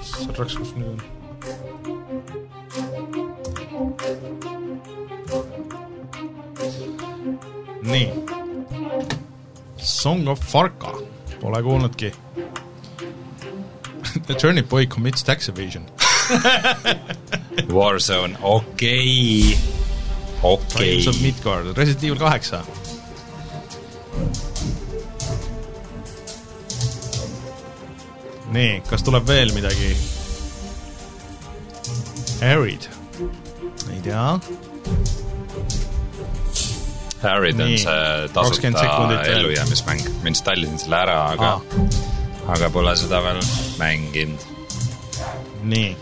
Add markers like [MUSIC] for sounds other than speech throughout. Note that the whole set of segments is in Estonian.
mis raskus nüüd on? nii. Song of Farka, pole kuulnudki. [LAUGHS] The Journey Boy commits tax evasion. [LAUGHS] Warzone, okei, okei Rise of Midgard, Resident Evil kaheksa. nii, kas tuleb veel midagi? Harryd, ei tea. Harryd on see 20 tasuta ellujäämismäng, ma installisin selle ära, aga Ah., aga pole seda veel mänginud. nii,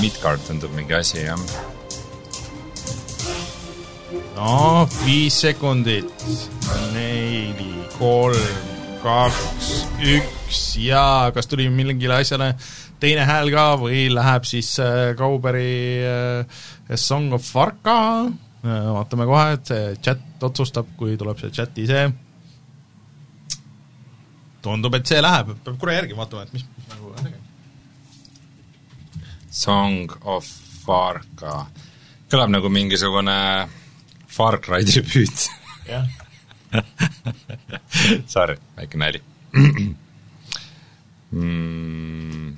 Midgard tundub mingi asi jah. no viis sekundit, neli, kolm, kaks, üks ja kas tuli mingile asjale teine hääl ka või läheb siis äh, Kauberi äh, Song of Varka äh,, vaatame kohe, et see chat otsustab, kui tuleb see chat ise. tundub, et see läheb, peab korra järgi vaatama, et mis nagu. Song of Farka, kõlab nagu mingisugune Far Cry tribüüt. jah, [LAUGHS] Sorry, väike nali [CLEARS THROAT] mm..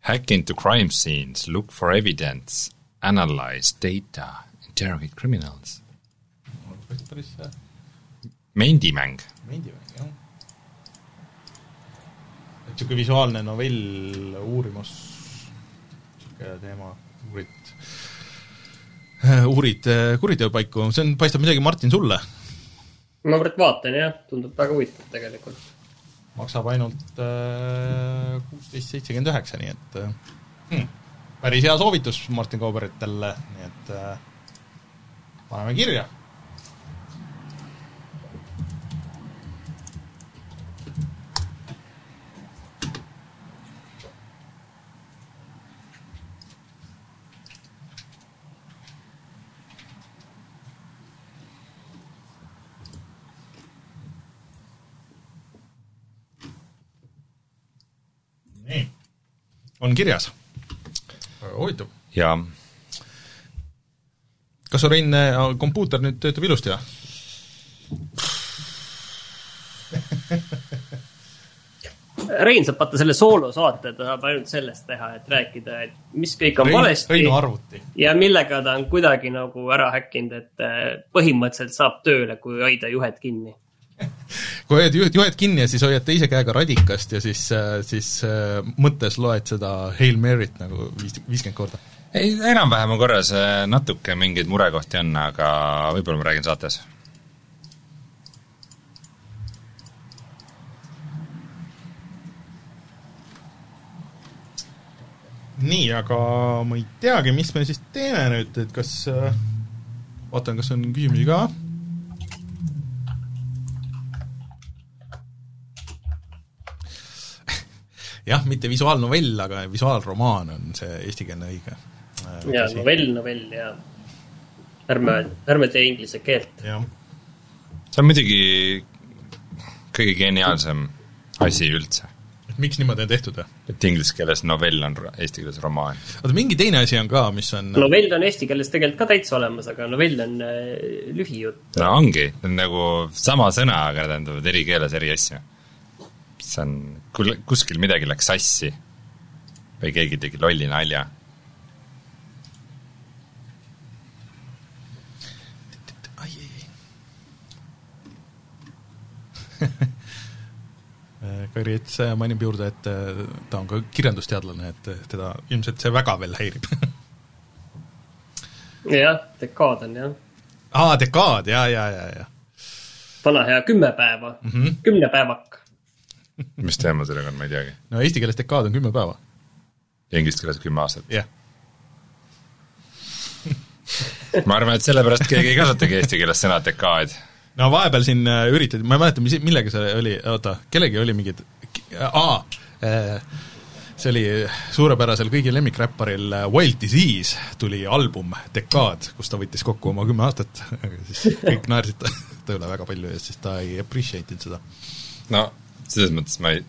Hack into crime scenes, look for evidence, analyze data, interrogate criminals. päris äh, mendimäng, meeldiv, jah. et niisugune visuaalne novell, uurimus, niisugune teema, [LAUGHS] uurid äh, kuriteopaiku, see on, paistab midagi, Martin, sulle. ma praegu vaatan jah, tundub väga huvitav tegelikult. maksab ainult äh, kuusteist seitsekümmend üheksa, nii et hmm, päris hea soovitus Martin Kauberitele, nii et äh, paneme kirja nii, on kirjas. väga huvitav. ja kas sul, Rein, kompuuter nüüd töötab ilusti või? [LAUGHS] Rein saab vaata selle soolosaate, ta saab ainult sellest teha, et rääkida, et mis kõik on Rein, valesti ja millega ta on kuidagi nagu ära häkkinud, et eh, põhimõtteliselt saab tööle, kui hoida juhet kinni. [LAUGHS] kui hoiad juhet, juhet kinni ja siis hoiad teise käega radikast ja siis, siis äh, mõttes loed seda Hail Mary't nagu viis, viiskümmend korda. ei, enam-vähem on korras, natuke mingeid murekohti on, aga võib-olla ma räägin saates. nii, aga ma ei teagi, mis me siis teeme nüüd, et kas äh, vaatan, kas on küsimusi ka. jah, mitte visuaalnovell, aga visuaalromaan on see eestikeelne õige. ja. novell, novell ja ärme, ärme tee inglise keelt. see on muidugi kõige geniaalsem asi üldse, et miks niimoodi on tehtud või? et inglise keeles novell on eesti keeles romaan. oota, mingi teine asi on ka, mis on novell on eesti keeles tegelikult ka täitsa olemas, aga novell on eh, lühijutt. no ongi, nagu sama sõna, aga nad tähendavad eri keeles eri asju. see on, kuskil midagi läks sassi või keegi tegi lolli nalja. ai, ai, ai. Kairi Ets mainib juurde, et äh, ta on ka kirjandusteadlane, et teda ilmselt see väga veel häirib. [LAUGHS] jah, dekaad on jah. aa, dekaad, ja, ja, ja, ja. vana hea kümme päeva mm. -hmm. kümnepäevak. Mis teema sellega on, ma ei teagi. no eesti keeles dekaad on kümme päeva, ja inglise keeles kümme aastat. jah. ma arvan, et sellepärast keegi ei kasutagi eesti keeles sõna dekaad. no vahepeal siin äh, üritati, ma ei mäleta, mis, millega see oli, oota, kellelgi oli mingid, aa, see oli suurepärasel kõigi lemmikräpparil äh, Wild Disease tuli album Dekaad, kus ta võttis kokku oma kümme aastat, [LAUGHS] aga siis kõik naersid ta, ta üle väga palju ja siis ta ei appreciate inud seda. no selles mõttes ma ei,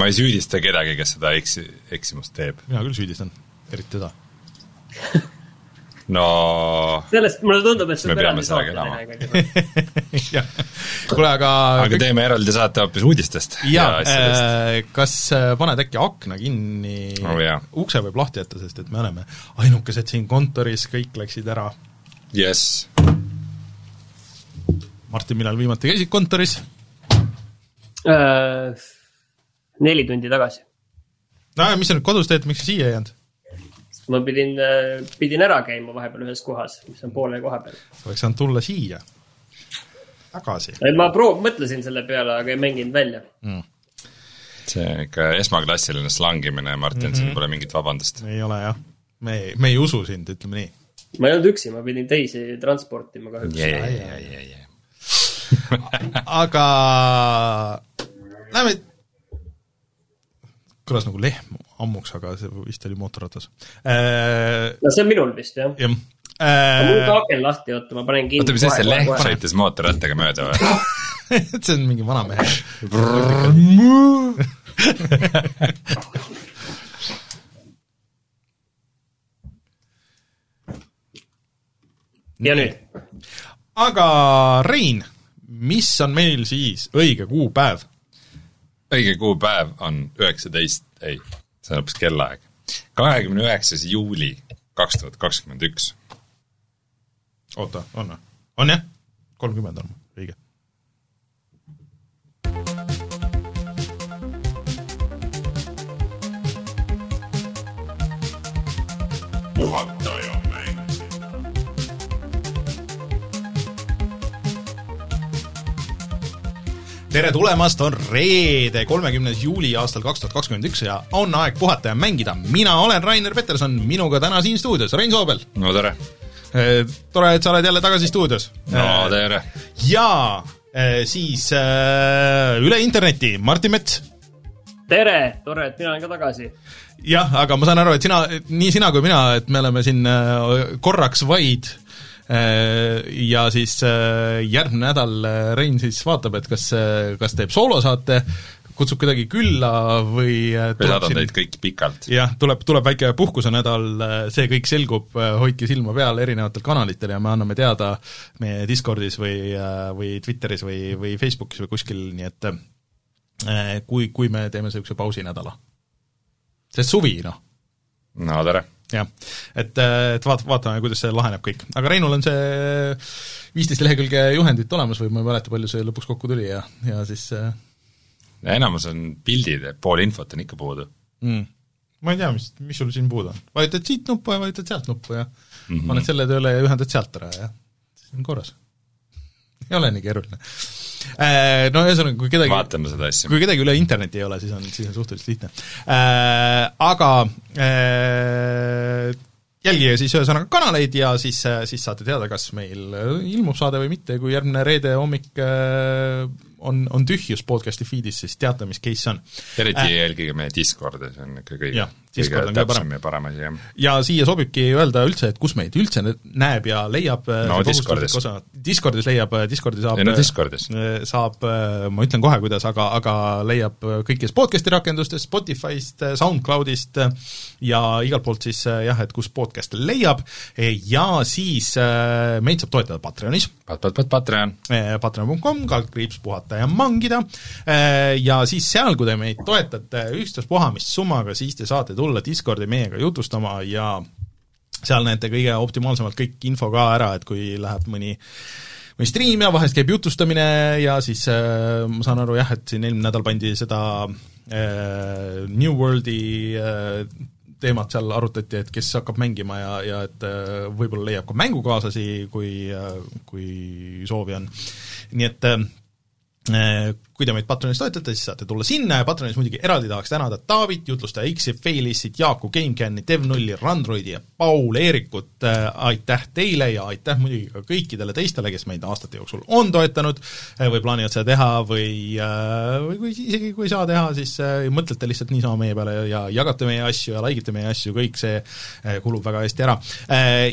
ma ei süüdista kedagi, kes seda eksi-, eksimust teeb. mina küll süüdistan, eriti teda no sellest mulle tundub, et see Me on peame eraldi sellega elama. [LAUGHS] kuule aga aga teeme eraldi saate hoopis uudistest jaa asjadest. äh, kas äh, paned äkki akna kinni Oh, ukse võib lahti jätta, sest et me oleme ainukesed siin kontoris, kõik läksid ära. jess, Martin, millal viimati käisid kontoris? Äh, neli tundi tagasi. no ja mis sa nüüd kodus teed, miks sa siia ei jäänud? ma pidin, pidin ära käima vahepeal ühes kohas, mis on poole koha peal. sa oleks saanud tulla siia, tagasi ma proov-, mõtlesin selle peale, aga ei mänginud välja. mm.. see on ikka esmaklassiline slangimine, Martin mm, -hmm. siin pole mingit vabandust. ei ole jah, me ei, me ei usu sind, ütleme nii. ma ei olnud üksi, ma pidin teisi transportima kahjuks yeah, yeah, yeah, yeah. Aga lähme, kõlas nagu lehm ammuks, aga see vist oli mootorratas äh,. no see on minul vist jah jah mul ka äh, aken lahti, oota, ma panen kinni. oota, mis asja, lehm sõitis mootorrattaga mööda või? [LAUGHS] see on mingi vanamehe ja nüüd? aga Rein, mis on meil siis õige kuupäev? õige kuupäev on üheksateist, ei, see on hoopis kellaaeg. kahekümne üheksas juuli kaks tuhat kakskümmend üks. oota, on või? on jah? kolmkümmend on, tere tulemast, on reede, kolmekümnes juuli aastal kaks tuhat kakskümmend üks ja on aeg puhata ja mängida. mina olen Rainer Peterson, minuga täna siin stuudios Rein Soobel. no tere. tore, et sa oled jälle tagasi stuudios. no tere. ja eh, siis üle interneti Martin Mets. tere, tore, et mina olen ka tagasi. jah, aga ma saan aru, et sina, nii sina kui mina, et me oleme siin korraks vaid ja siis äh, järgmine nädal äh, Rein siis vaatab, et kas, kas teeb soolosaate, kutsub kedagi külla või äh, me saadan teid kõik pikalt. jah, tuleb, tuleb väike puhkusenädal, see kõik selgub, hoidke silma peal erinevatel kanalitel ja me anname teada meie Discordis või, või Twitteris või, või Facebookis või kuskil, nii et äh, kui, kui me teeme niisuguse pausinädala. sest suvi, noh no tere. jah, et, et vaat-, vaatame, kuidas see laheneb kõik. aga Reinul on see viisteist lehekülge juhendit olemas või ma ei mäleta, palju see lõpuks kokku tuli ja, ja siis äh, enamus on pildid, pool infot on ikka puudu. mm, ma ei tea, mis, mis sul siin puudu on. vajutad siit nuppu ja vajutad sealt nuppu ja mm. -hmm. paned selle tööle ja ühendad sealt ära ja siis on korras. [LAUGHS] ei ole nii keeruline. No ühesõnaga, kui kedagi vaatame seda asja. kui kedagi üle interneti ei ole, siis on, siis on suhteliselt lihtne äh,. Aga äh, jälgige siis ühesõnaga kanaleid ja siis, siis saate teada, kas meil ilmub saade või mitte, kui järgmine reede hommik äh, on, on tühjus podcast'i feed'is, siis teate, mis case on. eriti äh, jälgige meie Discordi, see on ikka kõige Discord on ka parem. ja parem asi, jah. ja siia sobibki öelda üldse, et kus meid üldse näeb ja leiab No Discordis. Discordis leiab, Discordi saab ei no Discordis. saab, ma ütlen kohe, kuidas, aga, aga leiab kõikidest podcast'i rakendustest, Spotify'st, SoundCloudist ja igalt poolt siis jah, et kus podcast'e leiab ja siis äh, meid saab toetada Patreonis, Pat-pat-pat Patreon. patreon.com, kaldkriips puhata ja mangida ja siis seal, kui te meid toetate ükstaspuha mis summaga, siis te saate tulla Discordi meiega jutustama ja seal näete kõige optimaalsemalt kõik info ka ära, et kui läheb mõni või stream ja vahest käib jutustamine ja siis äh, ma saan aru jah, et siin eelmine nädal pandi seda äh, New Worldi äh, teemat seal arutati, et kes hakkab mängima ja, ja et äh, võib-olla leiab ka mängukaaslasi, kui äh,, kui soovi on. nii et äh, kui te meid Patronis toetate, siis saate tulla sinna ja Patronis muidugi eraldi tahaks tänada Taavit, jutlustaja X-i, Failissit, Jaaku, GameCami, Dev0, Randroidi ja Paul Eerikut, aitäh teile ja aitäh muidugi ka kõikidele teistele, kes meid aastate jooksul on toetanud. Või plaanivad seda teha või, või kui isegi kui ei saa teha, siis mõtlete lihtsalt niisama meie peale ja jagate meie asju ja like ite meie asju, kõik see kulub väga hästi ära.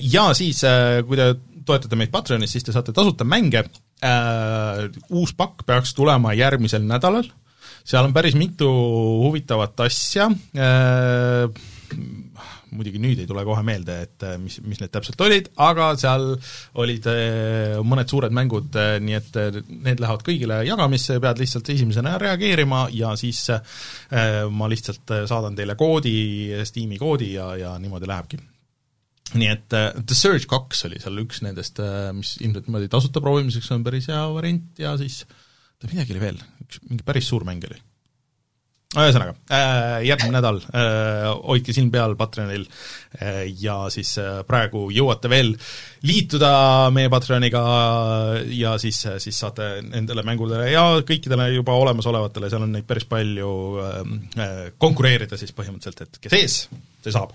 Ja siis, kui te toetate meid Patreonis, siis te saate tasuta mänge, Uh, uus pakk peaks tulema järgmisel nädalal, seal on päris mitu huvitavat asja. Äh,, muidugi nüüd ei tule kohe meelde, et äh, mis, mis need täpselt olid, aga seal olid äh, mõned suured mängud, äh, nii et need lähevad kõigile jagamisse, pead lihtsalt esimesena reageerima ja siis ma lihtsalt saadan teile koodi, Steam'i koodi ja, ja niimoodi lähebki nii et uh, The Surge kaks oli seal üks nendest, mis ilmselt niimoodi tasuta proovimiseks on päris hea variant ja siis oota, midagi oli veel, üks mingi päris suur mäng oli. Ühesõnaga, äh, järgmine nädal äh, hoidke silm peal Patreonil äh, ja siis praegu jõuate veel liituda meie Patreoniga ja siis, siis saate nendele mängudele ja kõikidele juba olemasolevatele, seal on neid päris palju, konkureerida siis põhimõtteliselt, et kes ees, see saab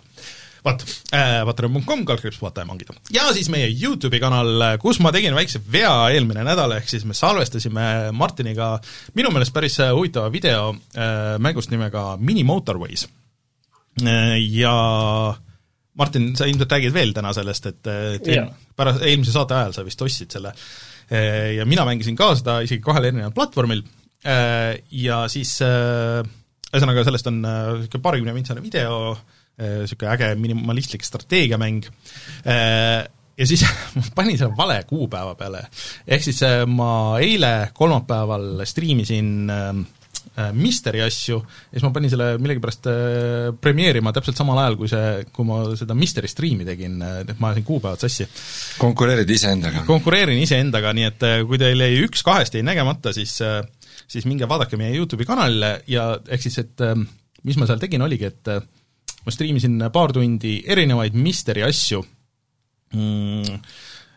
vot äh,, patreon.com, kaldkriips vaataja mangida. ja siis meie YouTube'i kanal, kus ma tegin väikse vea eelmine nädal, ehk siis me salvestasime Martiniga minu meelest päris huvitava video äh, mängust nimega Mini Motorways äh,. Ja Martin, sa ilmselt räägid veel täna sellest, et, et yeah. pärast, eelmise saate ajal sa vist ostsid selle äh, ja mina mängisin ka seda isegi kahel erineval platvormil äh, ja siis äh, ühesõnaga, sellest on niisugune paarikümne mintsane video, niisugune äge minimalistlik strateegiamäng, ja siis [LAUGHS] ma panin selle vale kuupäeva peale. ehk siis ma eile, kolmapäeval striimisin Misteri asju ja siis ma panin selle millegipärast premeerima täpselt samal ajal, kui see, kui ma seda Misteri striimi tegin, et ma ajasin kuupäevad sassi. konkureerid iseendaga? konkureerin iseendaga, nii et kui teil jäi üks kahest jäi nägemata, siis siis minge vaadake meie YouTube'i kanalile ja ehk siis, et mis ma seal tegin, oligi, et ma striimisin paar tundi erinevaid Misteri asju. Mm,,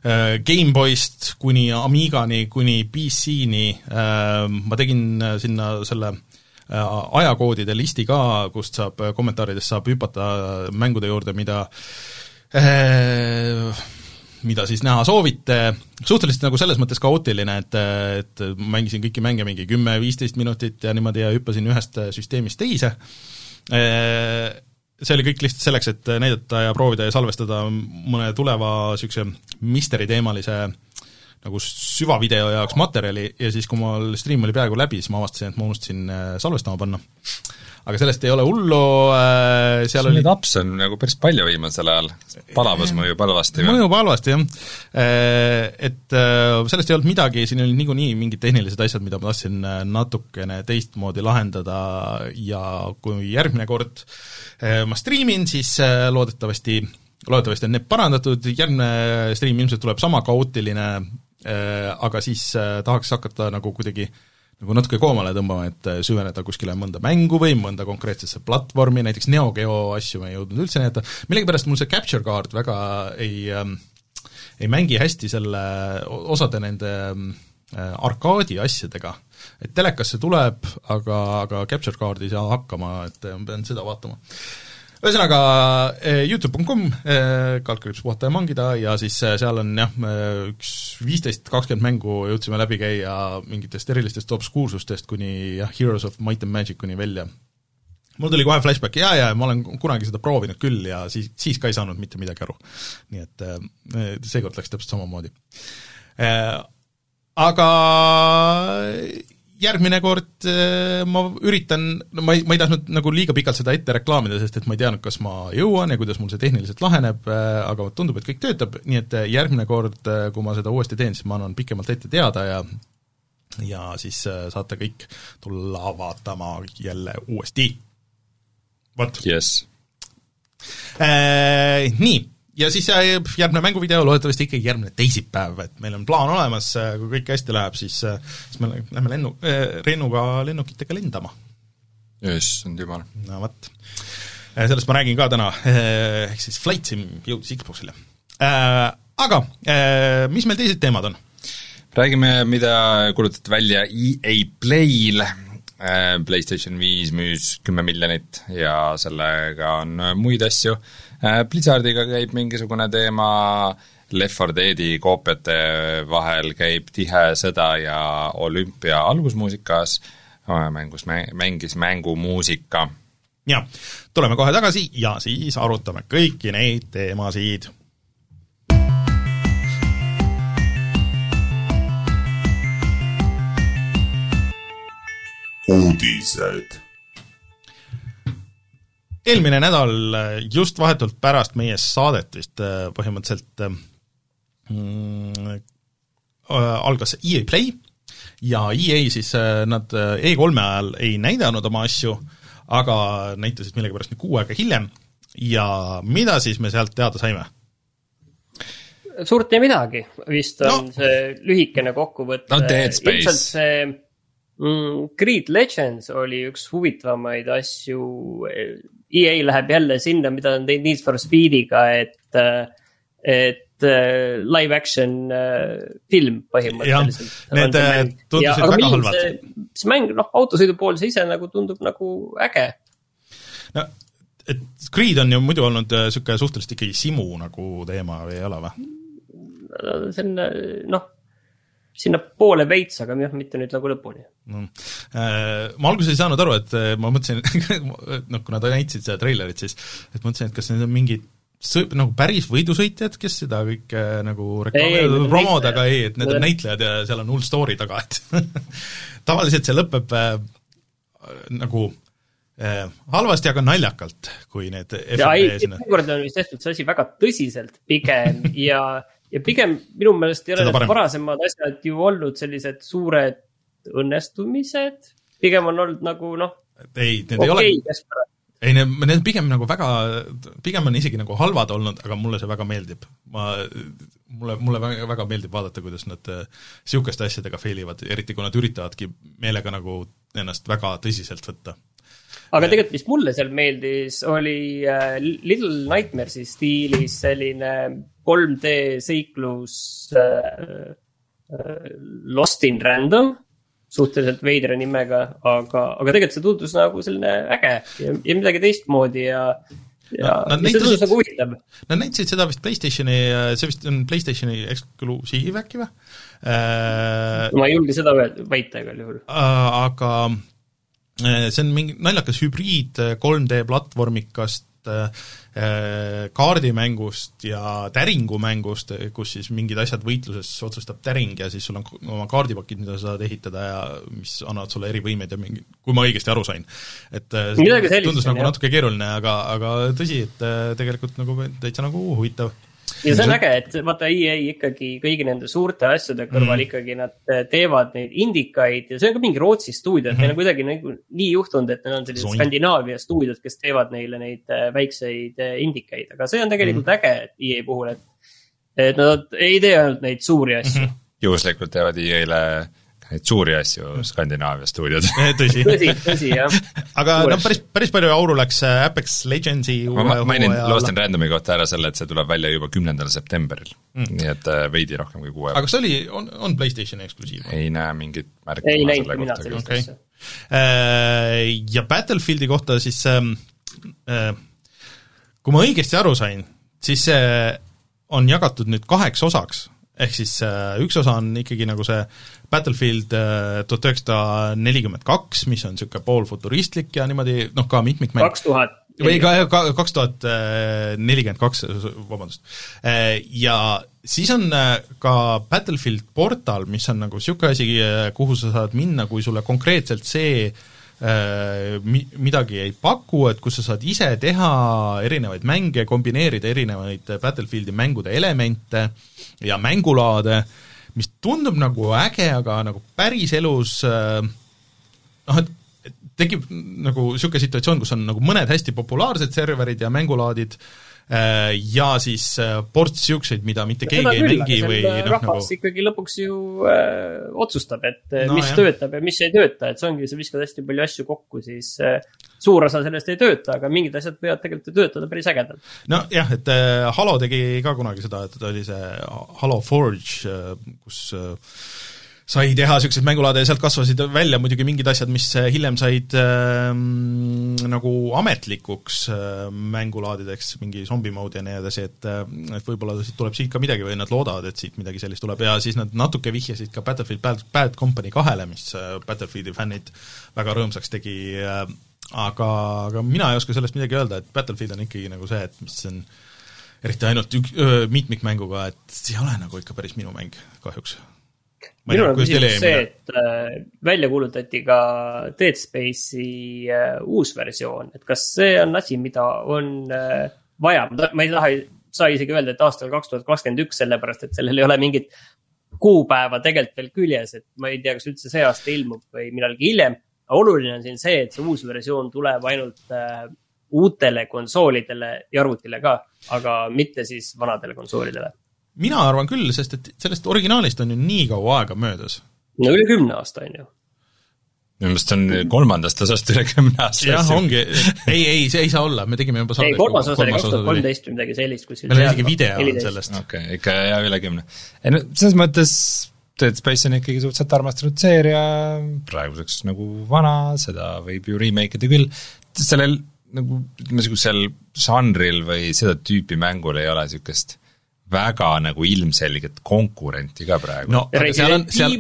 äh, GameBoyst kuni Amigani, kuni PC-ni, äh, ma tegin sinna selle äh, ajakoodide listi ka, kust saab, kommentaaridest saab hüpata mängude juurde, mida mida siis näha soovite, suhteliselt nagu selles mõttes kaootiline, et, et mängisin kõiki mänge mingi kümme-viisteist minutit ja niimoodi ja hüppasin ühest süsteemist teise, see oli kõik lihtsalt selleks, et näidata ja proovida ja salvestada mõne tuleva niisuguse misteri-teemalise nagu süvavideo jaoks materjali ja siis, kui mul stream oli peaaegu läbi, siis ma avastasin, et ma unustasin äh, salvestama panna. Aga sellest ei ole hullu, äh, seal oli neid apse on nagu päris palju viimasel ajal, palavas mõjub halvasti mõjub halvasti, jah. Äh, et sellest ei olnud midagi, siin olid niikuinii mingid tehnilised asjad, mida ma tahtsin natukene teistmoodi lahendada. Ja kui järgmine kord äh, Äh, ma striimin, siis äh, loodetavasti, loodetavasti on need parandatud, järgmine stream ilmselt tuleb sama kaootiline, äh, aga siis tahaks hakata nagu kuidagi nagu natuke koomale tõmbama, et süveneda kuskile mõnda mängu või mõnda konkreetsesse platvormi, näiteks Neo Geo asju me ei jõudnud üldse näidata, millegipärast mul see capture card väga ei ähm, ei mängi hästi selle, osade nende äh, arkaadi asjadega. et telekasse tuleb, aga, aga capture card ei saa hakkama, et ma pean seda vaatama ühesõnaga eh, Youtube.com, eh, kaldkriips puhata ja mangida ja siis eh, seal on jah, üks viisteist, kakskümmend mängu jõudsime läbi käia mingitest erilistest obskuursustest kuni jah, Heroes of Might and Magicuni välja. mul tuli kohe flashback, jaa, jaa, ma olen kunagi seda proovinud küll ja siis, siis ka ei saanud mitte midagi aru. nii et seekord läks täpselt samamoodi. Aga järgmine kord äh, ma üritan, no ma ei, ma ei tahtnud nagu liiga pikalt seda ette reklaamida, sest et ma ei teadnud, kas ma jõuan ja kuidas mul see tehniliselt laheneb, äh, aga tundub, et kõik töötab, nii et äh, järgmine kord, kui ma seda uuesti teen, siis ma annan pikemalt ette teada ja ja siis saate kõik tulla vaatama jälle uuesti. vot. Yes.. Nii ja siis järgmine mänguvideo loodetavasti ikkagi järgmine teisipäev, et meil on plaan olemas, äh, kui kõik hästi läheb, siis, äh, siis me lähme lennu, Rennuga lennukitega lendama. issand jumal. no vot. sellest ma räägin ka täna, ehk siis Flight Sim jõudis Xboxile. Aga mis meil teised teemad on? räägime, mida kuulutati välja EA Play'l, PlayStation viis müüs kümme miljonit ja sellega on muid asju Blizzardiga käib mingisugune teema, Left 4 Deadi koopiate vahel käib tihe sõda ja olümpia algusmuusikas, mängus, mängis mängumuusika. jah, tuleme kohe tagasi ja siis arutame kõiki neid teemasid uudised. Eelmine nädal just vahetult pärast meie saadet vist äh, põhimõtteliselt äh, mm, algas EA Play ja EA siis äh, nad äh, E3-e ajal ei näidanud oma asju, aga näitasid millegipärast nüüd kuu aega hiljem ja mida siis me sealt teada saime? suurt ei midagi, vist on No. see lühikene kokkuvõte. No Dead Space. ilmselt see Creed Legends oli üks huvitavamaid asju. EA läheb jälle sinna, mida on teinud Need for Speediga, et, et äh, live action äh, film põhimõtteliselt. need, äh, tundusid väga halvad. see, mäng, noh, autosõidu pool see ise nagu tundub nagu äge. no et Creed on ju muidu olnud niisugune suhteliselt ikkagi simu nagu teema või ei ole või? see on noh, sinnapoole veits, aga jah, mitte nüüd nagu lõpuni. no,. Äh, ma alguses ei saanud aru, et äh, ma mõtlesin, [LAUGHS] noh kuna ta näitasid seda treilerit, siis et mõtlesin, et kas need on mingid sõ-, nagu päris võidusõitjad, kes seda kõike nagu ei, need reklaamivad, näitlejad. aga ei, et need on näitlejad ja seal on hull story taga, et [LAUGHS] tavaliselt see lõpeb äh, nagu äh, halvasti, aga naljakalt, kui need ja ei, FFP-s seekord on vist tehtud see asi väga tõsiselt pigem [LAUGHS] ja, ja pigem minu meelest ei ole need varasemad asjad ju olnud sellised suured õnnestumised. pigem on olnud nagu noh, ei, need ei ole ei, need, need pigem nagu väga, pigem on isegi nagu halvad olnud, aga mulle see väga meeldib. ma, mulle, mulle väga, väga meeldib vaadata, kuidas nad niisuguste asjadega fail ivad, eriti kui nad üritavadki meelega nagu ennast väga tõsiselt võtta. aga tegelikult, mis mulle seal meeldis, oli äh, Little Nightmares'i stiilis selline 3D seiklus äh, äh, Lost in Random, suhteliselt veidra nimega, aga, aga tegelikult see tundus nagu selline äge ja, ja midagi teistmoodi ja, ja No, mis tundus nagu huvitav. Nad näitasid seda vist PlayStationi, see vist on PlayStationi eksklusiiv äkki või äh,? ma ei julge seda väita igal juhul. aga äh, see on mingi naljakas hübriid 3D platvormikast, kaardimängust ja täringumängust, kus siis mingid asjad võitluses otsustab täring ja siis sul on oma kaardipakid, mida sa saad ehitada ja mis annavad sulle erivõimeid ja mingi, kui ma õigesti aru sain. et äh, see tundus nagu natuke keeruline, aga, aga tõsi, et äh, tegelikult nagu täitsa nagu huvitav. Ja see on äge, et vaata EA ikkagi kõigi nende suurte asjade kõrval mm. ikkagi nad eh, teevad neid indikaid ja see on ka mingi Rootsi stuudio, et neil on kuidagi nagu nii juhtunud, et neil on sellised Zoink. Skandinaavia stuudiod, kes teevad neile neid eh, väikseid eh, indikaid, aga see on tegelikult mm. äge, EA puhul, et, et nad ei tee ainult neid suuri asju mm. -hmm. juhuslikult teevad EA-le neid suuri asju Skandinaavia stuudiod. [LAUGHS] tõsi. tõsi, tõsi jah. aga Suur noh, asju. päris, päris palju auru läks äh, Apex Legendsi ma ma- mainin Lost in Randomi kohta ära selle, et see tuleb välja juba kümnendal septembril mm.. nii et äh, veidi rohkem kui kuu aga aega. kas see oli, on, on PlayStationi eksklusiiv? ei näe mingit märki ei näinud mina kohta sellist okei. asja. Äh, ja Battlefieldi kohta siis ähm, äh, kui ma õigesti aru sain, siis see on jagatud nüüd kaheks osaks, ehk siis äh, üks osa on ikkagi nagu see Battlefield äh, tuhat üheksasada nelikümmend kaks, mis on niisugune poolfuturistlik ja niimoodi noh, ka mitmikmäng. kaks tuhat. või ka, ka kaks tuhat nelikümmend kaks, vabandust. Ja siis on äh, ka Battlefield portal, mis on nagu niisugune asi, kuhu sa saad minna, kui sulle konkreetselt see äh, mi-, midagi ei paku, et kus sa saad ise teha erinevaid mänge, kombineerida erinevaid Battlefieldi mängude elemente ja mängulaade, mis tundub nagu äge, aga nagu päriselus äh, noh, et tekib nagu niisugune situatsioon, kus on nagu mõned hästi populaarsed serverid ja mängulaadid äh, ja siis äh, ports niisuguseid, mida mitte keegi ei mängi või noh, rahvas nagu ikkagi lõpuks ju äh, otsustab, et No no, mis jah. töötab ja mis ei tööta, et see ongi, sa viskad hästi palju asju kokku, siis äh, suur osa sellest ei tööta, aga mingid asjad võivad tegelikult ju töötada päris ägedalt. nojah, et äh, Halo tegi ka kunagi seda, et oli see Halo Forge äh,, kus äh, sai teha niisuguseid mängulaade ja sealt kasvasid välja muidugi mingid asjad, mis äh, hiljem said äh, nagu ametlikuks äh, mängulaadideks, mingi zombi mode ja nii edasi, et äh, et võib-olla tuleb siit ka midagi või nad loodavad, et siit midagi sellist tuleb ja siis nad natuke vihjasid ka Battlefield Bad, Bad Company kahele, mis äh, Battlefieldi fännid väga rõõmsaks tegi äh, aga, aga mina ei oska sellest midagi öelda, et Battlefield on ikkagi nagu see, et mis on eriti ainult ük-, mitmikmänguga, et see ei ole nagu ikka päris minu mäng, kahjuks. Minul on küsimus see, et äh, välja kuulutati ka Dead Space'i äh, uus versioon, et kas see on asi, mida on äh, vaja, ma ei taha, saa isegi öelda, et aastal kaks tuhat kakskümmend üks, sellepärast et sellel ei ole mingit kuupäeva tegelikult veel küljes, et ma ei tea, kas üldse see aasta ilmub või millalgi hiljem. oluline on siin see, et see uus versioon tuleb ainult uutele konsoolidele ja arvutile ka, aga mitte siis vanadele konsoolidele. Mina arvan küll, sest et sellest originaalist on ju nii kaua aega möödas. no üle kümne aasta on ju. minu meelest on kolmandast osast üle kümne aasta. jah, ongi, ei, ei, see ei saa olla, me tegime juba ei, kolmas osa oli kaks tuhat kolmteist või midagi sellist kuskil. meil on isegi video on sellest. okei okay,, ikka jah, üle kümne. ei no selles mõttes Dead Space on ikkagi suhteliselt armastatud seeria, praeguseks nagu vana, seda võib ju remake ida küll, sellel nagu ütleme, niisugusel žanril või seda tüüpi mängul ei ole niisugust väga nagu ilmselget konkurenti ka praegu. No seal seal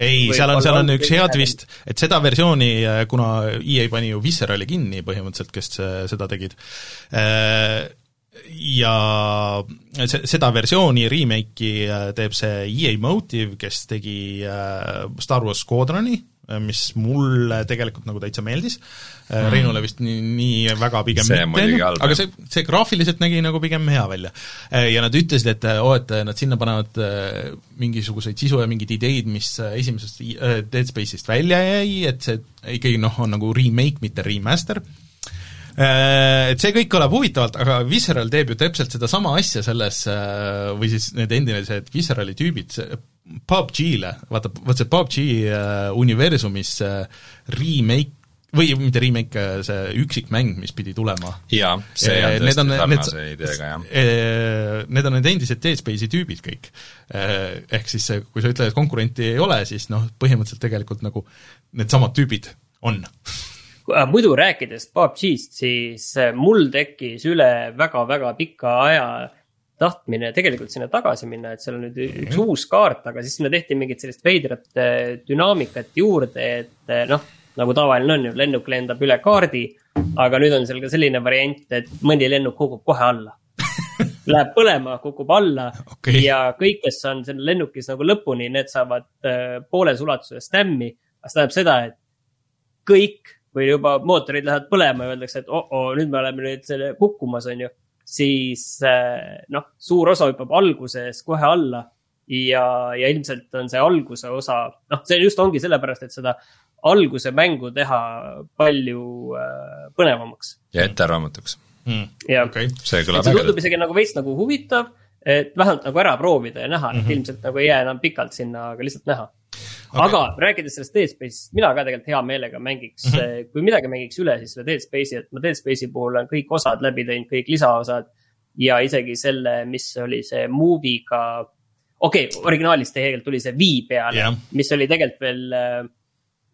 ei, seal on, seal on üks hea twist, et seda versiooni, kuna EA pani ju Viscerali kinni põhimõtteliselt, kes äh, seda tegid, ja see, seda versiooni remake'i äh, teeb see EA Motive, kes tegi äh, Star Wars Squadroni, mis mulle tegelikult nagu täitsa meeldis mm., Reinule vist nii, nii väga pigem See mitte aga see, see graafiliselt nägi nagu pigem hea välja. ja nad ütlesid, et oo, et nad sinna panevad äh, mingisuguseid sisu ja mingeid ideid, mis äh, esimesest äh, Dead Space'ist välja jäi, et see ikkagi noh, on nagu remake, mitte remaster, et see kõik kõlab huvitavalt, aga Visceral teeb ju täpselt sedasama asja selles äh, või siis need endised Viscerali tüübid, PUBG-le, vaata, vaat see PUBG äh, universumis äh, remake või mitte remake, see üksikmäng, mis pidi tulema jaa, see Eh, on need on tõesti need sarnase ideega, jah. eh, Need on need endised Dead Space'i tüübid kõik. Ehk siis kui sa ütled, et konkurenti ei ole, siis noh, põhimõtteliselt tegelikult nagu needsamad tüübid on. Äh, muidu rääkides PUBG-st, siis äh, mul tekkis üle väga-väga pika aja tahtmine tegelikult sinna tagasi minna, et seal on nüüd üks uus kaart, aga siis sinna tehti mingit sellist veidrat äh, dünaamikat juurde, et äh, noh, nagu tavaline on ju, lennuk lendab üle kaardi. aga nüüd on seal ka selline variant, et mõni lennuk kukub kohe alla. [LAUGHS] Läheb põlema, kukub alla Okei. ja kõik, kes on seal lennukis nagu lõpuni, need saavad äh, pooles ulatuses tämmi. see tähendab seda, et kõik või juba mootorid lähevad põlema ja öeldakse, et oh-oh, nüüd me oleme nüüd selle kukkumas, on ju. siis äh, noh, suur osa hüppab alguses kohe alla ja, ja ilmselt on see alguse osa, noh, see just ongi sellepärast, et seda alguse mängu teha palju äh, põnevamaks. ja ettearvamatuks. ja okei, see kõlab see tundub isegi nagu veits nagu huvitav, et vähemalt nagu ära proovida ja näha, Mhm. et ilmselt nagu ei jää enam pikalt sinna, aga lihtsalt näha okay.. aga rääkides sellest Dead Space'ist, mina ka tegelikult hea meelega mängiks mm, Mhm. -hmm. kui midagi mängiks üle, siis selle Dead Space'i, et ma Dead Space'i puhul olen kõik osad läbi teinud, kõik lisaosad ja isegi selle, mis oli see movie'ga, okei okay,, originaalis tegelikult tuli see Wii peale yeah., mis oli tegelikult veel äh,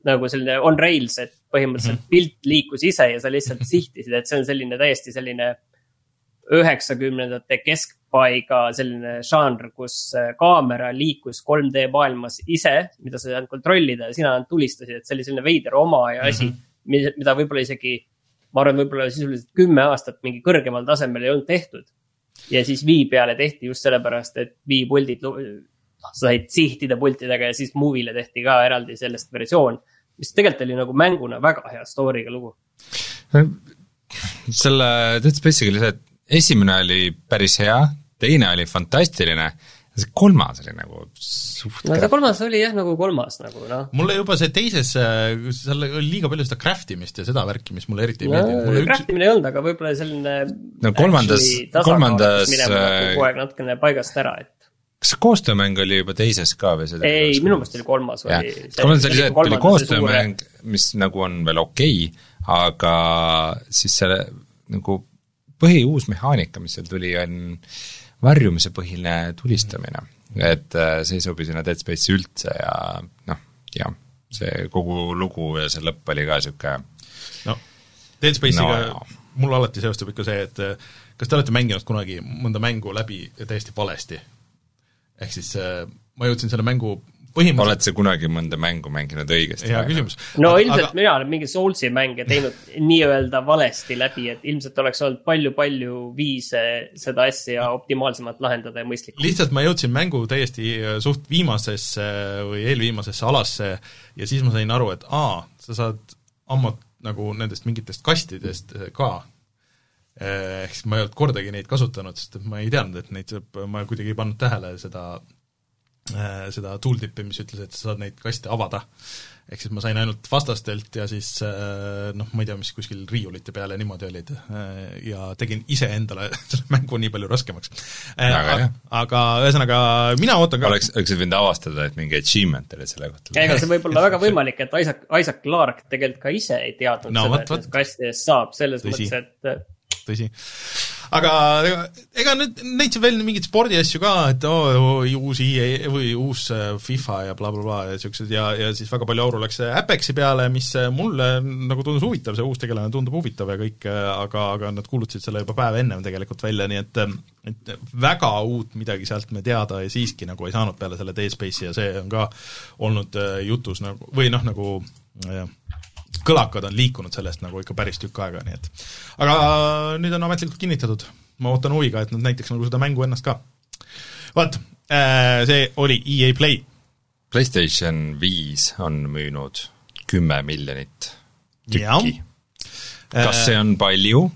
nagu selline on rails, et põhimõtteliselt Mhm. mm -hmm. pilt liikus ise ja sa lihtsalt sihtisid, et see on selline täiesti selline üheksakümnendate keskpaiga selline žanr, kus äh, kaamera liikus 3D maailmas ise, mida sa ei saanud kontrollida ja sina ainult tulistasid, et see oli selline veider oma ja asi mm, -hmm. mida võib-olla isegi, ma arvan, võib-olla sisuliselt kümme aastat mingi kõrgemal tasemel ei olnud tehtud. ja siis Wii peale tehti just sellepärast, et Wii puldid, said sihtida pultidega ja siis Movie'le tehti ka eraldi sellest versioon, mis tegelikult oli nagu mänguna väga hea story'ga lugu. selle Dead Space'iga oli see, et esimene oli päris hea, teine oli fantastiline, see kolmas oli nagu suht no see kolmas oli jah, nagu kolmas nagu noh. mulle juba see teises, seal oli liiga palju seda craft imist ja seda värki, mis mulle eriti ei meeldinud, mulle üks, Craft imine ei olnud, aga võib-olla selline. No kolmandas- kolmandas, minema äh, kogu aeg natukene paigast ära, et kas see koostöömäng oli juba teises ka või ei, minu meelest oli kolmas jah oli., kolmas oli see, et oli koostöömäng, mis nagu on veel okei okay,, aga siis selle nagu põhi uus mehaanika, mis seal tuli, on varjumise põhine tulistamine. et äh, see ei sobi sinna Dead Space'i üldse ja noh, jah, see kogu lugu ja see lõpp oli ka niisugune no Dead Space'iga No, no, mul alati seostub ikka see, et eh, kas te olete mänginud kunagi mõnda mängu läbi täiesti valesti? Ehk siis eh, ma jõudsin selle mängu põhimõtteliselt oled sa kunagi mõnda mängu mänginud õigesti? hea küsimus. no aga, ilmselt aga... mina olen mingeid Soulsi mänge teinud nii-öelda valesti läbi, et ilmselt oleks olnud palju-palju viise seda asja optimaalsemalt lahendada ja mõistlikult. lihtsalt ma jõudsin mängu täiesti äh, suht viimasesse või eelviimasesse alasse ja siis ma sain aru, et aa, sa saad ammut nagu nendest mingitest kastidest äh, ka ehk siis ma ei olnud kordagi neid kasutanud, sest et ma ei teadnud, et neid saab, ma kuidagi ei pannud tähele seda, äh, seda tooltip'i, mis ütles, et sa saad neid kaste avada. ehk siis ma sain ainult vastastelt ja siis äh, noh, ma ei tea, mis kuskil riiulite peale niimoodi olid ja tegin iseendale [LAUGHS] selle mängu nii palju raskemaks. aga, aga ühesõnaga, mina ootan ka oleks, oleksid võinud avastada, et mingi achievement oli selle kohta. ega see võib olla väga [LAUGHS] võimalik, et Isaac, Isaac Clarke tegelikult ka ise ei teadnud no, seda, et kastidest saab, selles Tõsi. mõttes, et tõsi. aga ega, ega nüüd näitasid veel mingeid spordiasju ka, et oo oh, uus EA või uus äh, FIFA ja blablabla bla, bla, ja siuksed ja, ja siis väga palju auru läks Apexi peale, mis äh, mulle nagu tundus huvitav, see uus tegelane tundub huvitav ja kõik, äh, aga, aga nad kuulutasid selle juba päev ennem tegelikult välja, nii et et väga uut midagi sealt me teada ja siiski nagu ei saanud peale selle Dead Space'i ja see on ka olnud jutus nagu, või noh, nagu jah, kõlakad on liikunud sellest nagu ikka päris tükk aega, nii et aga nüüd on ametlikult kinnitatud, ma ootan huviga, et nad näitaks nagu seda mängu ennast ka. vot, äh, see oli EA Play. PlayStation viis on müünud kümme miljonit tükki. kas see on palju?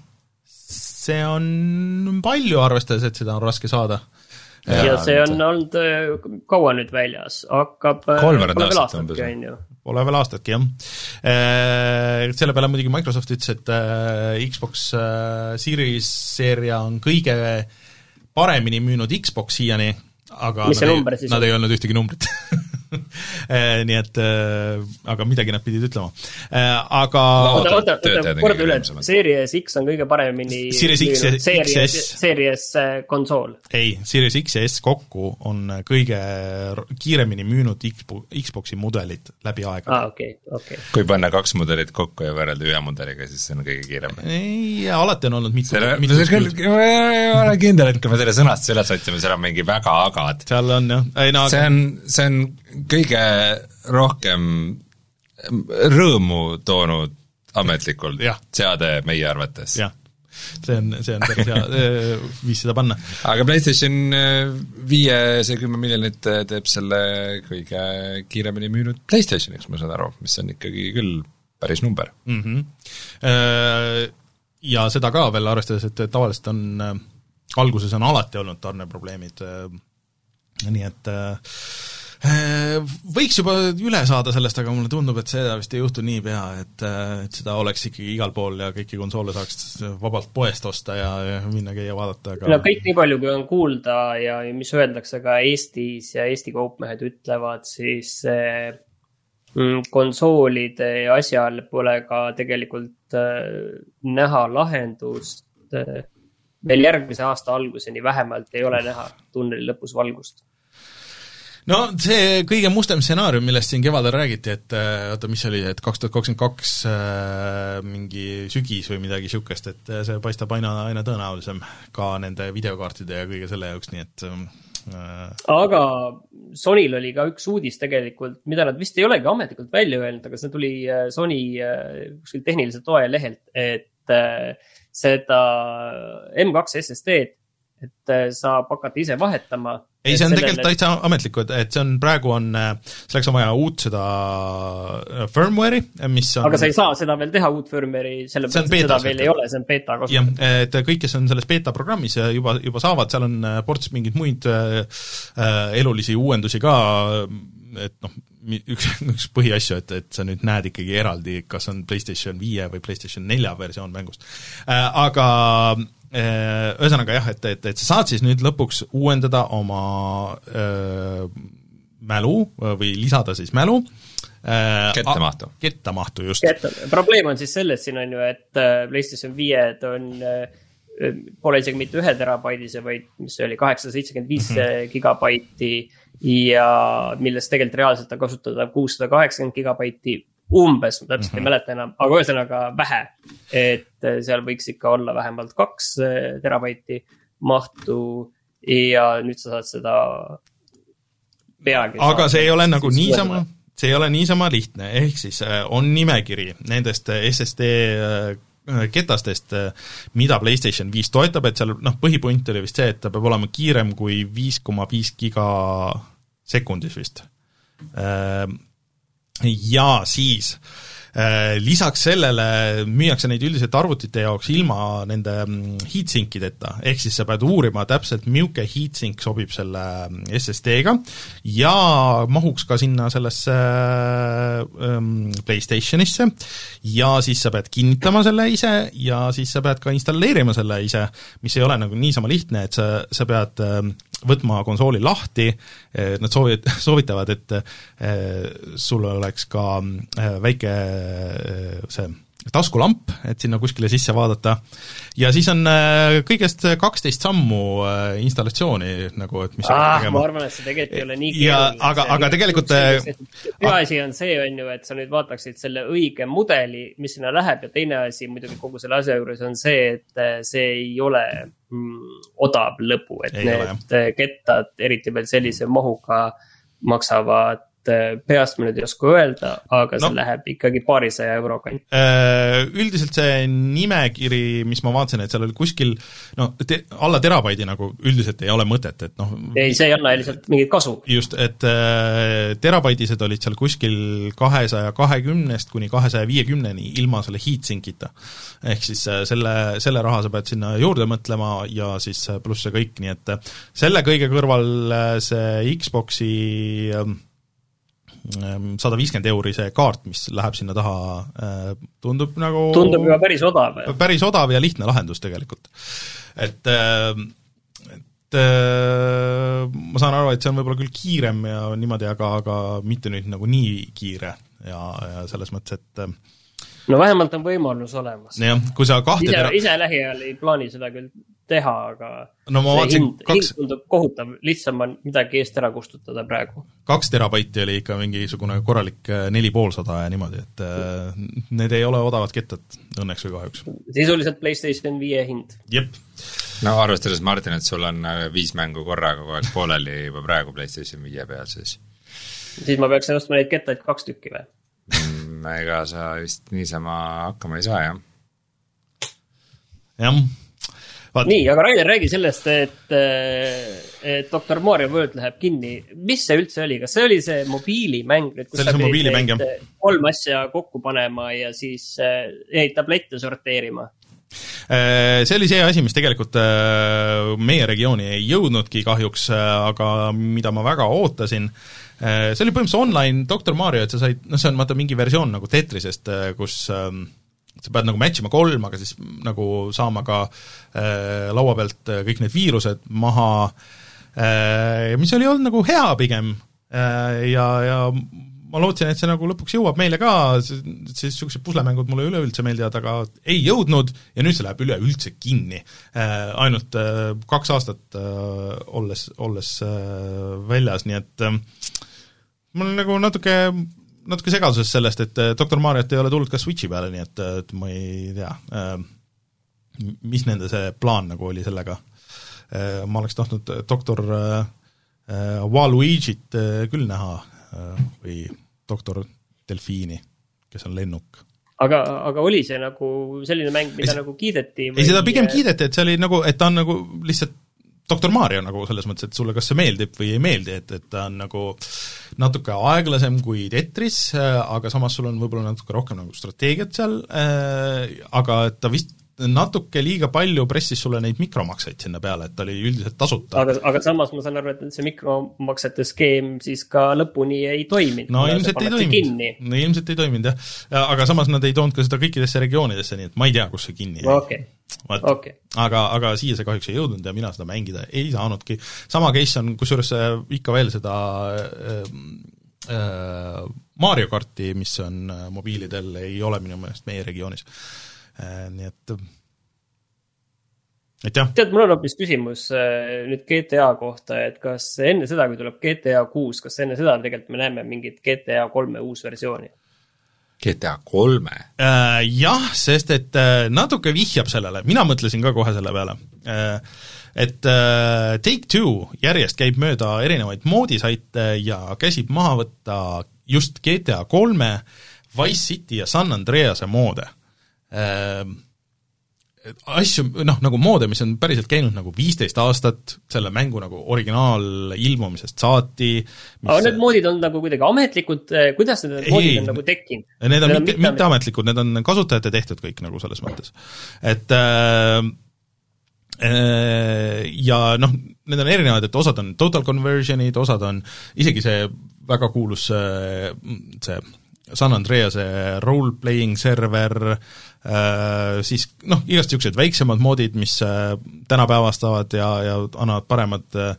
see on palju, arvestades, et seda on raske saada ja, ja see on olnud äh, kaua nüüd väljas, hakkab äh, kolmveerand aastat umbes, on ju Pole veel aastatki, jah. Äh, selle peale muidugi Microsoft ütles, et Xbox Series seeria on kõige paremini müünud Xbox siiani, aga mis nad, ei, nad ei öelnud ühtegi numbrit [LAUGHS] [LAUGHS] nii et äh, aga midagi nad pidid ütlema. Äh, aga oota, oota, oota, korda üle, Series X on kõige paremini Series X ja XS. Series konsool. ei, Series X ja S kokku on kõige kiiremini müünud Xbox'i mudelid läbi aegade. aa, okei, okei. kui panna kaks mudelit kokku ja võrrelda ühe mudeliga, siis see on kõige kiirem. ei, alati on olnud mitu, ma ei ole kindel, et kui me selle sõnastuse üles otsime, seal on mingi väga agad. seal on jah, ei no see on, see on kõige rohkem rõõmu toonud ametlikult seade meie arvates. jah, see on, see on päris hea [LAUGHS] viis seda panna. aga PlayStation viie see kümme miljonit teeb selle kõige kiiremini müünud PlayStationiks, ma saan aru, mis on ikkagi küll päris number mm. -hmm. Ja seda ka veel arvestades, et tavaliselt on, alguses on alati olnud tarneprobleemid, nii et Äh, võiks juba üle saada sellest, aga mulle tundub, et seda vist ei juhtu niipea, et, äh, et seda oleks ikkagi igal pool ja kõiki konsoole saaks vabalt poest osta ja, ja minna käia vaadata, aga no kõik nii palju, kui on kuulda ja mis öeldakse ka Eestis ja Eesti kaupmehed ütlevad, siis mm, konsoolide asjal pole ka tegelikult äh, näha lahendust äh, veel järgmise aasta alguseni vähemalt ei ole näha tunneli lõpus valgust no see kõige mustem stsenaarium, millest siin kevadel räägiti, et äh, oota, mis oli, et kaks tuhat kakskümmend kaks äh, mingi sügis või midagi niisugust, et äh, see paistab aina, aina tõenäolisem ka nende videokaartide ja kõige selle jaoks, nii et äh, aga Sonyl oli ka üks uudis tegelikult, mida nad vist ei olegi ametlikult välja öelnud, aga see tuli Sony kuskil tehnilise toe lehelt, et seda M2 SSD-d, et saab hakata ise vahetama ei, see on sellele... tegelikult täitsa ametlikud, et see on, praegu on, selleks on vaja uut seda äh, firmware'i, mis on aga sa ei saa seda veel teha, uut firmware'i, sellepärast et seda veel ei ole, see on beeta kasutus. jah, et kõik, kes on selles beeta programmis juba, juba saavad, seal on äh, ports mingeid muid äh, äh, elulisi uuendusi ka, et noh, üks, üks põhiasju, et, et sa nüüd näed ikkagi eraldi, kas on PlayStation viie või PlayStation nelja versioon mängust äh,. Aga Äh, ühesõnaga jah, et, et, et sa saad siis nüüd lõpuks uuendada oma öö, äh, mälu või lisada siis mälu äh,. kettamahtu. kettamahtu, just. probleem on siis selles siin on ju, et PlayStation viied on pole isegi mitte ühe terabaidise, vaid mis see oli, kaheksasada seitsekümmend viis mhm. gigabaiti ja millest tegelikult reaalselt on kasutada kuussada kaheksakümmend gigabaiti umbes, ma täpselt mm -hmm. ei mhm. mäleta enam, aga ühesõnaga vähe. et äh, seal võiks ikka olla vähemalt kaks äh, terabaiti mahtu ja nüüd sa saad seda peagi aga see ei ole nagu niisama, see ei ole niisama lihtne, ehk siis äh, on nimekiri nendest SSD ketastest, mida PlayStation viis toetab, et seal noh, põhipunt oli vist see, et ta peab olema kiirem kui viis koma viis giga sekundis vist. Ja siis äh, lisaks sellele müüakse neid üldiselt arvutite jaoks ilma nende mm, heatsink ideta, ehk siis sa pead uurima täpselt, milline heatsink sobib selle mm, SSD-ga ja mahuks ka sinna sellesse ähm, PlayStationisse. Ja siis sa pead kinnitama selle ise ja siis sa pead ka installeerima selle ise, mis ei ole nagu niisama lihtne, et sa, sa pead ähm, võtma konsooli lahti, nad soovid, [LAUGHS] soovitavad, et eh, sul oleks ka eh, väike eh, see taskulamp, et sinna kuskile sisse vaadata, ja siis on eh, kõigest kaksteist sammu eh, installatsiooni nagu, et mis ah, ma arvan, et see tegelikult ei ole nii keeruline. aga- aga tegelikult, äh, peaasi on see, on ju, et sa nüüd vaataksid selle õige mudeli, mis sinna läheb ja teine asi muidugi kogu selle asja juures on see, et äh, see ei ole mm, odav lõbu, et Ei ole, need äh, kettad, eriti veel sellise mahuga, maksavad äh, peast ma nüüd ei oska öelda, aga see No. no. läheb ikkagi paarisaja euro kanti. Äh, Üldiselt see nimekiri, mis ma vaatasin, et seal oli kuskil no te, alla terabaidi nagu üldiselt ei ole mõtet, et noh ei, see ei anna lihtsalt mingit kasu. just, et äh, terabaidised olid seal kuskil kahesaja kahekümnest kuni kahesaja viiekümneni ilma selle heatsinkita. ehk siis äh, selle, selle raha sa pead sinna juurde mõtlema ja siis äh, pluss see kõik, nii et äh, selle kõige kõrval äh, see Xboxi sada viiskümmend euri see kaart, mis läheb sinna taha, tundub nagu tundub juba päris odav. päris odav ja lihtne lahendus tegelikult. et, et äh, ma saan aru, et see on võib-olla küll kiirem ja niimoodi, aga, aga mitte nüüd nagu nii kiire ja, ja selles mõttes, et no vähemalt on võimalus olemas. jah, kui sa kahte ise tera-, ise lähiajal ei plaani seda küll teha, aga no ma vaatasin kaks tundub kohutav, lihtsam on midagi eest ära kustutada praegu. kaks terabaiti oli ikka mingisugune korralik äh, neli poolsada ja niimoodi, et äh, need ei ole odavad kettad õnneks või kahjuks. sisuliselt Playstation viie hind. jep, no arvestades, Martin, et sul on äh, viis mängu korraga kogu aeg pooleli juba praegu PlayStation viie peal, siis siis ma peaks ostma neid kettaid kaks tükki või? mm, ega sa vist niisama hakkama ei saa, jah. jah. nii, aga Rainer, räägi sellest, et, et Doktor Mario World läheb kinni. mis see üldse oli, kas see oli see mobiilimäng See oli sa see mobiilimäng, jah. kolm asja kokku panema ja siis äh, neid tablette sorteerima? Äh, see oli see asi, mis tegelikult meie regiooni ei jõudnudki kahjuks, aga mida ma väga ootasin, see oli põhimõtteliselt online Doktor Mario, et sa said, noh, see on vaata mingi versioon nagu Tetrisest, kus sa pead nagu match ima kolm, aga siis nagu saama ka äh, laua pealt äh, kõik need viirused maha äh,, mis oli olnud nagu hea pigem äh, ja, ja ma lootsin, et see nagu lõpuks jõuab meile ka, siis niisugused puslemängud mulle üleüldse meeldivad, aga ei jõudnud ja nüüd see läheb üleüldse kinni äh,. ainult äh, kaks aastat äh, olles, olles äh, väljas, nii et äh, olen nagu natuke, natuke segaduses sellest, et äh, Doktor Mariot ei ole tulnud ka Switchi peale, nii et, et ma ei tea äh,, mis nende see plaan nagu oli sellega äh,. ma oleks tahtnud doktor äh, äh, Waluigi't äh, küll näha äh, või doktor Delfiini, kes on lennuk aga, aga oli see nagu selline mäng, mida Ei, nagu kiideti? ei, seda pigem kiideti, et see oli nagu, et ta on nagu lihtsalt doktor Mario nagu selles mõttes, et sulle kas see meeldib või ei meeldi, et, et ta on nagu natuke aeglasem kui Tetris, aga samas sul on võib-olla natuke rohkem nagu strateegiat seal äh,, aga ta vist natuke liiga palju pressis sulle neid mikromakseid sinna peale, et ta oli üldiselt tasuta. aga, aga samas ma saan aru, et see mikromaksete skeem siis ka lõpuni ei toiminud. no ilmselt ei toiminud, no ilmselt ei toiminud jah, aga samas nad ei toonud ka seda kõikidesse regioonidesse, nii et ma ei tea, kus see kinni jäi okei, vot okei. aga, aga siia see kahjuks ei jõudnud ja mina seda mängida ei saanudki. sama case on kusjuures äh, ikka veel seda äh, äh, Mario karti, mis on äh, mobiilidel, ei ole minu meelest meie regioonis äh,. Nii et aitäh, tead, mul on hoopis küsimus äh, nüüd GTA kohta, et kas enne seda, kui tuleb GTA kuus, kas enne seda tegelikult me näeme mingit GTA kolme uusversiooni? GTA kolme, Äh, jah, sest et äh, natuke vihjab sellele, mina mõtlesin ka kohe selle peale, et äh, Take-Two järjest käib mööda erinevaid moodisaite ja käsib maha võtta just GTA kolme, Wise City ja San Andrease moode. äh, asju, noh, nagu moode, mis on päriselt käinud nagu viisteist aastat, selle mängu nagu originaal ilmumisest saati mis... aga need moodid on nagu kuidagi ametlikud, kuidas need Ei, moodid on nagu tekkinud? Need on mitte, mitteametlikud, need on kasutajate tehtud kõik nagu selles mõttes. et äh, ja noh, need on erinevad, et osad on total conversion'id, osad on isegi see väga kuulus see, see San Andrease role-playing server äh,, siis noh, igast niisugused väiksemad moodid, mis äh, tänapäevastavad ja, ja annavad paremad äh,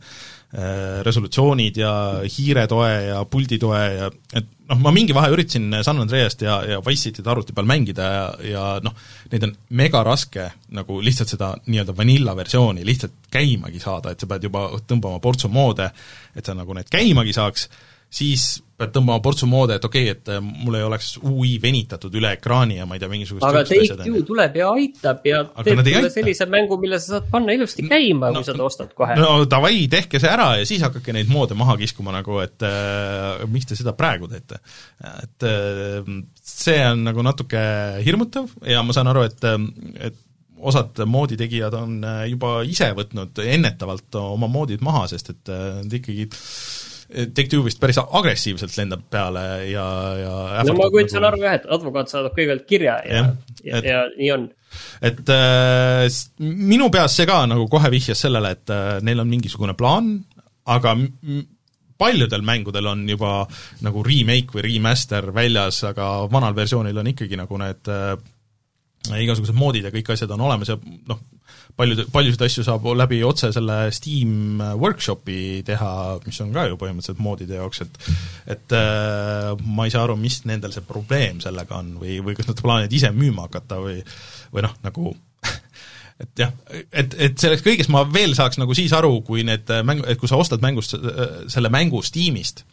resolutsioonid ja hiiretoe ja pulditoe ja et noh, ma mingi vahe üritasin San Andreast ja, ja Wise Cityt arvuti peal mängida ja, ja noh, neid on mega raske nagu lihtsalt seda nii-öelda vanilla versiooni lihtsalt käimagi saada, et sa pead juba tõmbama portsu moode, et sa nagu need käimagi saaks, siis pead tõmbama portsu moode, et okei okay,, et äh, mul ei oleks ui venitatud üle ekraani ja ma ei tea, mingisugused aga Take-Two tuleb ja aitab ja Aga teeb sulle sellise mängu, mille sa saad panna ilusti käima No- kui sa ta ostad kohe. no davai, tehke see ära ja siis hakake neid moode maha kiskuma nagu, et äh, miks te seda praegu teete. et äh, see on nagu natuke hirmutav ja ma saan aru, et, et osad mooditegijad on äh, juba ise võtnud ennetavalt oma moodid maha, sest et äh, nad ikkagi Take-Two vist päris agressiivselt lendab peale ja, ja no ma kujutan aru jah, et advokaat saadab kõigepealt kirja ja ja, et- ja nii on. et äh, minu peas see ka nagu kohe vihjas sellele, et äh, neil on mingisugune plaan, aga m- paljudel mängudel on juba nagu remake või remaster väljas, aga vanal versioonil on ikkagi nagu need äh, igasugused moodid ja kõik asjad on olemas ja noh, paljud, paljusid asju saab läbi otse selle Steam Workshopi teha, mis on ka ju põhimõtteliselt moodide jaoks, et et äh, ma ei saa aru, mis nendel see probleem sellega on või, või kas nad plaanivad ise müüma hakata või või noh, nagu [LAUGHS] et jah, et, et selleks kõigest ma veel saaks nagu siis aru, kui need mäng, et kui sa ostad mängust selle mängu Steamist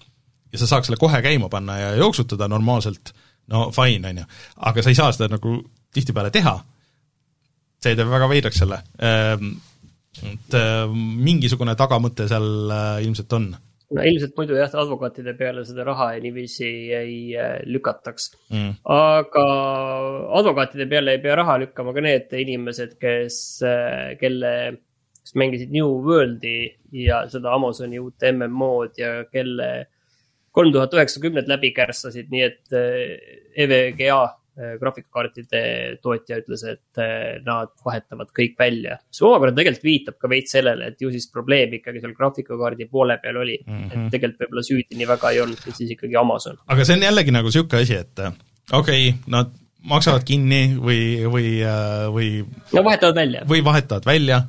ja sa saaks selle kohe käima panna ja jooksutada normaalselt, no fine, on ju, aga sa ei saa seda nagu tihtipeale teha, see teeb väga veidraks selle. Et äh, mingisugune tagamõte seal äh, ilmselt on no ilmselt muidu jah, advokaatide peale seda raha niiviisi ei äh, lükataks. mm.. aga advokaatide peale ei pea raha lükkama ka need inimesed, kes, kelle, kes mängisid New Worldi ja seda Amazoni uut MMO-d ja kelle kolm tuhat üheksakümned läbi kärsasid, nii et EVGA graafikakaartide tootja ütles, et eh, nad vahetavad kõik välja. see omakorda tegelikult viitab ka veits sellele, et ju siis probleem ikkagi seal graafikakaardi poole peal oli mm. -hmm. et tegelikult võib-olla süüdi nii väga ei olnud, et siis ikkagi Amazon. aga see on jällegi nagu niisugune asi, et äh, okei okay,, nad maksavad kinni või, või, või no vahetavad välja. või vahetavad välja,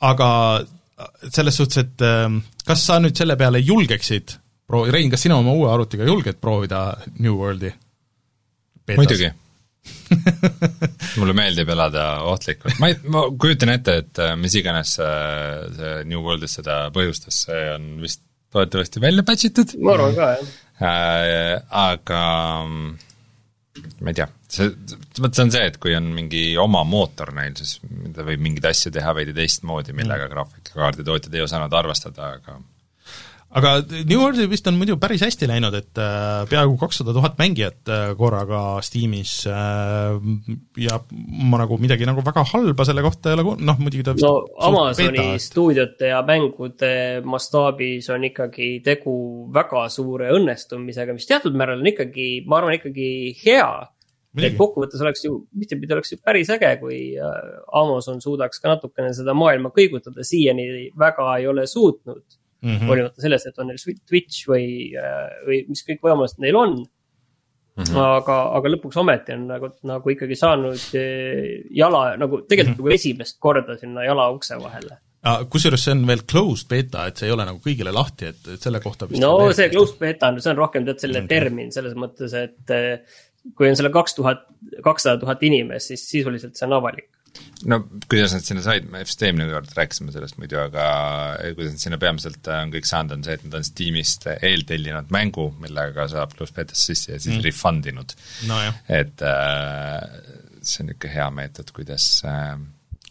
aga selles suhtes, et ähm, kas sa nüüd selle peale julgeksid proo-, Rein, kas sina oma uue arvutiga julged proovida New Worldi? Muidugi. [LAUGHS] mulle meeldib elada ohtlikult, ma ei, ma kujutan ette, et äh, mis iganes äh, see New Worldis seda põhjustas, see on vist loodetavasti välja patch itud ma arvan ka, jah. äh,, aga mm, ma ei tea, see, vot see on see, et kui on mingi oma mootor neil, siis ta võib mingeid asju teha veidi teistmoodi, millega graafikakaardi tootjad ei osanud arvestada, aga aga New Worldil vist on muidu päris hästi läinud, et äh, peaaegu kakssada tuhat mängijat äh, korraga Steamis äh, ja ma nagu midagi nagu väga halba selle kohta ei ole kuulnud, noh muidugi ta vist no Amazoni beta, et- stuudiote ja mängude mastaabis on ikkagi tegu väga suure õnnestumisega, mis teatud määral on ikkagi, ma arvan, ikkagi hea. et kokkuvõttes oleks ju, ühtepidi oleks ju päris äge, kui äh, Amazon suudaks ka natukene seda maailma kõigutada, siiani väga ei ole suutnud mm. -hmm. hoolimata sellest, et on neil Twitch või, või mis kõik võimalused neil on mm. -hmm. aga, aga lõpuks ometi on nagu, nagu ikkagi saanud eh, jala nagu tegelikult Mhm. nagu esimest korda sinna jala ukse vahele. Ah, kusjuures see on veel closed beta, et see ei ole nagu kõigile lahti, et, et selle kohta no veel- see closed beta on, see on rohkem tead selle Mhm. termin selles mõttes, et eh, kui on selle kaks tuhat, kakssada tuhat inimest, siis sisuliselt see on avalik. No kuidas nad sinna said, me vist eelmine kord rääkisime sellest muidu, aga kuidas nad sinna peamiselt äh, on kõik saanud, on see, et nad on Steamist eeltellinud mängu, millega saab pluss betasse sisse ja siis mm. refund inud. nojah, et äh, see on niisugune hea meetod, kuidas äh,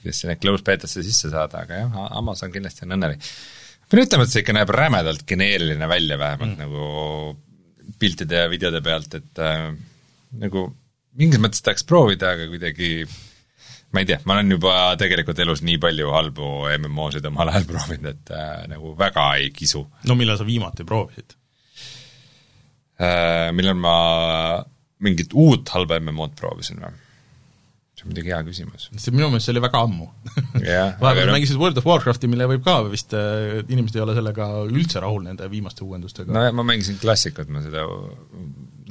kes sinna close betasse sisse saada, aga jah, Amazon kindlasti on õnnelik. pean ütlema, et see ikka näeb rämedalt geneeriline välja vähemalt mm. nagu piltide ja videode pealt, et äh, nagu mingis mõttes tahaks proovida, aga kuidagi ma ei tea, ma olen juba tegelikult elus nii palju halbu MMO-sid omal ajal [LAUGHS] proovinud, et äh, nagu väga ei kisu. no millal sa viimati proovisid äh,? millal ma mingit uut halba MMO-d proovisin või? see on muidugi hea küsimus. see minu meelest see oli väga ammu [LAUGHS] jah, vahepeal mängisid World of Warcrafti, mille võib ka vist äh, inimesed ei ole sellega üldse rahul, nende viimaste uuendustega no ma mängisin klassikut, ma seda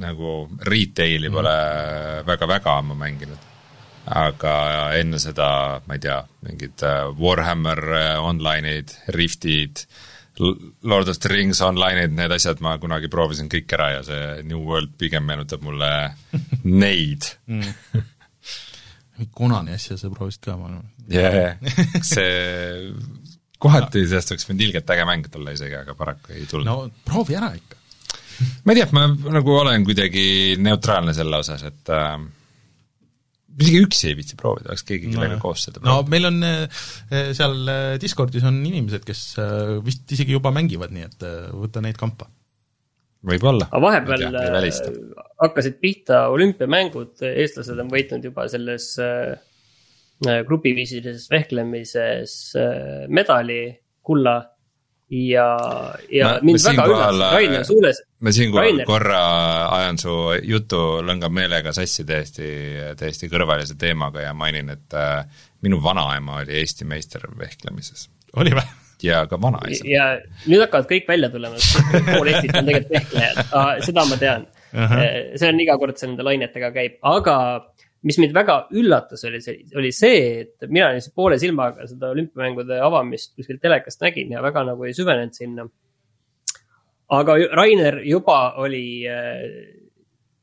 nagu retail'i pole väga-väga ammu mänginud. Aga enne seda, ma ei tea, mingid äh, Warhammer äh, online'id, Riftid, Lord of the Rings online'id, need asjad ma kunagi proovisin kõik ära ja see New World pigem meenutab mulle [LAUGHS] neid mm. Konani asja sa proovisid ka, ma arvan. jaa, [LAUGHS] see kohati sellest oleks võinud ilgelt äge mäng tulla isegi, aga paraku ei tulnud no proovi ära ikka. ma ei tea, ma nagu olen kuidagi neutraalne selle osas, et äh, isegi üksi ei viitsi proovida, oleks keegi, kellega jah. koos seda no proovida. meil on äh, seal äh, Discordis on inimesed, kes äh, vist isegi juba mängivad, nii et võta neid kampa. võib-olla. aga vahepeal hakkasid pihta olümpiamängud, eestlased on võitnud juba selles grupiviisilises vehklemises äh, medali, kulla ja, ja Ma- mind ma väga üllatas Rainer Suules, ma siinkohal korra ajan su jutu lõngab meelega sassi täiesti, täiesti kõrvalise teemaga ja mainin, et äh, minu vanaema oli Eesti meister vehklemises oli või? ja ka vanaisa. ja nüüd hakkavad kõik välja tulema, pool Eestit on tegelikult vehklejad, seda ma tean. see on iga kord, see nende lainetega käib, aga mis mind väga üllatas, oli see, oli see, et mina lihtsalt poole silmaga seda olümpiamängude avamist kuskilt telekast nägin ja väga nagu ei süvenenud sinna. aga Rainer juba oli äh,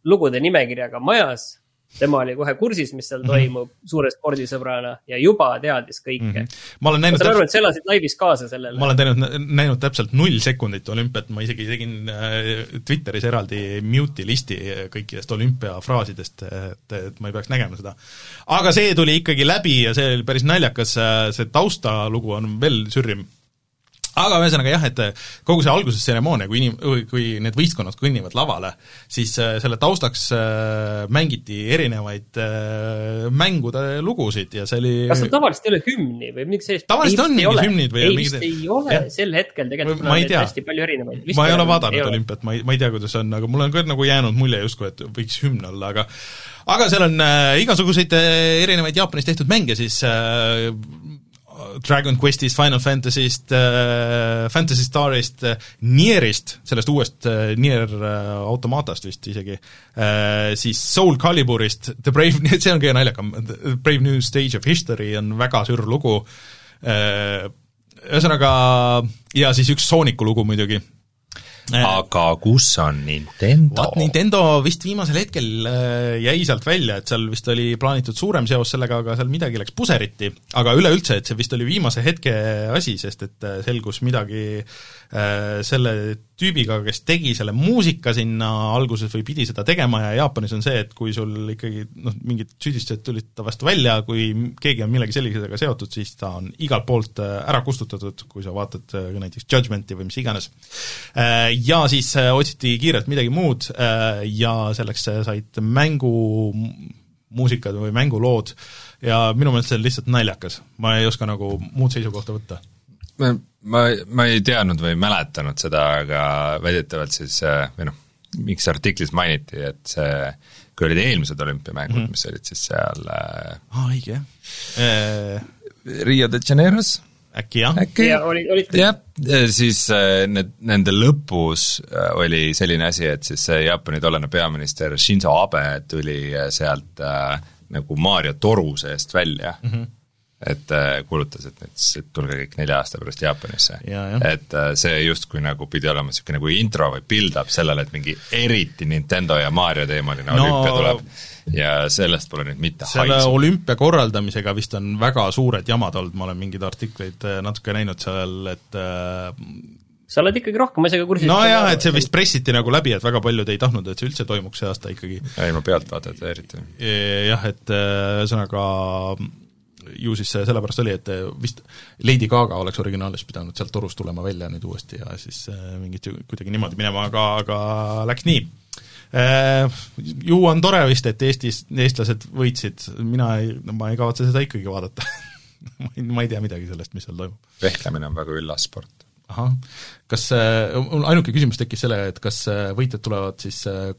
lugude nimekirjaga majas tema oli kohe kursis, mis seal toimub suure spordisõbrana ja juba teadis kõike mm. -hmm. ma olen ma näinud saan aru, et sa elasid laivis kaasa sellele ma olen teinud, näinud täpselt null sekundit olümpiat, ma isegi tegin äh, Twitteris eraldi mute'i listi kõikidest olümpiafraasidest, et, et ma ei peaks nägema seda. aga see tuli ikkagi läbi ja see oli päris naljakas, see taustalugu on veel sürrim aga ühesõnaga jah, et kogu see algusestseremoonia, kui inim-, kui need võistkonnad kõnnivad lavale, siis äh, selle taustaks äh, mängiti erinevaid äh, mängude lugusid ja see oli kas seal tavaliselt ei ole hümni või midagi sellist? Tavaliselt on mingid hümnid või mingid- ei ole jah. sel hetkel tegelikult, ei tea. hästi palju erinevaid. ma ei ole vaadanud olümpiat, ma ei, ma ei tea, kuidas on, aga mul on ka nagu jäänud mulje justkui, et võiks hümn olla, aga aga seal on äh, igasuguseid äh, erinevaid Jaapanis tehtud mänge siis äh, Dragon Questist, Final Fantasy'st äh,, Fantasy Starist äh,, Nierist, sellest uuest äh, Nier automaatast vist isegi siis Soul Caliburist, The Brave, [LAUGHS] see on kõige naljakam, Brave New Stage of History on väga sür lugu ühesõnaga ja siis üks Sooniku lugu muidugi aga kus on Nintendo? vaat Nintendo vist viimasel hetkel äh, jäi sealt välja, et seal vist oli plaanitud suurem seos sellega, aga seal midagi läks puseriti, aga üleüldse, et see vist oli viimase hetke asi, sest et äh, selgus midagi äh, selle tüübiga, kes tegi selle muusika sinna alguses või pidi seda tegema ja Jaapanis on see, et kui sul ikkagi noh, mingid süüdistused tulid ta vastu välja, kui keegi on millegi sellisega seotud, siis ta on igalt poolt äh, ära kustutatud, kui sa vaatad äh, näiteks Judgmenti või mis iganes. Äh, Ja siis otsiti kiirelt midagi muud ja selleks said mängu muusikad või mängulood ja minu meelest see on lihtsalt naljakas. ma ei oska nagu muud seisukohta võtta. Ma, ma, ma ei teadnud või ei mäletanud seda, aga väidetavalt siis äh, või noh, miks artiklis mainiti, et see, kui olid eelmised olümpiamängud mm, -hmm. mis olid siis seal äh, aa, õige jah. Rio de Janeiros äkki jah? äkki ja olid, olid jah, siis äh, need, nende lõpus äh, oli selline asi, et siis see Jaapani tollane peaminister Shinzo Abe tuli äh, sealt äh, nagu Maarja toru seest välja mm. -hmm et äh, kuulutas, et nüüd siis tulge kõik nelja aasta pärast Jaapanisse. Ja, et äh, see justkui nagu pidi olema niisugune nagu intro või build-up sellele, et mingi eriti Nintendo ja Mario teemaline No- olümpia tuleb ja sellest pole nüüd mitte selle haisu. olümpia korraldamisega vist on väga suured jamad olnud, ma olen mingeid artikleid äh, natuke näinud seal, et äh, sa oled ikkagi rohkem asjaga kursis. nojah, et see vist pressiti nagu läbi, et väga paljud ei tahtnud, et see üldse toimuks see aasta ikkagi. ei, ma pealtvaatajat eriti. jah, et äh, ühesõnaga ju siis see sellepärast oli, et vist Lady Gaga oleks originaalis pidanud sealt torust tulema välja nüüd uuesti ja siis äh, mingit kuidagi niimoodi minema, aga, aga läks nii äh, ju on tore vist, et Eestis eestlased võitsid, mina ei, ma ei kavatse seda ikkagi vaadata [LAUGHS] ma ei, ma ei tea midagi sellest, mis seal toimub. vehklemine on väga üllas sport. ahah, kas äh, mul ainuke küsimus tekkis sellega, et kas võitjad tulevad siis äh,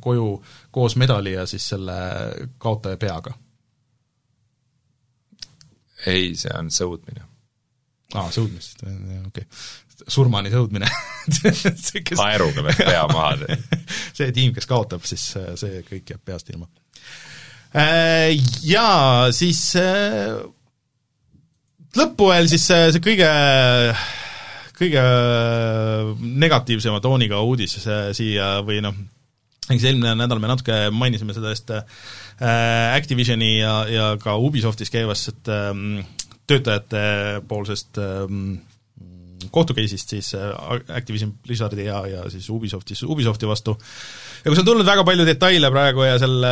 koju koos medali ja siis selle kaotaja peaga? Ei, see on sõudmine. aa, sõudmist, okei okay. surmani sõudmine [LAUGHS] kes naeruga peab pea maha teha [LAUGHS] see tiim, kes kaotab, siis see kõik jääb peast ilma. Jaa, siis lõppu veel siis see, see kõige kõige negatiivsema tooniga uudis siia või noh, eks eelmine nädal me natuke mainisime sellest äh, Activisioni ja, ja ka Ubisoftis käivast ähm, töötajate poolsest ähm, kohtukeisist siis äh, Activision Blizzardi ja, ja siis Ubisoftis, Ubisofti vastu. ja kus on tulnud väga palju detaile praegu ja selle,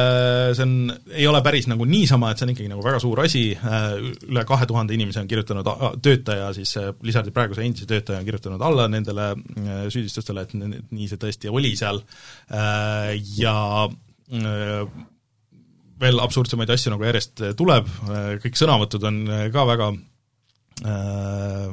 see on, ei ole päris nagu niisama, et see on ikkagi nagu väga suur asi, äh, üle kahe tuhande inimese on kirjutanud, töötaja siis, äh, Blizzardi praeguse endise töötaja on kirjutanud alla nendele süüdistustele, et nii see tõesti oli seal. Ja veel absurdsemaid asju nagu järjest tuleb, kõik sõnavõtud on ka väga äh,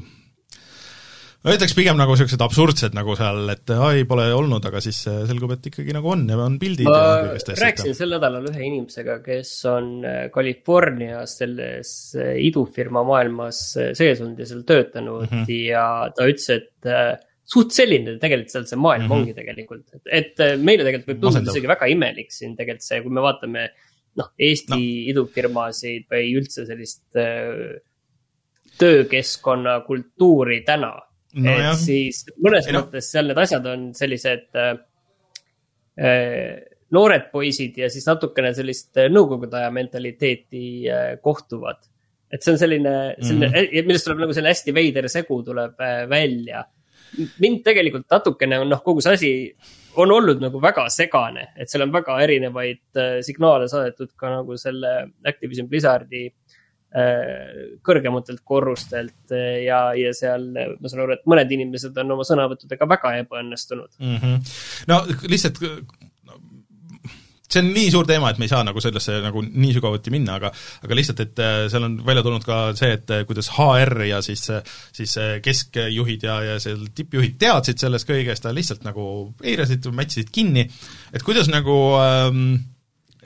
ma ütleks pigem nagu niisugused absurdsed nagu seal, et ai, pole olnud, aga siis selgub, et ikkagi nagu on ja on pildid ma ja kõigest asjast. rääkisin sel nädalal ühe inimesega, kes on äh, Californias selles äh, idufirma maailmas äh, sees olnud ja seal töötanud mm -hmm. ja ta ütles, et suht selline tegelikult seal see maailm mm -hmm. ongi tegelikult, et, meile tegelikult võib tunduda isegi väga imelik siin tegelikult see, kui me vaatame noh, Eesti no. idufirmasid või üldse sellist äh, töökeskkonna kultuuri täna no, et jah. siis mõnes Ei, mõttes seal need asjad on sellised äh, äh, noored poisid ja siis natukene sellist äh, nõukogude aja mentaliteeti äh, kohtuvad. et see on selline, selline mm, -hmm. millest tuleb nagu selline hästi veider segu tuleb äh, välja. mind tegelikult natukene on noh, kogu see asi on olnud nagu väga segane, et seal on väga erinevaid äh, signaale saadetud ka nagu selle Activision Blizzardi kõrgematelt korrustelt äh, ja, ja seal ma saan aru, et mõned inimesed on oma sõnavõttudega väga ebaõnnestunud mm. -hmm. no lihtsalt see on nii suur teema, et me ei saa nagu sellesse nagu nii sügavuti minna, aga aga lihtsalt, et äh, seal on välja tulnud ka see, et kuidas HR ja siis, siis keskjuhid ja, ja seal tippjuhid teadsid sellest kõigest, aga lihtsalt nagu eirasid, mätsisid kinni, et kuidas nagu ähm,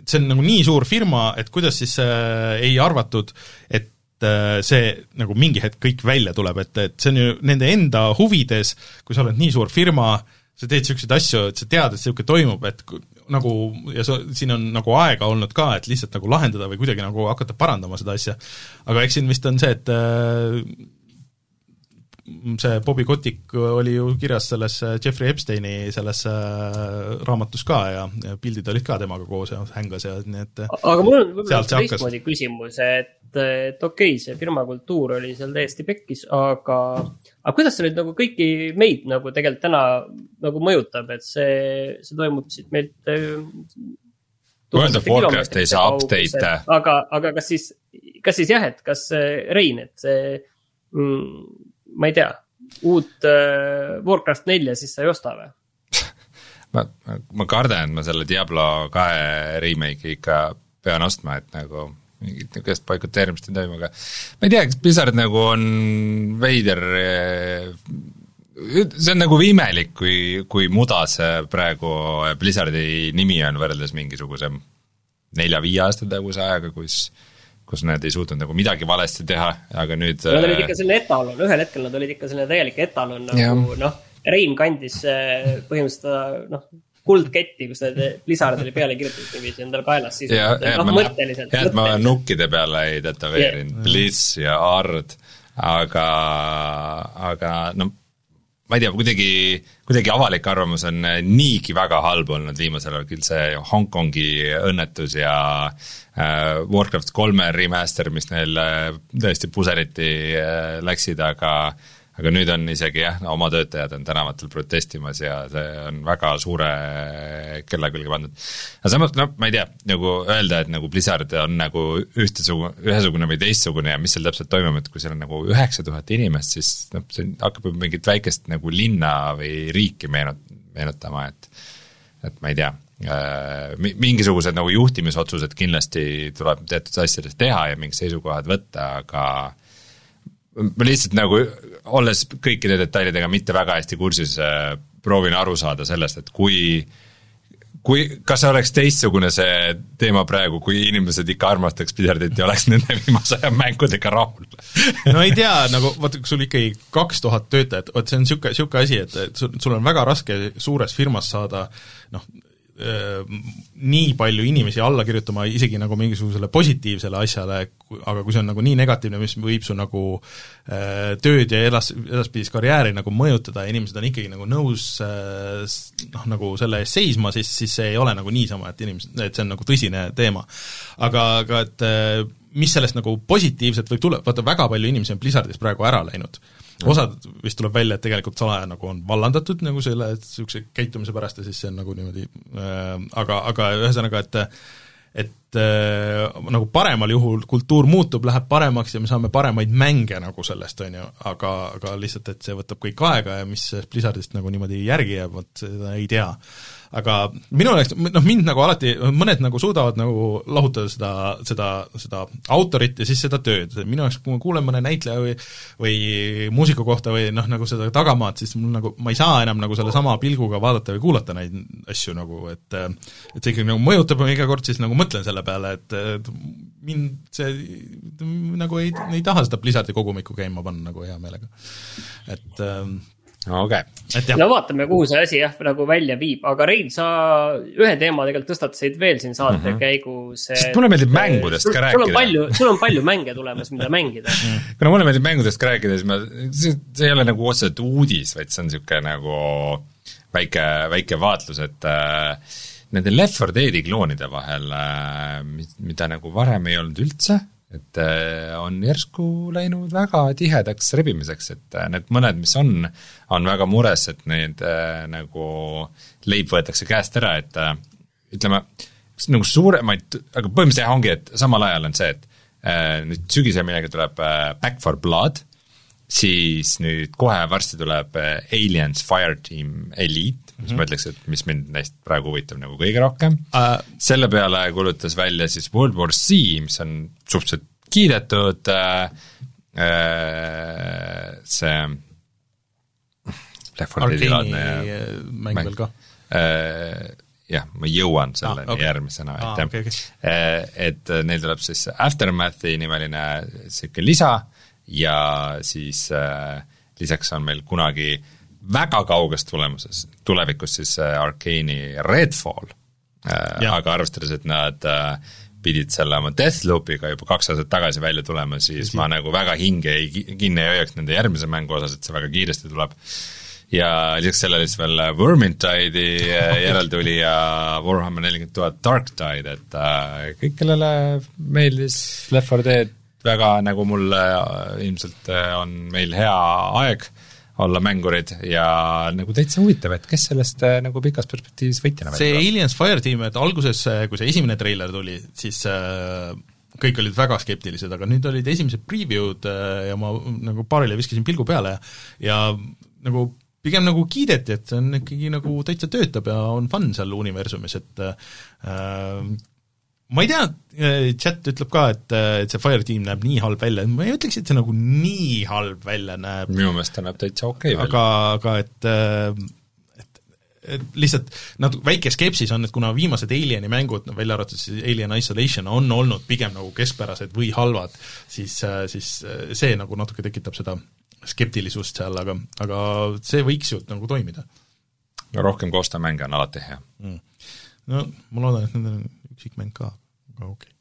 see on nagu nii suur firma, et kuidas siis äh, ei arvatud, et äh, see nagu mingi hetk kõik välja tuleb, et, et see on ju nende enda huvides, kui sa oled nii suur firma, sa teed niisuguseid asju, et sa tead, et niisugune toimub, et nagu ja sa, siin on nagu aega olnud ka, et lihtsalt nagu lahendada või kuidagi nagu hakata parandama seda asja. aga eks siin vist on see, et äh, see Bobby Kotick oli ju kirjas selles äh, Jeffrey Epsteini selles äh, raamatus ka ja, pildid olid ka temaga koos ja hängas ja nii et aga mul on võib-olla teistmoodi küsimus, et, et okei okay,, see firma kultuur oli seal täiesti pekkis, aga aga kuidas see nüüd nagu kõiki meid nagu tegelikult täna nagu mõjutab, et see, see toimub siit meilt äh, World of Warcraft ei saa update'e. aga, aga kas siis, kas siis jah, et kas Rein, et see mm, ma ei tea, uut äh, Warcraft nelja siis sa ei osta või? [LAUGHS] ma, ma kardan, et ma selle Diablo kahe remake'i ikka pean ostma, et nagu mingit niisugust boikoteerimist ei toimu, aga ma ei tea, kas Blizzard nagu on veider äh, see on nagu imelik, kui, kui mudas praegu Blizzardi nimi on võrreldes mingisuguse nelja-viie aasta taguse ajaga, kus kus nad ei suutnud nagu midagi valesti teha, aga nüüd. Nad olid äh, ikka selline etalon, ühel hetkel nad olid ikka selline täielik etalon nagu noh, Rein kandis äh, põhimõtteliselt noh, kuldketti, kus ta Blizzardile peale kirjutatud niiviisi endale kaelas siis. jah, noh, mõtteliselt. jah, et ma nukkide peale ei tätoveerinud yeah. Blizz ja Ard, aga, aga no ma ei tea, kuidagi, kuidagi avalik arvamus on niigi väga halb olnud viimasel ajal, küll see Hongkongi õnnetus ja äh, Warcraft kolme remaster, mis neil äh, tõesti puseriti äh, läksid, aga aga nüüd on isegi jah, oma töötajad on tänavatel protestimas ja see on väga suure kella külge pandud. aga samas noh, ma ei tea, nagu öelda, et nagu Blizzard on nagu ühtesugune, ühesugune või teistsugune ja mis seal täpselt toimub, et kui seal on nagu üheksa tuhat inimest, siis noh, see hakkab juba mingit väikest nagu linna või riiki meenut-, meenutama, et et ma ei tea, mingisugused nagu juhtimisotsused kindlasti tuleb teatud asjades teha ja mingid seisukohad võtta, aga ma lihtsalt nagu, olles kõikide detailidega mitte väga hästi kursis, proovin aru saada sellest, et kui kui, kas see oleks teistsugune see teema praegu, kui inimesed ikka armastaks Blizzardit ja oleks nende viimase aja mängudega rahul? No ei tea, nagu vaata, kui sul ikkagi kaks tuhat töötajat, vot see on niisugune, niisugune asi, et, et sul, sul on väga raske suures firmas saada noh, nii palju inimesi alla kirjutama isegi nagu mingisugusele positiivsele asjale, aga kui see on nagu nii negatiivne, mis võib su nagu äh, tööd ja edas, edaspidist karjääri nagu mõjutada ja inimesed on ikkagi nagu nõus äh, noh, nagu selle eest seisma, siis, siis see ei ole nagu niisama, et inimesed, et see on nagu tõsine teema. aga, aga et äh, mis sellest nagu positiivset võib tulla, vaata väga palju inimesi on Blizzardist praegu ära läinud osad vist tuleb välja, et tegelikult salaja nagu on vallandatud nagu selle niisuguse käitumise pärast ja siis see on nagu niimoodi äh,, aga, aga ühesõnaga, et et äh, nagu paremal juhul kultuur muutub, läheb paremaks ja me saame paremaid mänge nagu sellest, on ju, aga, aga lihtsalt, et see võtab kõik aega ja mis Blizzardist nagu niimoodi järgi jääb, vot seda ei tea aga minu jaoks, noh mind nagu alati, mõned nagu suudavad nagu lahutada seda, seda, seda autorit ja siis seda tööd, minu jaoks, kui ma kuulen mõne näitleja või või muusika kohta või noh, nagu seda tagamaad, siis mul nagu, ma ei saa enam nagu sellesama pilguga vaadata või kuulata neid asju nagu, et et see ikkagi nagu mõjutab ja iga kord siis nagu mõtlen selle peale, et, et mind see nagu ei, ei taha seda Blizzardi kogumikku käima panna nagu hea meelega. et okei okay.. no vaatame, kuhu see asi jah, nagu välja viib, aga Rein, sa ühe teema tegelikult tõstatasid veel siin saate mm -hmm. käigus. sest mulle meeldib mängudest ka rääkida. sul on palju, sul on palju mänge tulemas, mida mängida [LAUGHS] kuna mulle meeldib mängudest ka rääkida, siis ma, see, ei ole nagu otseselt uudis, vaid see on niisugune nagu väike, väike vaatlus, et äh, nende Left 4 Deadi kloonide vahel äh,, mida nagu varem ei olnud üldse et äh, on järsku läinud väga tihedaks rebimiseks, et äh, need mõned, mis on, on väga mures, et need äh, nagu leib võetakse käest ära, et ütleme, nagu suuremaid, aga põhimõtteliselt jah, ongi, et samal ajal on see, et nüüd sügisel millega tuleb Back for Blood, siis nüüd kohe varsti tuleb Aliens Fireteam Elite, mis mm -hmm. ma ütleks, et mis mind neist praegu huvitab nagu kõige rohkem uh,. selle peale kuulutas välja siis World War Z, mis on suhteliselt kiidetud äh, äh, see Left 4 Deadi laadne mäng veel ka äh, jah, ma jõuan selleni ah, okay. järgmisena, aitäh ah,. Okay, okay. Et neil tuleb siis Aftermathi nimeline niisugune lisa ja siis äh, lisaks on meil kunagi väga kauges tulemuses, tulevikus siis äh, Arkeeni Redfall. Äh,, aga arvestades, et nad äh, pidid selle oma Deathloopiga juba kaks aastat tagasi välja tulema, siis ma nagu väga hinge ei, kinni ei hoiaks nende järgmise mängu osas, et see väga kiiresti tuleb. ja lisaks sellele siis veel Vermintide'i [LAUGHS] järeltulija Warhammer nelikümmend tuhat Dark Tide, et äh, kõik, kellele meeldis Left 4 Dead väga, nagu mulle äh, ilmselt äh, on meil hea aeg olla mängurid ja nagu täitsa huvitav, et kes sellest äh, nagu pikas perspektiivis võitjana see Aliens Fireteam, et alguses, äh, kui see esimene treiler tuli, siis äh, kõik olid väga skeptilised, aga nüüd olid esimesed preview'd äh, ja ma nagu paarile viskasin pilgu peale ja, ja nagu pigem nagu kiideti, et see on ikkagi nagu täitsa töötab ja on fun seal universumis, et äh, ma ei tea, äh, chat ütleb ka, et, äh, et see Fireteam näeb nii halb välja, ma ei ütleks, et see nagu nii halb välja näeb. minu meelest ta näeb täitsa okei okay aga, aga et äh, et, et lihtsalt natuke väike skepsis on, et kuna viimased Alieni mängud, no välja arvatud siis Alien Isolation, on olnud pigem nagu keskpärased või halvad, siis, siis see nagu natuke tekitab seda skeptilisust seal, aga, aga see võiks ju nagu toimida. no rohkem koostöömänge on alati hea mm.. no ma loodan, et nendel üksikmäng ka, aga okei okay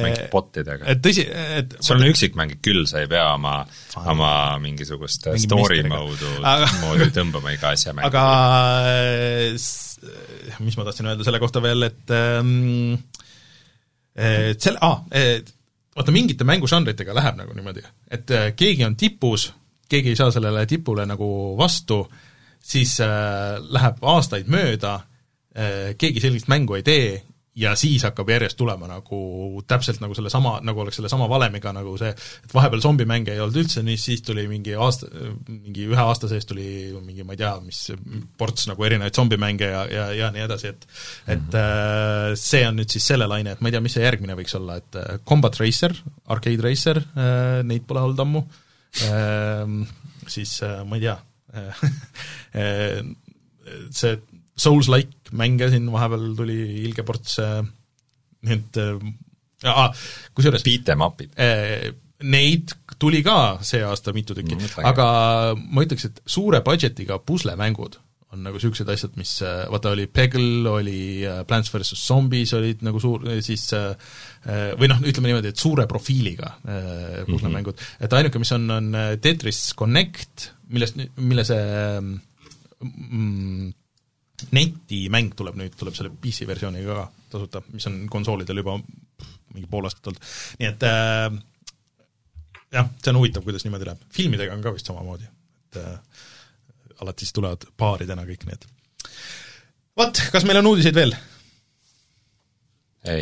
mängid botidega. et tõsi, et sul on üksikmängid küll, sa ei pea oma, oma mingisugust Mingi story mode'u aga... moodi tõmbama iga asja mängu. aga mis ma tahtsin öelda selle kohta veel, et ähm, et selle, aa, vaata mingite mängužanritega läheb nagu niimoodi, et äh, keegi on tipus keegi ei saa sellele tipule nagu vastu, siis äh, läheb aastaid mööda äh,, keegi sellist mängu ei tee ja siis hakkab järjest tulema nagu täpselt nagu sellesama, nagu oleks sellesama valemiga nagu see, et vahepeal zombimänge ei olnud üldse, nii siis tuli mingi aasta, mingi ühe aasta sees tuli mingi ma ei tea, mis ports nagu erinevaid zombimänge ja, ja, ja nii edasi, et et mm -hmm. see on nüüd siis selle laine, et ma ei tea, mis see järgmine võiks olla, et äh, Combat Racer, Arcade Racer, äh, neid pole olnud ammu, siis ma ei tea, [LAUGHS] see Souls-like mänge siin vahepeal tuli ilge ports, nii et äh, kusjuures Beat em up'id. Äh, neid tuli ka see aasta mitu tükki mm,, aga ma ütleks, et suure budget'iga puslemängud on nagu niisugused asjad, mis äh, vaata, oli Peggle, oli Plants versus Zombies olid nagu suur, siis või noh, ütleme niimoodi, et suure profiiliga puslemängud mm, -hmm. et ainuke, mis on, on Tetris Connect, millest, mille see mm, netimäng tuleb nüüd, tuleb selle PC versiooniga ka tasuta, mis on konsoolidel juba mingi pool aastat olnud, nii et äh, jah, see on huvitav, kuidas niimoodi läheb. filmidega on ka vist samamoodi, et äh, alati siis tulevad paaridena kõik need. vot, kas meil on uudiseid veel?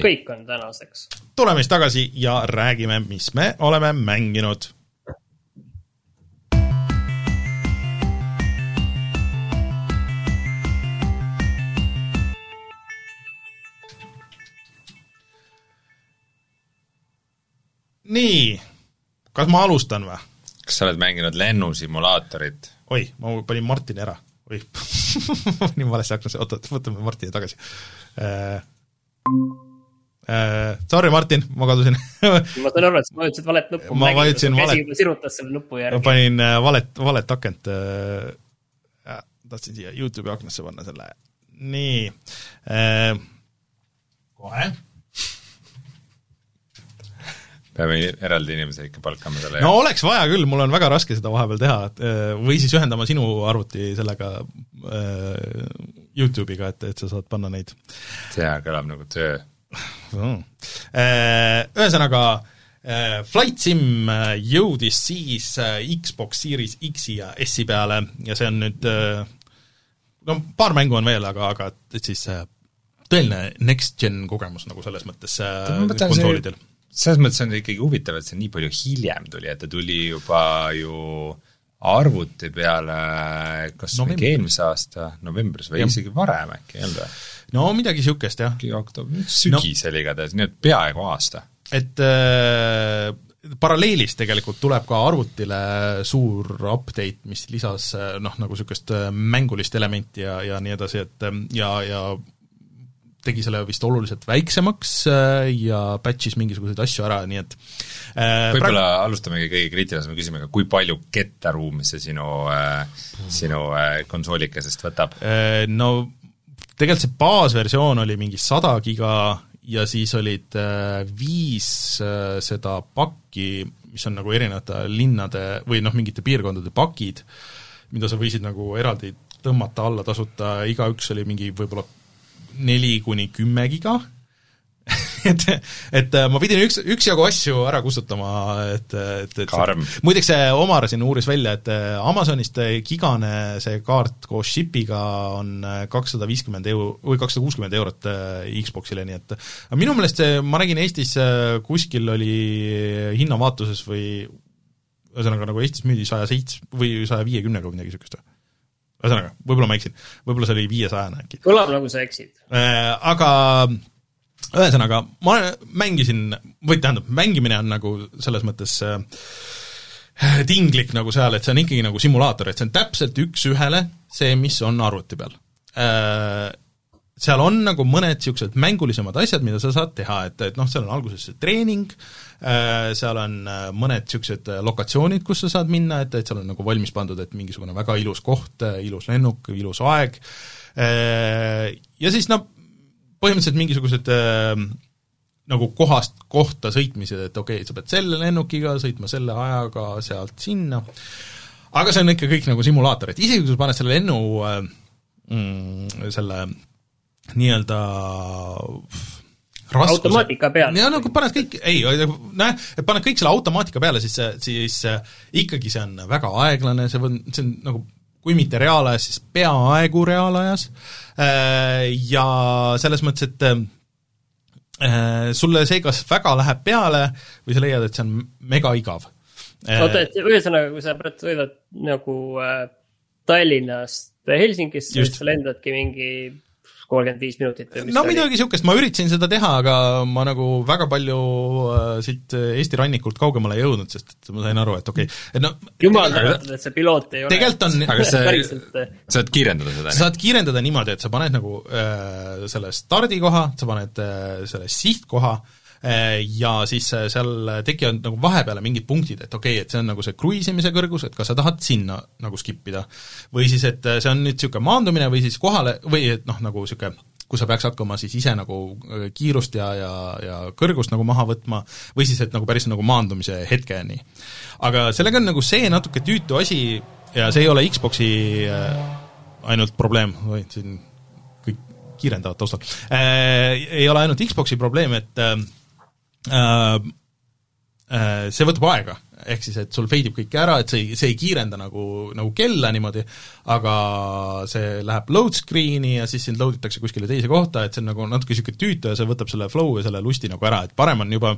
kõik on tänaseks. tuleme siis tagasi ja räägime, mis me oleme mänginud nii, kas ma alustan või? kas sa oled mänginud lennusimulaatorit? oi, ma panin Martini ära, oih [LAUGHS] panin valesse aknasse, oot, oot, võtame Martini tagasi äh,. Äh, sorry, Martin, ma kadusin [LAUGHS] ma saan aru, et sa vajutasid valet nuppu. ma vajutasin valet. sirutas selle nupu järgi. ma panin äh, valet, valet akent äh,, tahtsin siia Youtube'i aknasse panna selle, nii äh,, kohe peame eraldi inimese ikka palkama selle no oleks vaja küll, mul on väga raske seda vahepeal teha, et äh, või siis ühendama sinu arvuti sellega äh, Youtube'iga, et, et sa saad panna neid. see kõlab nagu töö. Mm.. Ühesõnaga, Flight Sim jõudis siis Xbox Series X-i ja S-i peale ja see on nüüd no paar mängu on veel, aga, aga et siis tõeline next-gen kogemus nagu selles mõttes konsoolidel see selles mõttes on ikkagi huvitav, et see nii palju hiljem tuli, et ta tuli juba ju arvuti peale kas November. mingi eelmise aasta novembris või ja. isegi varem äkki, ei olnud või? no midagi niisugust, jah. sügis no. oli igatahes, nii et peaaegu aasta. et äh, paralleelis tegelikult tuleb ka arvutile suur update, mis lisas noh, nagu niisugust mängulist elementi ja, ja nii edasi, et ja, ja tegi selle vist oluliselt väiksemaks äh, ja patch'is mingisuguseid asju ära, nii et äh, võib-olla praegu... alustamegi kõige kriitilisema küsimusega, kui palju kettaruumi see sinu äh,, sinu äh, konsoolikesest võtab? Äh, no tegelikult see baasversioon oli mingi sada giga ja siis olid äh, viis seda pakki, mis on nagu erinevate linnade või noh, mingite piirkondade pakid, mida sa võisid nagu eraldi tõmmata alla tasuta, igaüks oli mingi võib-olla neli kuni kümme giga [LAUGHS] et, et äh, ma pidin üks, üksjagu asju ära kustutama, et, et, et Karm. muideks see Omar siin uuris välja, et äh, Amazonist gigane see kaart koos shipiga on äh, kakssada viiskümmend euro, või kakssada kuuskümmend eurot Xboxile, nii et minu meelest see, ma nägin Eestis kuskil oli hinnavaatuses või ühesõnaga, nagu Eestis müüdi saja seits- või saja viiekümnega või midagi niisugust või? Ühesõnaga, võib-olla ma eksin, võib-olla see oli viiesajane äkki. kõlab nagu sa eksid äh,. Aga ühesõnaga, ma mängisin, või tähendab, mängimine on nagu selles mõttes äh, tinglik nagu seal, et see on ikkagi nagu simulaator, et see on täpselt üks-ühele see, mis on arvuti peal äh, seal on nagu mõned niisugused mängulisemad asjad, mida sa saad teha, et, et noh, seal on alguses see treening, äh, seal on äh, mõned niisugused äh, lokatsioonid, kus sa saad minna, et, et seal on nagu valmis pandud, et mingisugune väga ilus koht, ilus lennuk, ilus aeg, ja siis noh, põhimõtteliselt mingisugused nagu kohast kohta sõitmised, et okei okay,, sa pead selle lennukiga sõitma selle ajaga sealt sinna, aga see on ikka kõik nagu simulaator, et isegi kui sa paned selle lennu mm, selle nii-öelda raskuse. automaatika peale. ja nagu paned kõik, ei, näe, et paned kõik selle automaatika peale, siis siis äh, ikkagi see on väga aeglane, see on, see on nagu kui mitte reaalajas, siis peaaegu reaalajas äh, ja selles mõttes, et äh, sulle see kas väga läheb peale või sa leiad, et see on mega igav. oota, et ühesõnaga, kui sa praegu sõidad nagu Tallinnast Helsingisse, siis sa lendadki mingi kolmkümmend viis minutit või mis no midagi niisugust, ma üritasin seda teha, aga ma nagu väga palju äh, siit Eesti rannikult kaugemale ei jõudnud, sest et ma sain aru, et okei okay,, et no jumal tänatud, et see piloot ei ole tegelikult on aga see, päriselt äh, sa saad kiirendada seda? sa saad kiirendada niimoodi, et sa paned nagu äh, selle stardikoha, sa paned äh, selle sihtkoha äh, ja siis äh, seal tekivad nagu vahepeale mingid punktid, et okei okay,, et see on nagu see kruiisimise kõrgus, et kas sa tahad sinna nagu skip ida. või siis, et äh, see on nüüd niisugune maandumine või siis kohale, või et noh, nagu niisugune kus sa peaks hakkama siis ise nagu kiirust ja, ja, ja kõrgust nagu maha võtma, või siis et nagu päris nagu maandumise hetkeni. aga sellega on nagu see natuke tüütu asi ja see ei ole Xboxi ainult probleem, oi, siin kõik kiirendavad taustal äh,, ei ole ainult Xboxi probleem, et äh, äh, see võtab aega, ehk siis, et sul feidib kõik ära, et see ei, see ei kiirenda nagu, nagu kella niimoodi, aga see läheb load screen'i ja siis sind load itakse kuskile teise kohta, et see on nagu natuke niisugune tüütu ja see võtab selle flow ja selle lusti nagu ära, et parem on juba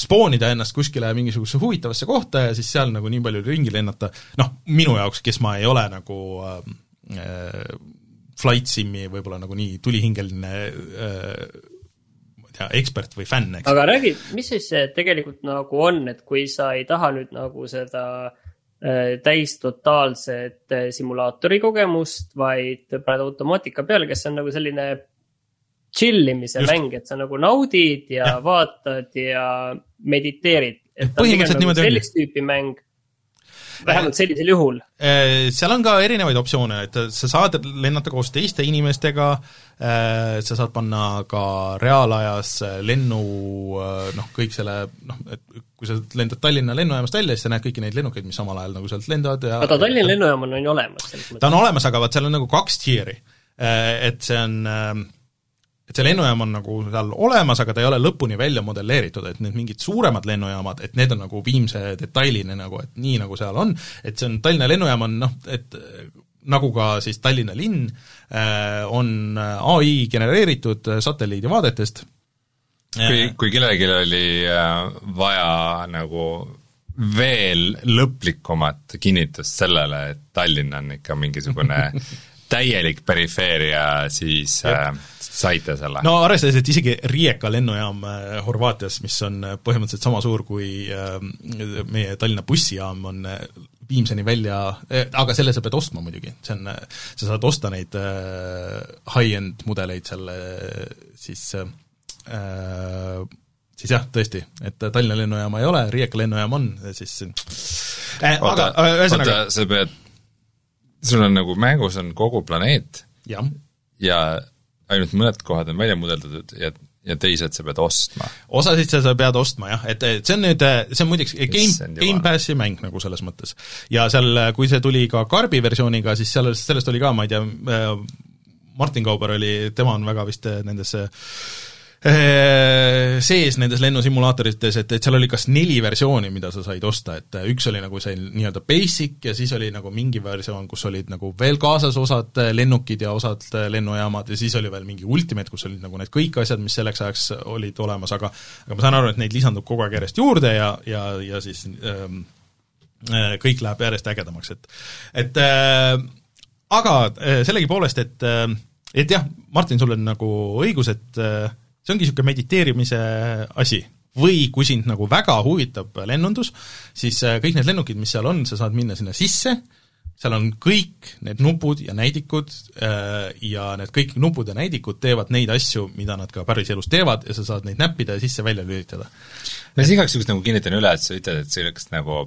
spoonida ennast kuskile mingisugusesse huvitavasse kohta ja siis seal nagu nii palju ringi lennata, noh, minu jaoks, kes ma ei ole nagu äh, flight sim'i võib-olla nagu nii tulihingeline äh, ekspert või fänn, eks. aga räägi, mis siis see tegelikult nagu on, et kui sa ei taha nüüd nagu seda äh, täis totaalset äh, simulaatori kogemust, vaid paned automaatika peale, kes on nagu selline chill imise Just. mäng, et sa nagu naudid ja, ja. vaatad ja mediteerid. et ta on pigem nagu sellist tüüpi mäng vähemalt sellisel juhul. Äh, seal on ka erinevaid optsioone, et sa saad lennata koos teiste inimestega, äh, sa saad panna ka reaalajas lennu noh, kõik selle noh, et kui sa lendad Tallinna lennujaamast välja, siis sa näed kõiki neid lennukeid, mis samal ajal nagu sealt lendavad ja aga Tallinna lennujaam on ju olemas? ta on olemas, aga vot seal on nagu kaks tier'i. Äh, et see on et see lennujaam on nagu seal olemas, aga ta ei ole lõpuni välja modelleeritud, et need mingid suuremad lennujaamad, et need on nagu viimse detailini nagu, et nii, nagu seal on, et see on, Tallinna lennujaam on noh, et nagu ka siis Tallinna linn, äh, on ai genereeritud satelliidivaadetest. kui, kui kellelgi oli äh, vaja nagu veel lõplikumat kinnitust sellele, et Tallinn on ikka mingisugune [LAUGHS] täielik perifeeria, siis äh, saite selle? no arvestades, et isegi Rijeka lennujaam äh, Horvaatias, mis on äh, põhimõtteliselt sama suur kui äh, meie Tallinna bussijaam, on äh, Viimseni välja äh,, aga selle sa pead ostma muidugi, see on, sa saad osta neid äh, high-end mudeleid selle siis äh, siis jah, tõesti, et Tallinna lennujaama ei ole, Rijeka lennujaam on, siis äh, oota, oota, sa pead sul on nagu mängus on kogu planeet ja, ja ainult mõned kohad on välja mudeldatud ja, ja teised sa pead ostma. osasid sa, pead ostma jah, et, et see on nüüd, see on muideks Game, Game Passi mäng nagu selles mõttes. ja seal, kui see tuli ka Karbi versiooniga, siis sellest, sellest oli ka, ma ei tea, äh, Martin Kauber oli, tema on väga vist nendesse äh, Äh, sees nendes lennusimulaatorites, et, et seal oli kas neli versiooni, mida sa said osta, et äh, üks oli nagu see nii-öelda basic ja siis oli nagu mingi versioon, kus olid nagu veel kaasas osad äh, lennukid ja osad lennujaamad ja siis oli veel mingi ultimate, kus olid nagu need kõik asjad, mis selleks ajaks olid olemas, aga aga ma saan aru, et neid lisandub kogu aeg järjest juurde ja, ja, ja siis ähm, kõik läheb järjest ägedamaks, et et äh, aga sellegipoolest, et et jah, Martin, sul on nagu õigus, et äh, see ongi niisugune mediteerimise asi. või kui sind nagu väga huvitab lennundus, siis äh, kõik need lennukid, mis seal on, sa saad minna sinna sisse, seal on kõik need nupud ja näidikud äh, ja need kõik nupud ja näidikud teevad neid asju, mida nad ka päriselus teevad ja sa saad neid näppida ja sisse-välja lülitada. ma siis igaks juhuks nagu kinnitan üle, et sa ütled, et sellist nagu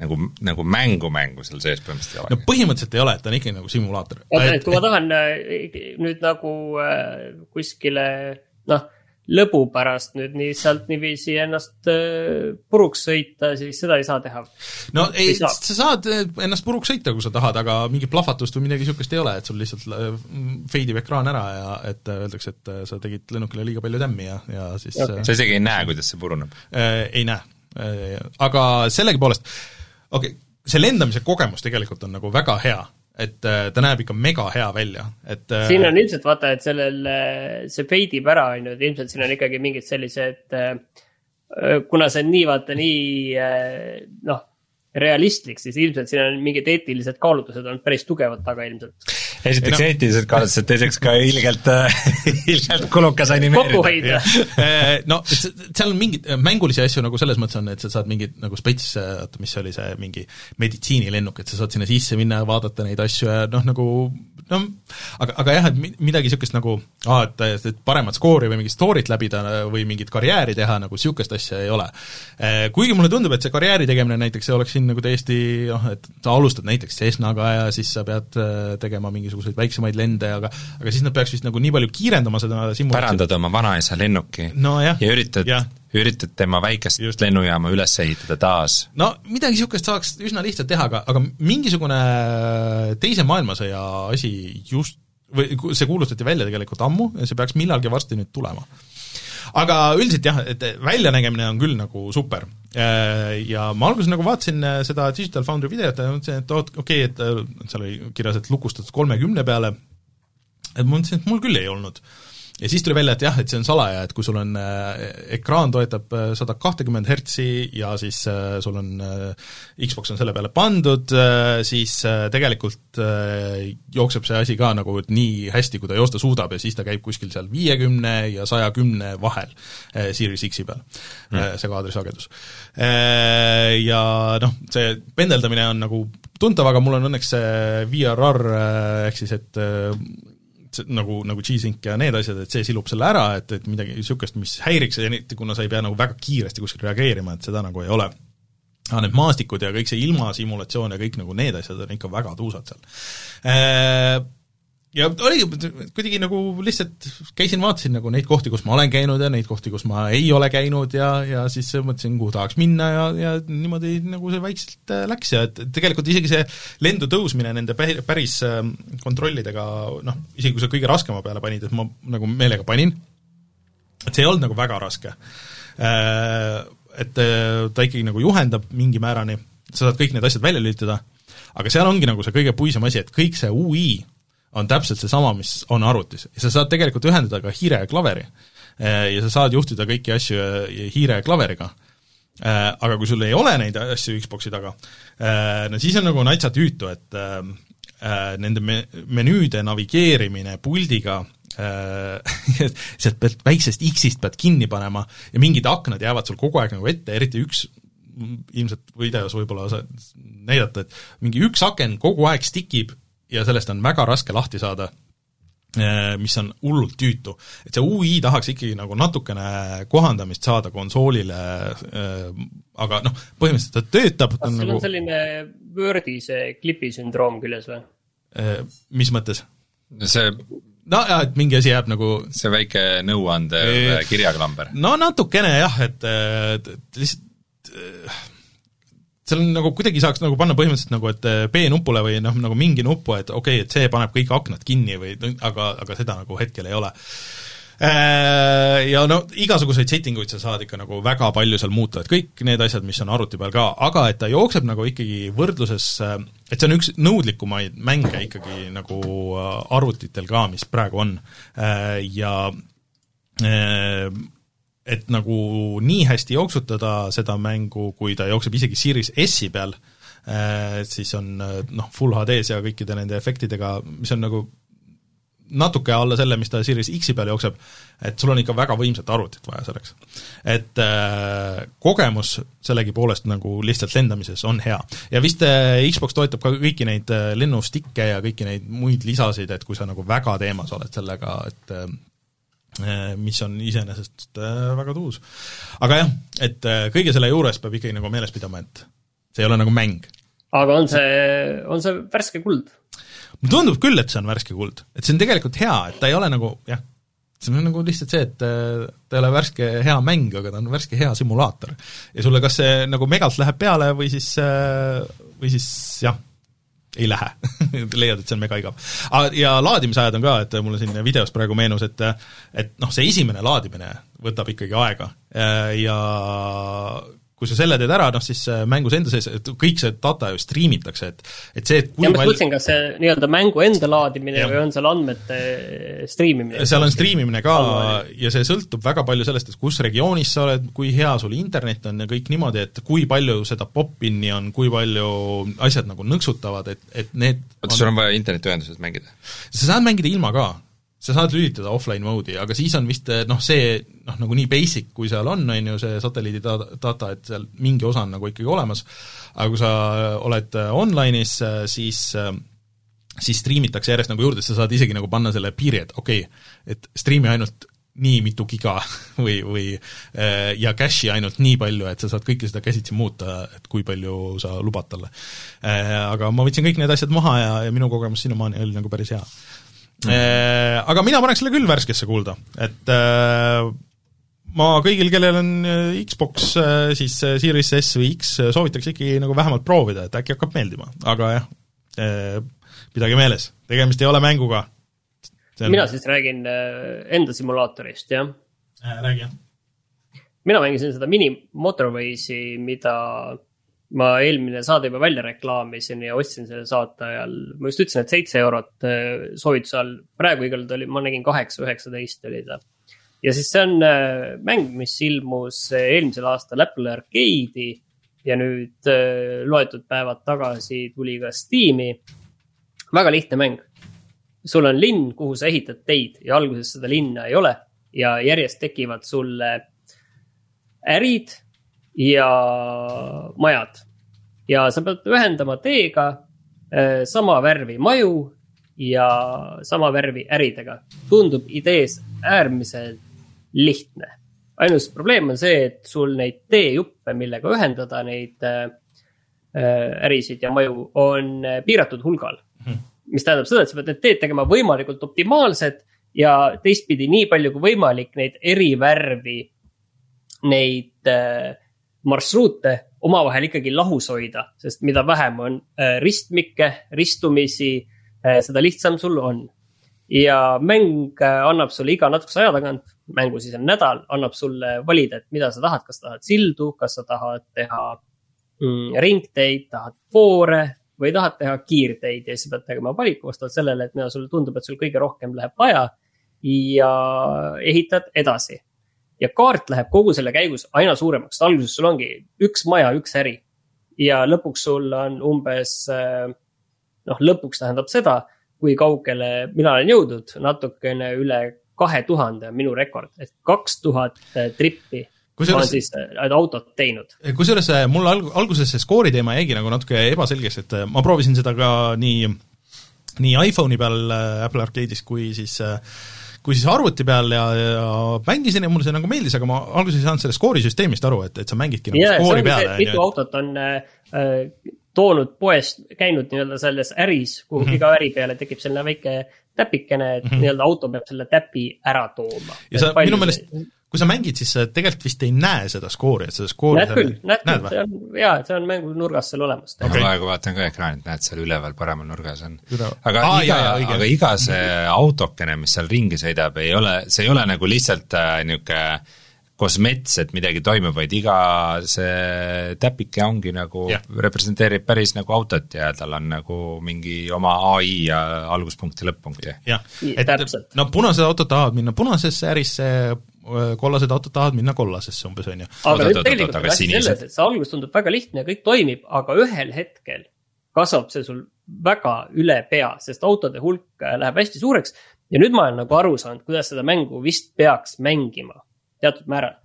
nagu, nagu mängu-mängu seal sees põhimõtteliselt ei ole? no põhimõtteliselt ei ole, et ta on ikkagi nagu simulaator. oota, et kui ma tahan äh, nüüd nagu kuskile noh, lõbu pärast nüüd nii sealt niiviisi ennast äh, puruks sõita, siis seda ei saa teha. no ei, Ei saa. sa saad eh, ennast puruks sõita, kui sa tahad, aga mingit plahvatust või midagi niisugust ei ole, et sul lihtsalt äh, feidib ekraan ära ja et äh, öeldakse, et äh, sa tegid lennukile liiga palju tämmi ja, ja siis okay. sa isegi ei näe, kuidas see puruneb. äh, ei näe äh,. aga sellegipoolest, okei okay,, see lendamise kogemus tegelikult on nagu väga hea, et äh, ta näeb ikka mega hea välja, et äh, siin on ilmselt vaata, et sellel, see peidib ära, on ju, et ilmselt siin on ikkagi mingid sellised, kuna see on nii, vaata nii äh, noh, realistlik, siis ilmselt siin on mingid eetilised kaalutlused on päris tugevad taga ilmselt. Esiteks Ei no- eetilised kaalutlused, teiseks ka ilgelt, [LAUGHS] ilgelt kulukas animeerida. kokkuhoid Eh, no seal on mingeid mängulisi asju nagu selles mõttes on, et sa saad mingid nagu spets, oota, mis see oli see mingi meditsiinilennuk, et sa saad sinna sisse minna ja vaadata neid asju ja noh, nagu noh, aga, aga jah, et mi- midagi niisugust nagu aa, et, et paremat skoori või mingit story't läbida või mingit karjääri teha, nagu niisugust asja ei ole. Kuigi mulle tundub, et see karjääri tegemine näiteks oleks siin nagu täiesti noh, et sa alustad näiteks Cessnaga ja siis sa pead äh, tegema mingisuguseid väiksemaid lende, aga aga siis nad peaks vist nagu nii palju kiirendama seda simulatsiooni pärandad oma vanaisa lennuki Nojah, ja üritad jah., üritad tema väikest Just. Lennujaama üles ehitada taas. no midagi niisugust saaks üsna lihtsalt teha, aga, aga mingisugune teise maailmasõja asi just või see kuulutati välja tegelikult ammu ja see peaks millalgi varsti nüüd tulema. aga üldiselt jah, et väljanägemine on küll nagu super. Ja ma alguses nagu vaatasin äh, seda Digital Foundry videot ja mõtlesin, et oot, okei okay,, et äh, seal oli kirjas, et lukustatud kolmekümne peale, et ma mõtlesin, et mul küll ei olnud ja siis tuli välja, et jah, et see on salaja, et kui sul on äh, ekraan toetab sada kahtekümmend hertsi ja siis äh, sul on äh, Xbox on selle peale pandud äh,, siis äh, tegelikult äh, jookseb see asi ka nagu nii hästi, kui ta joosta suudab ja siis ta käib kuskil seal viiekümne ja saja kümne vahel äh, Series X-i peal mm., see kaadrisagedus äh,. Ja noh, see pendeldamine on nagu tuntav, aga mul on õnneks see VRR äh, ehk siis et äh, nagu, nagu G-Sync ja need asjad, et see silub selle ära, et, et midagi niisugust, mis häiriks, eriti kuna sa ei pea nagu väga kiiresti kuskil reageerima, et seda nagu ei ole. aga need maastikud ja kõik see ilmasimulatsioon ja kõik nagu need asjad on ikka väga tuusad seal. Ja oligi kuidagi nagu lihtsalt käisin, vaatasin nagu neid kohti, kus ma olen käinud ja neid kohti, kus ma ei ole käinud ja, ja siis mõtlesin, kuhu tahaks minna ja, ja niimoodi nagu see vaikselt äh, läks ja et tegelikult isegi see lendu tõusmine nende pä- päris äh, kontrollidega noh, isegi kui sa kõige raskema peale panid, et ma nagu meelega panin, et see ei olnud nagu väga raske. Et äh, ta ikkagi nagu juhendab mingi määrani, sa saad kõik need asjad välja lülitada, aga seal ongi nagu see kõige puisem asi, et kõik see ui on täpselt seesama, mis on arvutis ja sa saad tegelikult ühendada ka hiire ja klaveri. ja sa saad juhtida kõiki asju äh, hiire ja klaveriga. Aga kui sul ei ole neid asju Xboxi taga, no siis on nagu natsa tüütu, et äh, äh, nende me-, menüüde navigeerimine puldiga äh, [LAUGHS] sealt pead väiksest X-ist pead kinni panema ja mingid aknad jäävad sul kogu aeg nagu ette, eriti üks ilmselt videos võib-olla saad näidata, et mingi üks aken kogu aeg stikib ja sellest on väga raske lahti saada, mis on hullult tüütu. et see ui tahaks ikkagi nagu natukene kohandamist saada konsoolile, aga noh, põhimõtteliselt ta töötab, ta kas on sul nagu on selline Wordi see klipi sündroom küljes või? äh, mis mõttes? see, no jaa, et mingi asi jääb nagu see väike nõuandev Ei. kirjaklamber. no natukene jah, et, et et lihtsalt seal on nagu kuidagi saaks nagu panna põhimõtteliselt nagu, et B-nupule või noh, nagu mingi nupu, et okei okay,, et see paneb kõik aknad kinni või aga, aga seda nagu hetkel ei ole. Ja no igasuguseid setting uid sa saad ikka nagu väga palju seal muuta, et kõik need asjad, mis on arvuti peal ka, aga et ta jookseb nagu ikkagi võrdluses, et see on üks nõudlikumaid mänge ikkagi nagu arvutitel ka, mis praegu on. Ja et nagu nii hästi jooksutada seda mängu, kui ta jookseb isegi Series S-i peal, siis on äh, noh, full HD-s ja kõikide nende efektidega, mis on nagu natuke alla selle, mis ta Series X-i peal jookseb, et sul on ikka väga võimsat arvutit vaja selleks. et äh, kogemus sellegipoolest nagu lihtsalt lendamises on hea. ja vist äh, Xbox toetab ka kõiki neid äh, lennustikke ja kõiki neid muid lisasid, et kui sa nagu väga teemas oled sellega, et äh, mis on iseenesest äh, väga tuus. aga jah, et äh, kõige selle juures peab ikkagi nagu meeles pidama, et see ei ole nagu mäng. aga on see, on see värske kuld? mulle tundub küll, et see on värske kuld, et see on tegelikult hea, et ta ei ole nagu jah, see on nagu lihtsalt see, et ta ei ole värske hea mäng, aga ta on värske hea simulaator. ja sulle kas see nagu megalt läheb peale või siis, või siis jah, ei lähe [LAUGHS] leiad, et see on mega igav. Ja laadimisajad on ka, et mulle siin videos praegu meenus, et et noh, see esimene laadimine võtab ikkagi aega ja kui sa selle teed ära, noh siis mängus enda sees, et kõik see data ju striimitakse, et et see, et kui ja ma palju mõtlesin, kas see nii-öelda mängu enda laadimine Jah. või on seal andmete striimimine? seal on striimimine ka Allpool. ja see sõltub väga palju sellest, et kus regioonis sa oled, kui hea sul internet on ja kõik niimoodi, et kui palju seda pop-in'i on, kui palju asjad nagu nõksutavad, et, et need oota, sul on vaja internetiühenduses mängida? sa saad mängida ilma ka, sa saad lülitada offline mode'i, aga siis on vist noh, see noh, nagu nii basic, kui seal on, on ju, see satelliidi data, et seal mingi osa on nagu ikkagi olemas, aga kui sa oled äh, online'is, siis äh, siis striimitakse järjest nagu juurde, sa saad isegi nagu panna selle piiri, et okei okay,, et striimi ainult nii mitu giga [LAUGHS] või, või ja cache'i ainult nii palju, et sa saad kõike seda käsitsi muuta, et kui palju sa lubad talle. Aga ma võtsin kõik need asjad maha ja, ja minu kogemus sinnamaani oli nagu päris hea. Aga mina paneks selle küll värskesse kuulda, et äh, ma kõigil, kellel on äh, Xbox, siis äh, Series S või X, soovitaks ikkagi nagu vähemalt proovida, et äkki hakkab meeldima, aga jah, pidage meeles, tegemist ei ole mänguga. mina siis räägin äh, enda simulaatorist, jah. räägi jah. mina mängisin seda mini Motorwaysi, mida ma eelmine saade juba välja reklaamisin ja ostsin selle saate ajal. ma just ütlesin, et seitse eurot äh, soovituse all, praegu igal juhul oli, ma nägin kaheksa, üheksateist oli ta. ja siis see on äh, mäng, mis ilmus äh, eelmisel aastal Apple Arcade'i ja nüüd loetud päevad tagasi tuli ka Steam'i. väga lihtne mäng. sul on linn, kuhu sa ehitad teid ja alguses seda linna ei ole ja järjest tekivad sulle ärid ja majad ja sa pead ühendama teega äh, sama värvi maju ja sama värvi äridega. tundub idees äärmiselt lihtne. ainus probleem on see, et sul neid teejuppe, millega ühendada neid äh, äh, ärisid ja maju, on piiratud hulgal. mis tähendab seda, et sa pead need teed tegema võimalikult optimaalsed ja teistpidi nii palju kui võimalik neid eri värvi, neid äh, marsruute omavahel ikkagi lahus hoida, sest mida vähem on äh, ristmikke, ristumisi äh,, seda lihtsam sul on. ja mäng äh, annab sulle iga natukese aja tagant, mängu siis on nädal, annab sulle valida, et mida sa tahad, kas tahad sildu, kas sa tahad teha mm, ringteid, tahad foore või tahad teha kiirteid ja siis pead tegema valiku vastavalt sellele, et mida sulle tundub, et sul kõige rohkem läheb vaja ja ehitad edasi ja kaart läheb kogu selle käigus aina suuremaks, alguses sul ongi üks maja, üks äri. ja lõpuks sul on umbes, noh, lõpuks tähendab seda, kui kaugele mina olen jõudnud, natukene üle kahe tuhande on minu rekord, et kaks tuhat trippi ma olen kusjuures, siis äh, autot teinud. kusjuures mul alg-, alguses see skoori teema jäigi nagu natuke ebaselgeks, et ma proovisin seda ka nii, nii iPhone'i peal Apple Arcade'is kui siis äh, kui siis arvuti peal ja, ja mängisin ja mulle see nagu meeldis, aga ma alguses ei saanud sellest skoorisüsteemist aru, et, et sa mängidki nagu see skoori peale, mitu autot on äh, äh, toonud poest, käinud nii-öelda selles äris, kuhu mm -hmm. iga äri peale tekib selline väike täpikene, et mm -hmm. nii-öelda auto peab selle täpi ära tooma. ja sa minu meelest, kui sa mängid, siis sa tegelikult vist ei näe seda skoori, et seda skoori näed küll, näed küll, see on jaa, see on mängu nurgas seal olemas. ma Okei. praegu vaatan ka ekraanilt, näed seal üleval paremal nurgas on aga Aa, iga aga iga see autokene, mis seal ringi sõidab, ei ole, see ei ole nagu lihtsalt äh, niisugune kosmets, et midagi toimub, vaid iga see täpike ongi nagu Jah., representeerib päris nagu autot ja tal on nagu mingi oma ai ja alguspunkt ja lõpp-punkt ja jah, et no punased autod tahavad minna punasesse ärisse, kollased autod tahavad minna kollasesse umbes, on ju. aga nüüd tegelikult on aga asi selles, et see algus tundub väga lihtne ja kõik toimib, aga ühel hetkel kasvab see sul väga üle pea, sest autode hulk äh, läheb hästi suureks. ja nüüd ma olen nagu aru saanud, kuidas seda mängu vist peaks mängima teatud määral.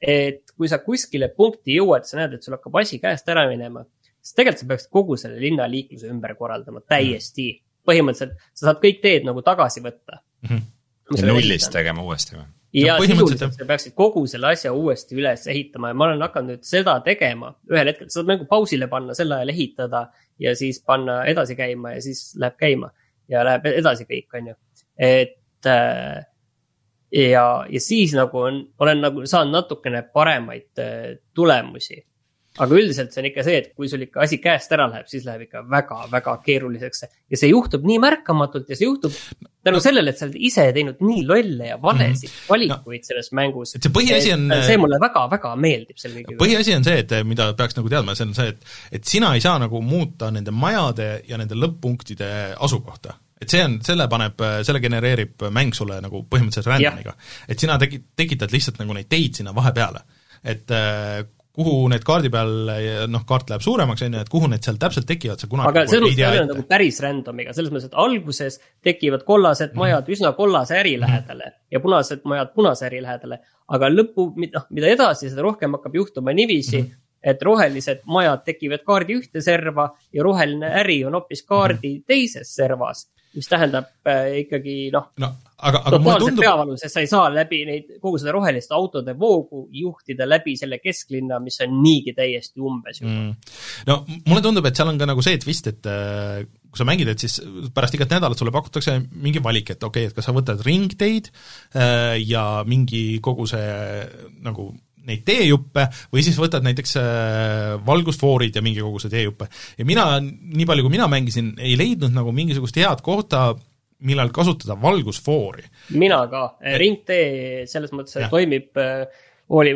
et kui sa kuskile punkti jõuad, sa näed, et sul hakkab asi käest ära minema, siis tegelikult sa peaksid kogu selle linna liikluse ümber korraldama täiesti. põhimõtteliselt sa saad kõik teed nagu tagasi võtta Mhm. ja nullist tegema uuesti või? ja No sisuliselt sa peaksid kogu selle asja uuesti üles ehitama ja ma olen hakanud nüüd seda tegema ühel hetkel, sa saad mängu pausile panna, sel ajal ehitada ja siis panna edasi käima ja siis läheb käima ja läheb edasi kõik, on ju. et äh, ja, ja siis nagu on, olen nagu saanud natukene paremaid äh, tulemusi. Aga üldiselt see on ikka see, et kui sul ikka asi käest ära läheb, siis läheb ikka väga-väga keeruliseks ja see juhtub nii märkamatult ja see juhtub tänu sellele, et sa oled ise teinud nii lolle ja valesid mm -hmm. valikuid selles mängus. et see põhiasi on- see mulle väga-väga meeldib kõige juures. põhiasi on see, et mida peaks nagu teadma, see on see, et et sina ei saa nagu muuta nende majade ja nende lõpp-punktide asukohta. et see on, selle paneb, selle genereerib mäng sulle nagu põhimõtteliselt random'iga. et sina tegi-, tekitad lihtsalt nagu neid teid sinna vahepeale. et kuhu need kaardi peal, noh, kaart läheb suuremaks, on ju, et kuhu need seal täpselt tekivad, sa kunagi aga see on nagu päris random'iga, selles mõttes, et alguses tekivad kollased Mhm. majad üsna kollase äri lähedale ja punased majad punase äri lähedale. aga lõpu, noh, mida edasi, seda rohkem hakkab juhtuma niiviisi mm, Mhm. -hmm. et rohelised majad tekivad kaardi ühte serva ja roheline äri on hoopis kaardi Mhm. mm -hmm. teises servas. mis tähendab äh, ikkagi noh, no aga, aga mulle tundub, peavalu, sest sa ei saa läbi neid, kogu seda rohelist autode voogu juhtida läbi selle kesklinna, mis on niigi täiesti umbes juba mm.. no mulle tundub, et seal on ka nagu see twist, et äh, kui sa mängid, et siis pärast igat nädalat sulle pakutakse mingi valik, et okei okay,, et kas sa võtad ringteid äh, ja mingi kogu see nagu neid teejuppe või siis võtad näiteks äh, valgusfoorid ja mingi koguse teejuppe. ja mina, nii palju kui mina mängisin, ei leidnud nagu mingisugust head kohta, millal kasutada valgusfoori. mina ka, ringtee selles mõttes Jah. toimib, hooli-,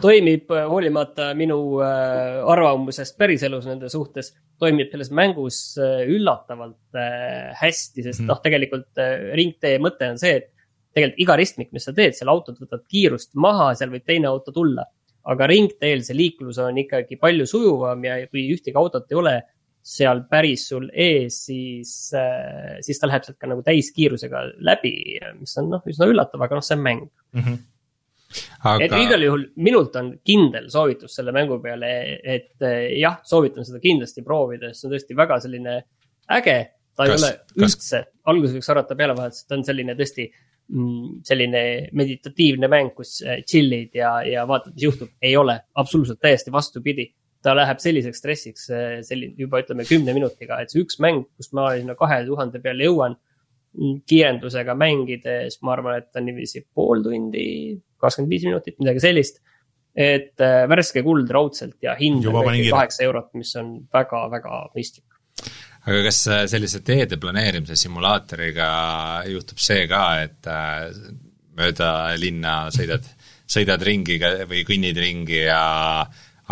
toimib äh, hoolimata minu äh, arvamusest päriselus nende suhtes, toimib selles mängus äh, üllatavalt äh, hästi, sest Mhm. noh, tegelikult äh, ringtee mõte on see, et tegelikult iga ristmik, mis sa teed, seal autod võtavad kiirust maha, seal võib teine auto tulla. aga ringteel see liiklus on ikkagi palju sujuvam ja kui ühtegi autot ei ole seal päris sul ees, siis, siis ta läheb sealt ka nagu täiskiirusega läbi, mis on noh, üsna üllatav, aga noh, see on mäng. et aga igal juhul minult on kindel soovitus selle mängu peale, et eh, jah, soovitan seda kindlasti proovida, sest see on tõesti väga selline äge. ta ei Kas- ole kas- üldse, alguses võiks arvata pealevahetusest, ta on selline tõesti mm, selline meditatiivne mäng, kus eh, chill'id ja, ja vaatad, mis juhtub. ei ole, absoluutselt täiesti vastupidi. Ta läheb selliseks stressiks, selline juba ütleme kümne minutiga, et see üks mäng, kus ma sinna kahe tuhande peale jõuan mm, kiirendusega mängides, ma arvan, et on niiviisi pool tundi, kakskümmend viis minutit, midagi sellist. et äh, värske kuld raudselt ja hind on kaheksa eurot, mis on väga-väga mõistlik. aga kas äh, sellise teede planeerimise simulaatoriga juhtub see ka, et äh, mööda linna sõidad, sõidad ringi või kõnnid ringi ja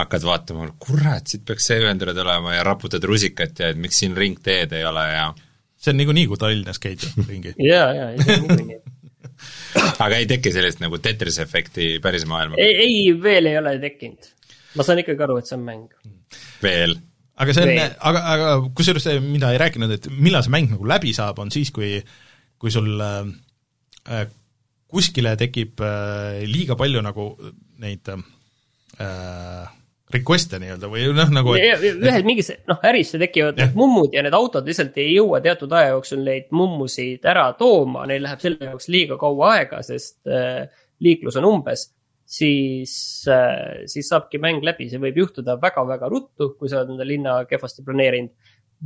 hakkad vaatama, kurat, siit peaks see ühendatud olema ja raputad rusikat ja et miks siin ringteed ei ole ja see on niikuinii, kui Tallinnas käid ringi. ja, ja, ja niikuinii. [LAUGHS] aga ei teki sellist nagu Tetrise efekti päris maailma ei, ei, veel ei ole tekkinud. ma saan ikkagi aru, et see on mäng. veel? aga see on aga, aga kusjuures see, mida ei rääkinud, et millal see mäng nagu läbi saab, on siis, kui kui sul äh, kuskile tekib äh, liiga palju nagu neid äh, request'e nii-öelda või noh, nagu et, ühes mingis, noh, ärisse tekivad need mummud ja need autod lihtsalt ei jõua teatud aja jooksul neid mummusid ära tooma, neil läheb selle jaoks liiga kaua aega, sest äh, liiklus on umbes. siis äh,, siis saabki mäng läbi, see võib juhtuda väga-väga ruttu, kui sa oled enda linna kehvasti planeerinud.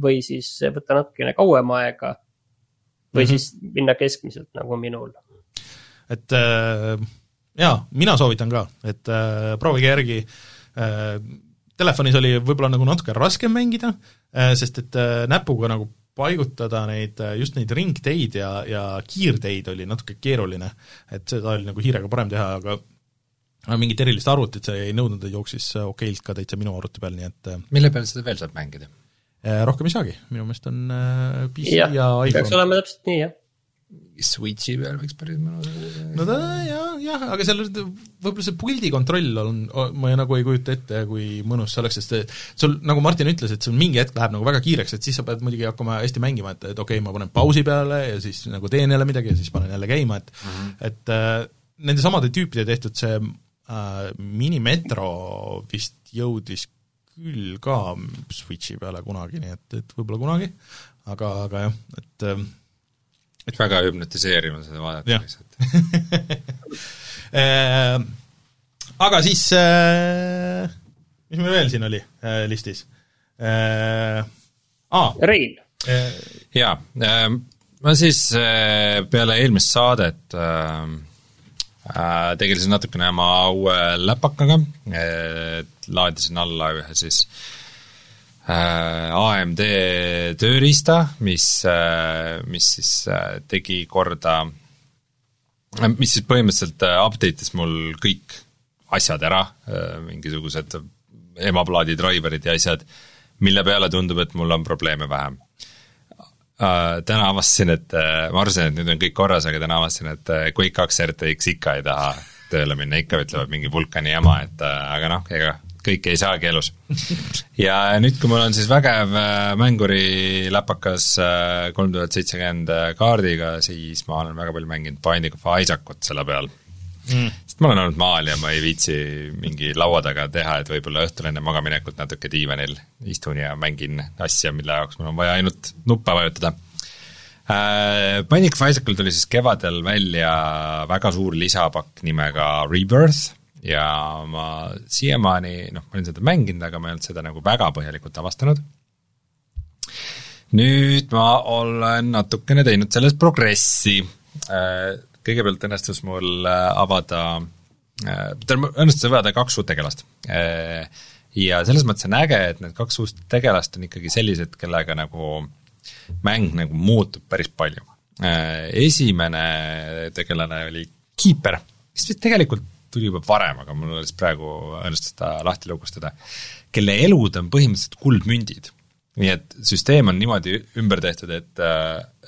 või siis võtta natukene kauem aega. või mm. -hmm. siis minna keskmiselt nagu minul. et äh, jaa, mina soovitan ka, et äh, proovige järgi äh, telefonis oli võib-olla nagu natuke raskem mängida äh,, sest et äh, näpuga nagu paigutada neid, just neid ringteid ja, ja kiirteid oli natuke keeruline, et seda oli nagu hiirega parem teha, aga aga mingit erilist arvutit see ei nõudnud, ta jooksis okeilt ka täitsa minu arvuti peal, nii et mille peal seda veel saab mängida? äh, rohkem ei saagi, minu meelest on äh, PC ja, ja, peaks iPhone. olema täpselt nii, jah. Switchi peal võiks päris mõnus no ta jah, jah, aga seal võib-olla see puldi kontroll on, ma ei, nagu ei kujuta ette, kui mõnus see oleks, sest sul, nagu Martin ütles, et sul mingi hetk läheb nagu väga kiireks, et siis sa pead muidugi hakkama hästi mängima, et, et okei okay,, ma panen pausi peale ja siis nagu teen jälle midagi ja siis panen jälle käima, et mm -hmm. et äh, nende samade tüüpide tehtud see äh, minimetro vist jõudis küll ka Switchi peale kunagi, nii et, et võib-olla kunagi, aga, aga jah, et äh, väga hüpnotiseeriv on seda vaadata lihtsalt. [LAUGHS] Äh, aga siis äh, mis meil veel siin oli äh, listis äh,? aa, Rein, jaa, ma siis peale eelmist saadet äh, tegelesin natukene oma uue läpakaga, et laadisin alla ühe siis äh, AMD tööriista, mis, mis siis tegi korda, mis siis põhimõtteliselt update'is mul kõik asjad ära, mingisugused emaplaadi driver'id ja asjad, mille peale tundub, et mul on probleeme vähem. Täna avastasin, et ma arvasin, et nüüd on kõik korras, aga täna avastasin, et Quake kaks RTX ikka ei taha tööle minna, ikka ütlevad mingi vulkani jama, et aga noh, ega kõike ei saagi elus. ja nüüd, kui mul on siis vägev mänguri läpakas kolm tuhat seitsekümmend kaardiga, siis ma olen väga palju mänginud Binding of Isaacut selle peal mm.. sest ma olen olnud maal ja ma ei viitsi mingi laua taga teha, et võib-olla õhtul enne magaminekut natuke diivanil istun ja mängin asja, mille jaoks mul on vaja ainult nuppe vajutada äh,. Panic Bicycle tuli siis kevadel välja väga suur lisapakk nimega Rebirth ja ma siiamaani, noh, ma olen seda mänginud, aga ma ei olnud seda nagu väga põhjalikult avastanud nüüd ma olen natukene teinud selles progressi äh, kõigepealt õnnestus mul äh, avada, äh, tähendab, õnnestus avada kaks uut tegelast. Ja selles mõttes on äge, et need kaks uut tegelast on ikkagi sellised, kellega nagu mäng nagu muutub päris palju. Esimene tegelane oli Keeper, kes vist tegelikult tuli juba varem, aga mul alles praegu õnnestus ta lahti lukustada, kelle elud on põhimõtteliselt kuldmündid. Nii et süsteem on niimoodi ümber tehtud, et,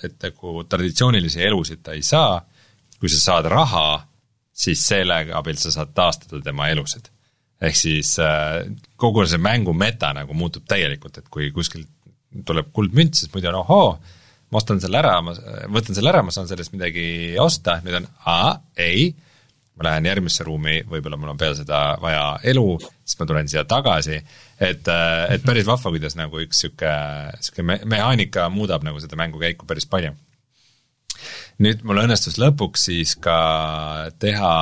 et nagu traditsioonilisi elusid ta ei saa. Kui sa saad raha, siis selle abil sa saad taastada tema elusid. ehk siis äh, kogu see mängu meta nagu muutub täielikult, et kui kuskilt tuleb kuldmünt, siis muidu on ohoo, ma ostan selle ära, ma võtan selle ära, ma saan sellest midagi osta, nüüd on aa, ei, ma lähen järgmisse ruumi, võib-olla mul on peale seda vaja elu, siis ma tulen siia tagasi, et, äh, et päris vahva, kuidas nagu üks niisugune, niisugune me-, mehaanika muudab nagu seda mängukäiku päris palju. Nüüd mul õnnestus lõpuks siis ka teha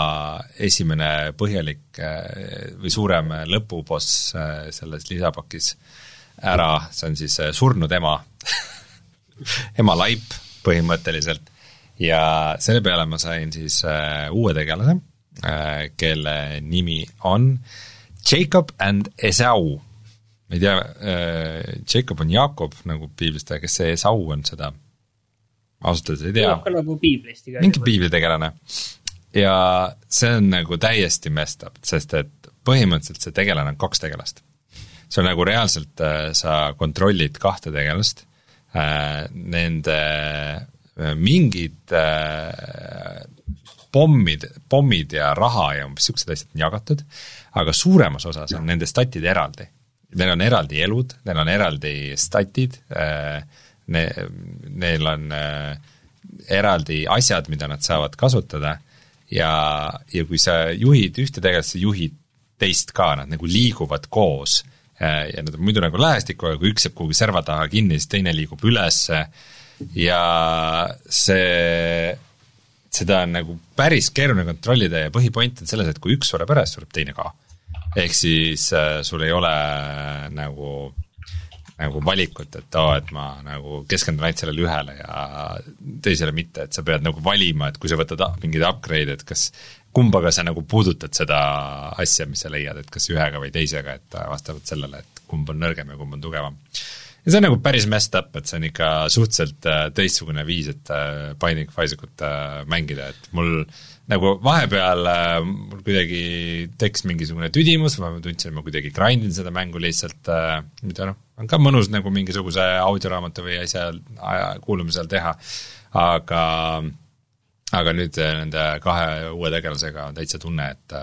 esimene põhjalik eh, või suurem lõpuboss eh, selles lisapakis ära, see on siis surnud ema. [LAUGHS] Ema laip põhimõtteliselt ja selle peale ma sain siis uue tegelase, kelle nimi on Jacob and Esau. ma ei tea, Jacob on Jaakob nagu piiblist, aga kes see Esau on, seda ausalt öeldes ei tea. kõlab ka nagu piiblist mingi piiblitegelane. ja see on nagu täiesti messed up, sest et põhimõtteliselt see tegelane on kaks tegelast. see on nagu reaalselt, äh, sa kontrollid kahte tegelast, äh, nende äh, mingid pommid, pommid ja raha ja umbes niisugused asjad on jagatud, aga suuremas osas on nende statid eraldi. Neil on eraldi elud, neil on eraldi statid äh,, ne-, neil on äh, eraldi asjad, mida nad saavad kasutada ja, ja kui sa juhid ühte tegelast, sa juhid teist ka, nad nagu liiguvad koos äh, ja nad on muidu nagu lähestikku, aga kui üks jääb kuhugi serva taha kinni, siis teine liigub ülesse ja see, seda on nagu päris keeruline kontrollida ja põhipoint on selles, et kui üks sureb ära, siis sureb teine ka. ehk siis äh, sul ei ole nagu nagu valikut, et oo oh,, et ma nagu keskendun ainult sellele ühele ja teisele mitte, et sa pead nagu valima, et kui sa võtad mingeid upgrade'e, et kas kumbaga sa nagu puudutad seda asja, mis sa leiad, et kas ühega või teisega, et vastavalt sellele, et kumb on nõrgem ja kumb on tugevam. Ja see on nagu päris messed up, et see on ikka suhteliselt äh, teistsugune viis, et äh, Binding of Isaacut äh, mängida, et mul nagu vahepeal mul kuidagi tekkis mingisugune tüdimus, ma tundsin, et ma kuidagi grind in seda mängu lihtsalt, mida noh, on ka mõnus nagu mingisuguse audioraamatu või asja kuulamisel teha, aga aga nüüd äh, nende kahe uue tegelasega on täitsa tunne, et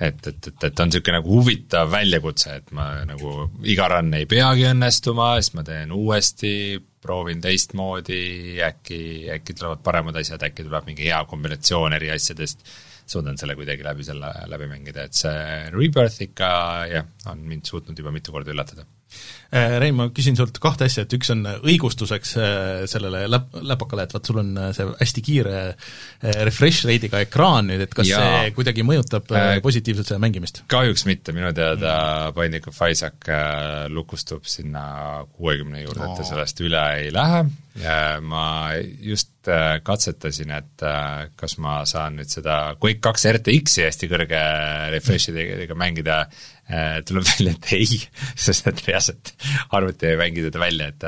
et, et, et, et on niisugune nagu huvitav väljakutse, et ma nagu iga run ei peagi õnnestuma, siis ma teen uuesti, proovin teistmoodi, äkki, äkki tulevad paremad asjad, äkki tuleb mingi hea kombinatsioon eri asjadest, suudan selle kuidagi läbi selle läbi mängida, et see Rebirth ikka jah, on mind suutnud juba mitu korda üllatada Rein, ma küsin sult kahte asja, et üks on õigustuseks äh, sellele läp-, läpakale, et vaat sul on äh, see hästi kiire refresh rate'iga ekraan nüüd, et kas ja. see kuidagi mõjutab positiivselt seda mängimist? kahjuks mitte, minu teada mm. Binding of Isaac lukustub sinna kuuekümne juurde no., et ta sellest üle ei lähe ma just äh, katsetasin, et äh, kas ma saan nüüd seda Quake kaks RTX-i hästi kõrge refresh idega mängida, tuleb välja, et ei, [LAUGHS] sest et reaalselt arvuti ei mängi teda välja, et,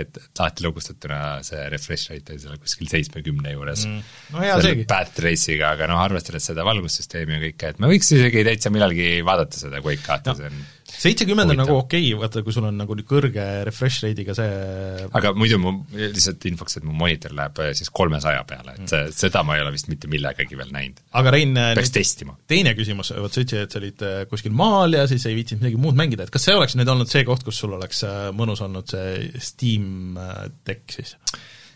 et lahti lukustatuna see refresh rate oli seal kuskil seitsmekümne juures mm.. no hea seegi. Path Trace'iga, aga noh, arvestades seda valgussüsteemi ja kõike, et me võiks isegi täitsa millalgi vaadata seda Quake kahte no., see on seitsekümmend on nagu okei okay,, vaata kui sul on nagu kõrge refresh rate'iga see aga muidu mu, lihtsalt infoks, et mu monitor läheb äh, siis kolmesaja peale, et see, seda ma ei ole vist mitte millegagi veel näinud. aga Rein, peaks testima. teine küsimus, vot sa ütlesid, et sa olid äh, kuskil maal ja siis ei viitsinud midagi muud mängida, et kas see oleks nüüd olnud see koht, kus sul oleks mõnus olnud see Steam Deck siis?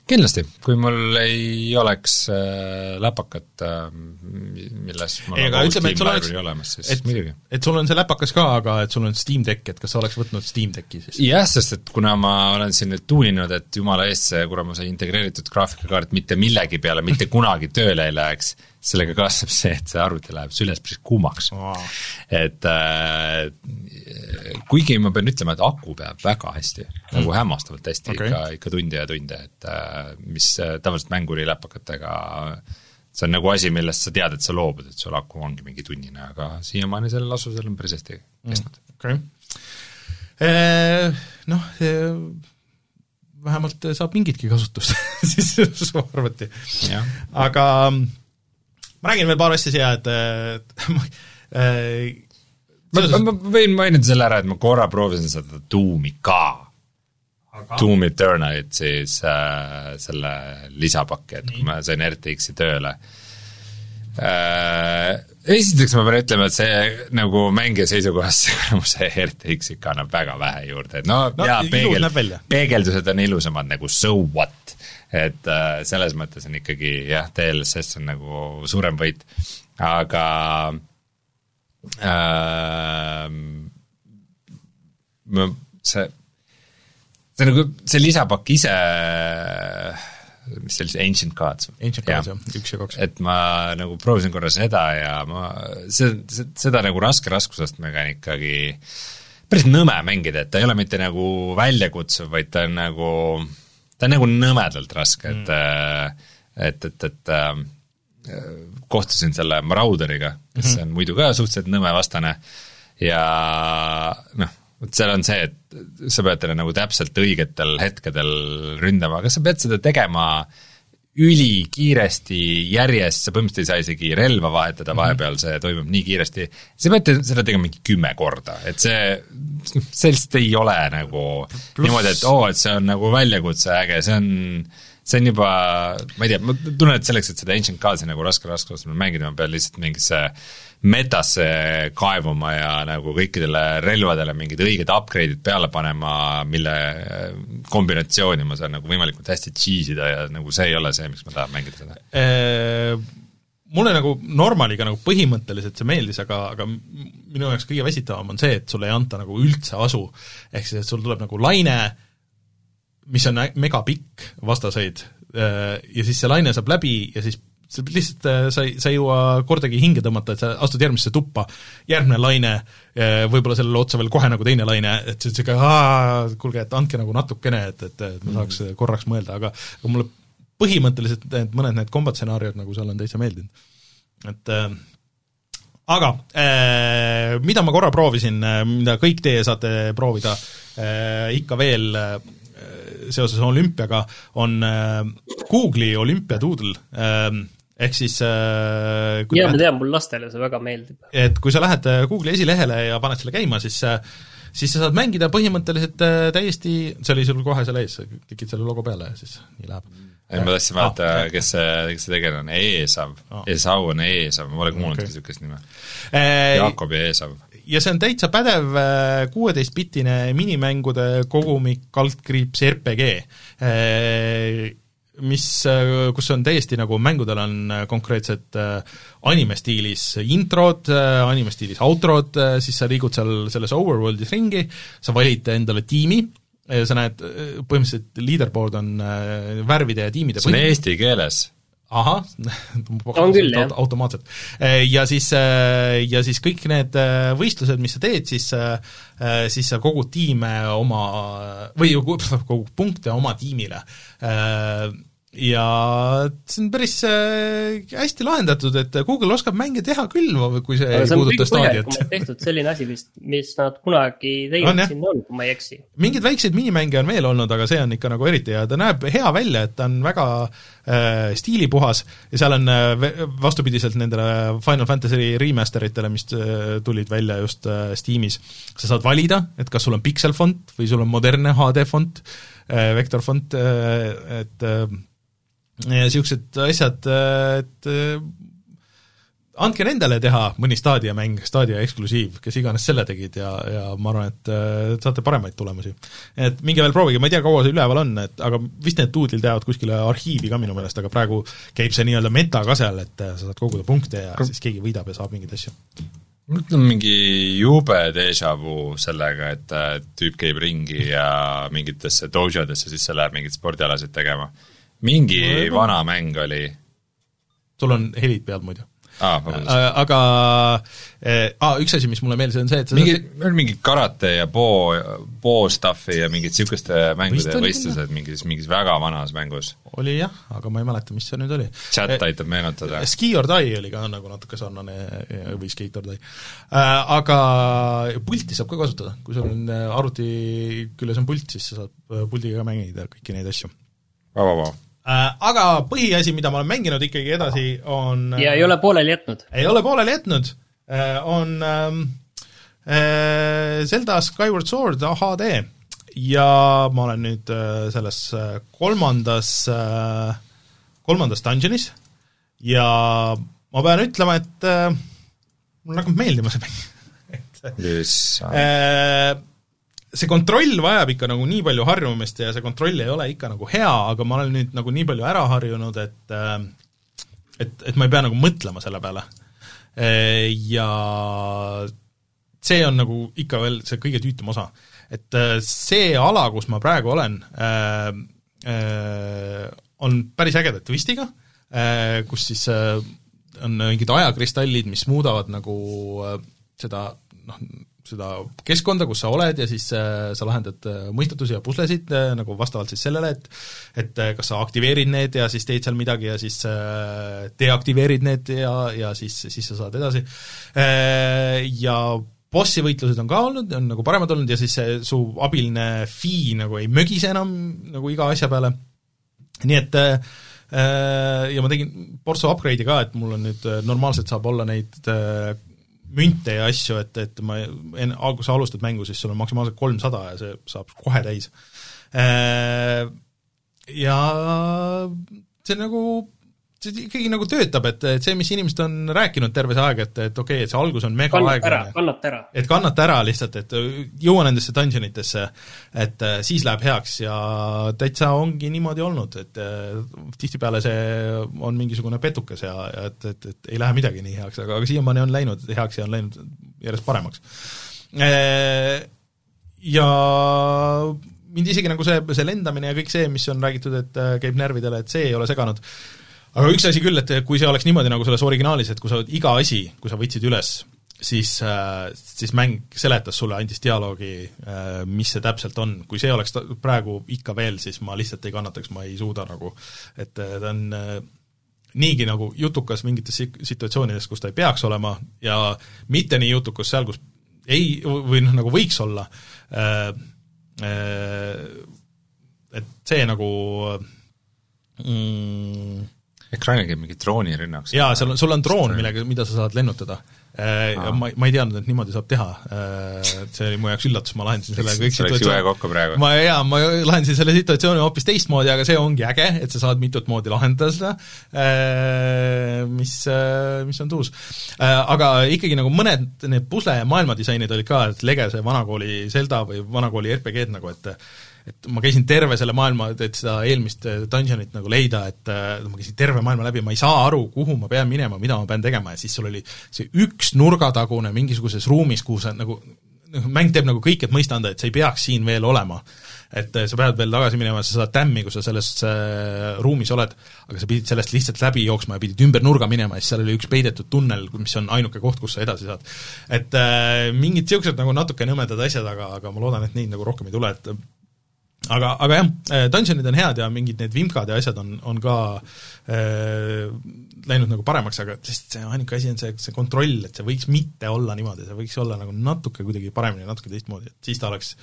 Kindlasti, kui mul ei oleks äh, läpakat äh,, milles mul ei, aga ütleme, et sul oleks, et, et sul on see läpakas ka, aga et sul on Steam Deck, et kas sa oleks võtnud Steam Decki siis? jah, sest et kuna ma olen siin nüüd tuuninud, et jumala eest see kuramuse integreeritud graafikakaart mitte millegi peale mitte kunagi tööle ei läheks, sellega kaasneb see, et see arvuti läheb süles päris kuumaks wow.. et äh, kuigi ma pean ütlema, et aku peab väga hästi mm., nagu hämmastavalt hästi okay. ikka, ikka tunde ja tunde, et äh, mis äh, tavaliselt mänguri läpakatega see on nagu asi, millest sa tead, et sa loobud, et sul aku ongi mingi tunnine, aga siiamaani sellel asusel on päris hästi kestnud mm,. okei okay., noh, vähemalt saab mingitki kasutust [LAUGHS] siis su arvuti. aga ma räägin veel paar asja siia, et, et äh, ma, ma võin mainida selle ära, et ma korra proovisin seda Doomi ka. Doom Eternalit siis äh, selle lisapaki, et kui ma sain RTX-i tööle äh,. esiteks ma pean ütlema, et see nagu mängija seisukohast [LAUGHS] see RTX ikka annab väga vähe juurde, et no, no jaa, peegel, peegeldused on ilusamad nagu so what et äh, selles mõttes on ikkagi jah, DLSS on nagu suurem võit, aga äh, see, see nagu, see lisapakk ise, mis see oli, see Ancient Gods? Ancient Gods jah, üks ja kaks. et ma nagu proovisin korra seda ja ma, see, see, seda nagu raske raskusastmega on ikkagi päris nõme mängida, et ta ei ole mitte nagu väljakutsuv, vaid ta on nagu ta on nagu nõmedalt raske, et mm. et, et, et äh, kohtusin selle Marauderiga, kes mm -hmm. on muidu ka suhteliselt nõme vastane ja noh, vot seal on see, et sa pead teda nagu täpselt õigetel hetkedel ründama, kas sa pead seda tegema ülikiiresti järjest, sa põhimõtteliselt ei saa isegi relva vahetada -hmm. vahepeal, see toimub nii kiiresti, sa pead seda tegema mingi kümme korda, et see, lihtsalt ei ole nagu Plus... niimoodi, et oo oh,, et see on nagu väljakutse äge, see on see on juba, ma ei tea, ma tunnen, et selleks, et seda Ancient Gods'i nagu raske raskusastmel mängida, ma pean lihtsalt mingisse metasse kaevuma ja nagu kõikidele relvadele mingid õiged upgrade'id peale panema, mille kombinatsiooni ma saan nagu võimalikult hästi cheese ida ja nagu see ei ole see, miks ma tahan mängida seda eee mulle nagu normaliga nagu põhimõtteliselt see meeldis, aga, aga minu jaoks kõige väsitavam on see, et sulle ei anta nagu üldse asu. ehk siis, et sul tuleb nagu laine, mis on megapikk vastaseid ja siis see laine saab läbi ja siis sa lihtsalt, äh, sa ei, sa ei jõua kordagi hinge tõmmata, et sa astud järgmisse tuppa, järgmine laine, äh, võib-olla sellele otsa veel kohe nagu teine laine, et see on niisugune kuulge, et andke nagu natukene, et, et, et ma saaks mm. korraks mõelda, aga aga mulle põhimõtteliselt need mõned need kombat-stsenaariumid nagu seal on täitsa meeldinud. et äh, aga äh, mida ma korra proovisin, äh, mida kõik teie saate proovida äh, ikka veel äh, seoses olümpiaga, on äh, Google'i olümpiadoodle äh,, ehk siis äh, jaa, ma tean, mul lastele see väga meeldib. et kui sa lähed äh, Google'i esilehele ja paned selle käima, siis äh, siis sa saad mängida põhimõtteliselt täiesti, see oli sul kohe seal ees, klikid selle logo peale ja siis nii läheb. ei, ma tahtsin vaadata ah,, kes see, kes see tegelane on, Eesav ah., Esau on Eesav, ma pole kuulnudki okay. niisugust nime äh,. Jakob ja Eesav. Ja see on täitsa pädev kuueteistbitine minimängude kogumik, kaldkriips RPG mis, äh, kus on täiesti nagu mängudel on äh, konkreetsed äh, anime stiilis introd, anime stiilis outrod, siis sa liigud seal selles overworld'is ringi, sa valid endale tiimi, sa näed, põhimõtteliselt leaderboard on värvide ja tiimide see on eesti keeles? Ahah On küll, jah. automaatselt. Ja siis, ja siis kõik need äh, võistlused, mis sa teed, siis siis sa kogud tiime oma, või [LAUGHS] kogud punkte oma tiimile ja see on päris äh, hästi lahendatud, et Google oskab mänge teha küll, kui see ei puuduta staadiat. tehtud selline asi vist, mis nad kunagi teinud siin on, kui ma ei eksi. mingeid väikseid minimänge on veel olnud, aga see on ikka nagu eriti hea, ta näeb hea välja, et ta on väga äh, stiilipuhas ja seal on äh, vastupidiselt nendele Final Fantasy remaster itele, mis äh, tulid välja just äh, Steamis, sa saad valida, et kas sul on pikselfont või sul on modernne HD font äh,, vektorfont äh,, et äh, niisugused asjad, et äh, andke nendele teha mõni Stadia mäng, Stadia eksklusiiv, kes iganes selle tegid ja, ja ma arvan, et äh, saate paremaid tulemusi. et minge veel proovige, ma ei tea, kaua see üleval on, et aga vist need tuudlid jäävad kuskile arhiivi ka minu meelest, aga praegu käib see nii-öelda meta ka seal, et äh, sa saad koguda punkte ja siis keegi võidab ja saab mingeid asju. mul on mingi jube déjà vu sellega, et tüüp käib ringi ja mingitesse dojodesse sisse läheb mingeid spordialasid tegema. Mingi Võib-olla. vana mäng oli, sul on helid peal muidu. vabandust, aga äh, aa, üks asi, mis mulle meeldis, on see, et mingi saad, mingi karate ja poo, poo stuff'i ja mingid niisuguste mängude võistlused mingis, mingis väga vanas mängus. oli jah, aga ma ei mäleta, mis see nüüd oli. chat aitab meenutada. Ski or Die oli ka nagu natuke sarnane või Skate or Die äh,. Aga pulti saab ka kasutada, kui sul on äh, arvuti küljes on pult, siis sa saad äh, puldiga ka mängida kõiki neid asju vau, vau, vau. äh,. Aga põhiasi, mida ma olen mänginud ikkagi edasi, on ja ei ole pooleli jätnud. ei ole pooleli jätnud, on ähm, äh, Zelda Skyward Sword HD ja ma olen nüüd äh, selles äh, kolmandas äh,, kolmandas dungeonis ja ma pean ütlema, et äh, mulle hakkab meeldima see mäng. [LAUGHS] et issand, äh, see kontroll vajab ikka nagu nii palju harjumist ja see kontroll ei ole ikka nagu hea, aga ma olen nüüd nagu nii palju ära harjunud, et äh, et, et ma ei pea nagu mõtlema selle peale. Ja see on nagu ikka veel see kõige tüütum osa. et äh, see ala, kus ma praegu olen äh,, äh, on päris ägeda twistiga äh,, kus siis äh, on mingid ajakristallid, mis muudavad nagu äh, seda noh, seda keskkonda, kus sa oled ja siis äh, sa lahendad äh, mõistatusi ja puslesid äh, nagu vastavalt siis sellele, et et kas sa aktiveerid need ja siis teed seal midagi ja siis deaktiveerid need ja, ja siis, siis sa saad edasi. Ja bossi võitlused on ka olnud, on nagu paremad olnud ja siis see su abiline Fi nagu ei mögise enam nagu iga asja peale, nii et äh, ja ma tegin portsu upgrade'i ka, et mul on nüüd normaalselt saab olla neid münte ja asju, et, et ma enne, kui sa alustad mängu, siis sul on maksimaalselt kolmsada ja see saab kohe täis. Ja see nagu, see ikkagi nagu töötab, et, et see, mis inimesed on rääkinud terve see aeg, et, et okei okay,, et see algus on mega aeglane kannata ära. et kannata ära lihtsalt, et jõua nendesse dungeonitesse, et äh, siis läheb heaks ja täitsa ongi niimoodi olnud, et äh, tihtipeale see on mingisugune petukas ja, ja et, et, et ei lähe midagi nii heaks, aga, aga siiamaani on läinud heaks ja on läinud järjest paremaks. Ja mind isegi nagu see, see lendamine ja kõik see, mis on räägitud, et äh, käib närvidele, et see ei ole seganud aga üks asi küll, et kui see oleks niimoodi nagu selles originaalis, et kui sa iga asi, kui sa võtsid üles, siis, siis mäng seletas sulle, andis dialoogi, mis see täpselt on, kui see oleks praegu ikka veel, siis ma lihtsalt ei kannataks, ma ei suuda nagu, et äh, ta on äh, niigi nagu jutukas mingites situatsioonides, kus ta ei peaks olema ja mitte nii jutukas seal, kus ei, või noh, nagu võiks olla äh,, äh, et see nagu mm, ekraanil käib mingi droonirünnak. jaa, seal on, sul on droon, millega, mida sa saad lennutada. Ja ma, ma ei teadnud, et niimoodi saab teha. See oli mu jaoks üllatus, ma lahendasin selle kõik praegu. ma jaa, ma lahendasin selle situatsiooni hoopis teistmoodi, aga see ongi äge, et sa saad mitut moodi lahendada seda, mis, mis on tuus. Aga ikkagi nagu mõned need pusle- ja maailmadisainid olid ka, et lege see vanakooli Zelda või vanakooli RPG-d nagu, et et ma käisin terve selle maailma, et seda eelmist dungeonit nagu leida, et äh, ma käisin terve maailma läbi, ma ei saa aru, kuhu ma pean minema, mida ma pean tegema ja siis sul oli see üks nurgatagune mingisuguses ruumis, kuhu sa nagu noh, mäng teeb nagu kõik, et mõista anda, et sa ei peaks siin veel olema. et äh, sa pead veel tagasi minema, sa saad tämmi, kui sa selles äh, ruumis oled, aga sa pidid sellest lihtsalt läbi jooksma ja pidid ümber nurga minema ja siis seal oli üks peidetud tunnel, mis on ainuke koht, kus sa edasi saad. et äh, mingid niisugused nagu natuke nõmedad asjad, aga, aga ma loodan, et neid nagu rohkem ei tule, et aga, aga jah, dungeonid on head ja mingid need vimkad ja asjad on, on ka äh, läinud nagu paremaks, aga sest see ainuke asi on see, see kontroll, et see võiks mitte olla niimoodi, see võiks olla nagu natuke kuidagi paremini, natuke teistmoodi, et siis ta oleks,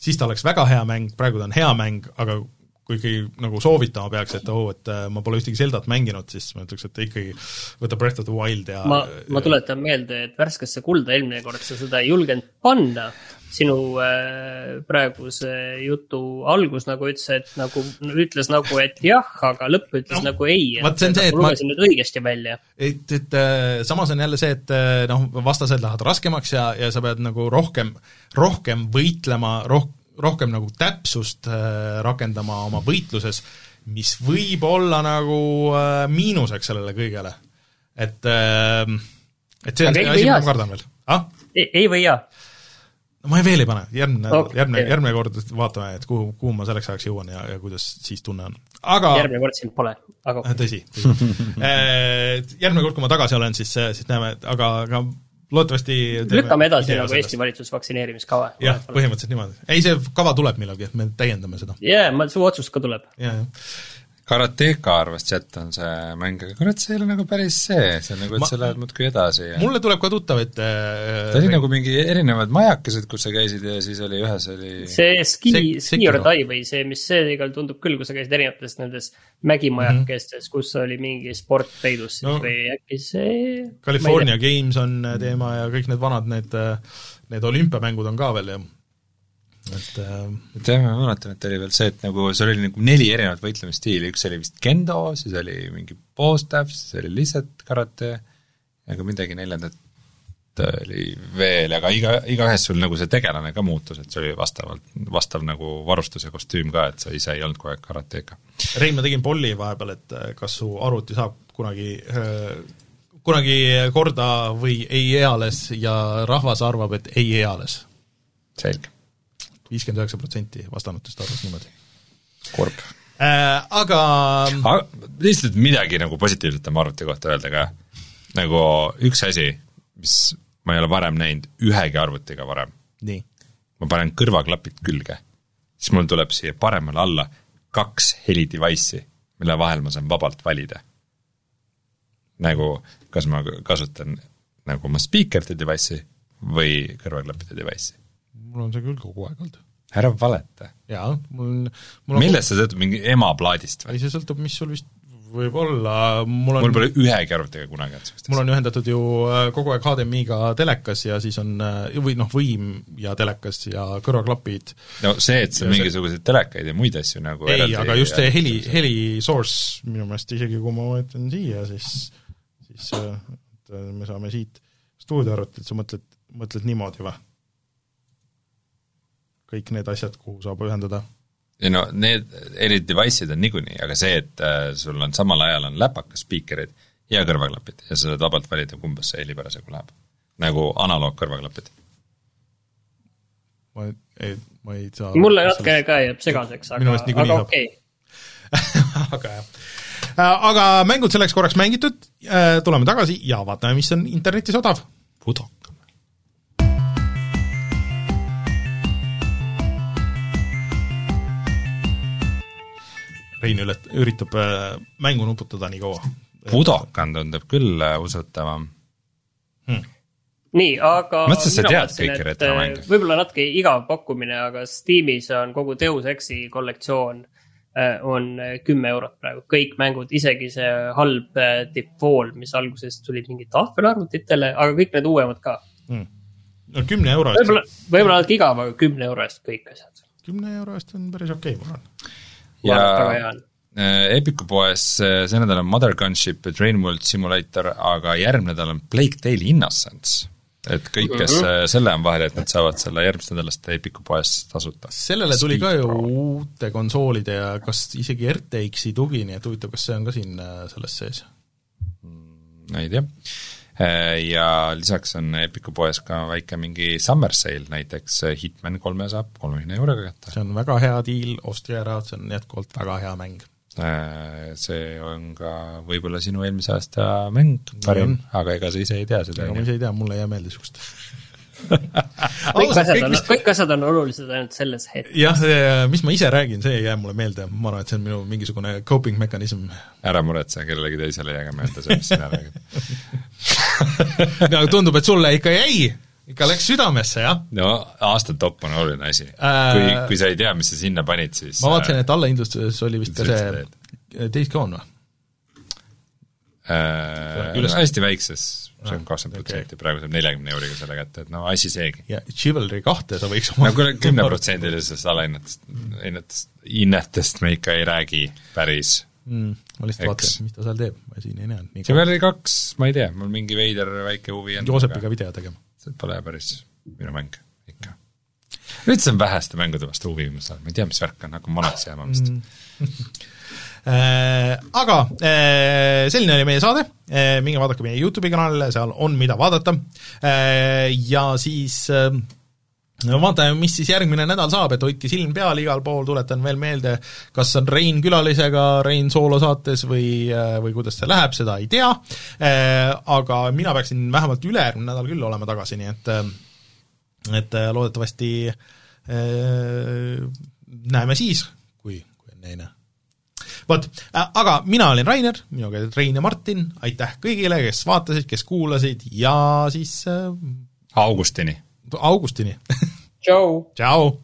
siis ta oleks väga hea mäng, praegu ta on hea mäng, aga kui ikkagi nagu soovitama peaks, et oo oh,, et äh, ma pole ühtegi Zeldat mänginud, siis ma ütleks, et ikkagi võta Breath of the Wild ja ma, ma tuletan meelde, et värskesse kulda eelmine kord sa seda ei julgenud panna, sinu äh, praeguse jutu algus nagu ütles, et nagu, ütles nagu, et jah, aga lõpp ütles no, nagu ei. vot see on see, et ma lugesin nüüd õigesti välja. et, et äh, samas on jälle see, et äh, noh, vastased lähevad raskemaks ja, ja sa pead nagu rohkem, rohkem võitlema, roh-, rohkem nagu täpsust rakendama oma võitluses, mis võib olla nagu miinuseks sellele kõigele. et et see on see asi, mida ma kardan veel ah?. ei, ei või jaa? No ma ei veel ei pane, järgmine okay., järgmine, järgmine kord vaatame, et kuhu, kuhu ma selleks ajaks jõuan ja, ja kuidas siis tunne on. aga järgmine kord sind pole, aga tõsi, tõsi. [LAUGHS] järgmine kord, kui ma tagasi olen, siis, siis näeme, aga, aga loodetavasti lükkame edasi nagu Eesti valitsus vaktsineerimiskava. jah, põhimõtteliselt niimoodi. ei, see kava tuleb millalgi, et me täiendame seda. jaa, ma, su otsus ka tuleb. jaa, jah Karateka arvas chat on see mäng, aga kurat, see ei ole nagu päris see, see on nagu, et ma, sa lähed muudkui edasi ja mulle tuleb ka tuttavaid äh, ta oli nagu mingi erinevad majakesed, kus sa käisid ja siis oli ühes oli see ski, ski or die või see, mis see igal tundub küll, kui sa käisid erinevates nendes mägimajakestes mm, -hmm. kus oli mingi sport peidus no, või äkki see California Games on teema ja kõik need vanad, need, need olümpiamängud on ka veel ja et äh, et jah, ma mäletan, et oli veel see, et nagu seal oli nagu neli erinevat võitlemisstiili, üks oli vist kendo, siis oli mingi postav, siis oli lihtsalt karate ja ka midagi neljandat oli veel, aga iga, igaühes sul nagu see tegelane ka muutus, et see oli vastavalt, vastav nagu varustus ja kostüüm ka, et sa ise ei olnud kogu aeg karateeka. Rein, ma tegin polli vahepeal, et äh, kas su arvuti saab kunagi äh, kunagi korda või ei eales ja rahvas arvab, et ei eales. selge viiskümmend üheksa protsenti vastanutest arvas niimoodi. kurb äh,. Aga lihtsalt midagi nagu positiivset oma arvuti kohta öelda ka. nagu üks asi, mis ma ei ole varem näinud ühegi arvutiga varem. ma panen kõrvaklapid külge, siis mul tuleb siia paremale alla kaks heli device'i, mille vahel ma saan vabalt valida. nagu, kas ma kasutan nagu oma speaker'ite device'i või kõrvaklappide device'i mul on see küll kogu aeg olnud. ära valeta. jaa, mul on mul millest see sõltub, mingi emaplaadist või? ei, see sõltub, mis sul vist võib olla, mul on mul pole ühegi arvutiga kunagi olnud sellist mul on ühendatud ju äh, kogu aeg HDMI-ga telekas ja siis on äh, või noh, võim ja telekas ja kõrvaklapid. no see, et sa mingisuguseid see... telekaid ja muid asju nagu ei, aga just see heli, heli source minu meelest isegi kui ma võtan siia, siis siis äh, me saame siit stuudioarvutilt, sa mõtled, mõtled niimoodi või? Kõik need asjad, kuhu saab ühendada. ei no need eri device'id on niikuinii, aga see, et äh, sul on samal ajal on läpakas, spiikerid ja kõrvaklapid ja sa saad vabalt valida, kumbasse heli parasjagu läheb. nagu analoogkõrvaklapid. ma ei, ma ei saa mulle natuke ka jääb segaseks, aga, aga okei okay. [LAUGHS] aga jah äh, aga mängud selleks korraks mängitud, äh, tuleme tagasi ja vaatame, mis on internetis odav. Pudo Rein ület-, üritab äh, mängu nuputada nii kaua. Budokan tundub küll äh, usutavam hmm. nii, aga mõtlesin, sa tead kõiki retromänge. Äh, võib-olla natuke igav pakkumine, aga Steamis on kogu Deus Exi kollektsioon on kümme eurot praegu, kõik mängud, isegi see halb Default, mis alguses tuli mingi tahvelarvutitele, aga kõik need uuemad ka hmm.. no kümne euro eest. võib-olla, võib-olla natuke igav, aga kümne euro eest kõik asjad. kümne euro eest on päris okei okay,, ma arvan ja äh, Epiku poes äh, see nädal on Mother Gunship ja Train World Simulator, aga järgmine nädal on Plague Tale Innocence. et kõik, kes mm -hmm. selle on vahele jätnud, saavad selle järgmisest nädalast Epiku poes tasuta. sellele tuli Speed ka ju Pro. uute konsoolide ja kas isegi RTX-i tugi, nii et huvitav, kas see on ka siin selles sees mm,? ei tea ja lisaks on Epiku poes ka väike mingi summer sale, näiteks Hitman kolme saab kolmekümne euroga kätte. see on väga hea diil, ostke ära, see on jätkuvalt väga hea mäng. See on ka võib-olla sinu eelmise aasta mäng parim, aga ega sa ise ei tea seda, ega ma ise ei tea, mulle ei jää meelde niisugust [LAUGHS] kõik asjad on, kõik asjad on olulised ainult selles hetkes. jah, mis ma ise räägin, see ei jää mulle meelde, ma arvan, et see on minu mingisugune coping mehhanism. ära muretse, kellelegi teisele ei jää ka meelde see, mis sina räägid [LAUGHS] no tundub, et sulle ikka jäi, ikka läks südamesse, jah? no aasta top on oluline asi äh,. kui, kui sa ei tea, mis sa sinna panid, siis ma vaatasin, et allahindlustuses oli vist ka see Days Gone või? Äh, Üles... hästi väikses, see on kakskümmend protsenti, praegu saab neljakümne euriga selle kätte, et no asi seegi. ja Chivalry kahte sa võiks oma no kuule, [LAUGHS] kümneprotsendilisest alahinnatest, hinnatest, hinnetest me ikka ei räägi päris mm, ma lihtsalt vaatasin, mis ta seal teeb, ma siin ei näinud. Chivalry kaks, ma ei tea, mul mingi veider väike huvi on. Joosepiga video tegema. see pole päris minu mäng, ikka. üldse on väheste mängude vastu huvi ma ei tea, mis värk on, hakkab vanaks jääma vist mm. [LAUGHS] Äh, aga äh, selline oli meie saade, äh, minge vaadake meie YouTube'i kanalile, seal on, mida vaadata, ja siis no vaatame, mis siis järgmine nädal saab, et hoidke silm peal igal pool, tuletan veel meelde, kas on Rein külalisega Rein soolosaates või, või kuidas see läheb, seda ei tea, aga mina peaksin vähemalt ülejärgmine nädal küll olema tagasi, nii et et loodetavasti näeme siis, kui, kui on neine vot, aga mina olin Rainer, minuga olid Rein ja Martin, aitäh kõigile, kes vaatasid, kes kuulasid ja siis äh, augustini. augustini tšau! tšau!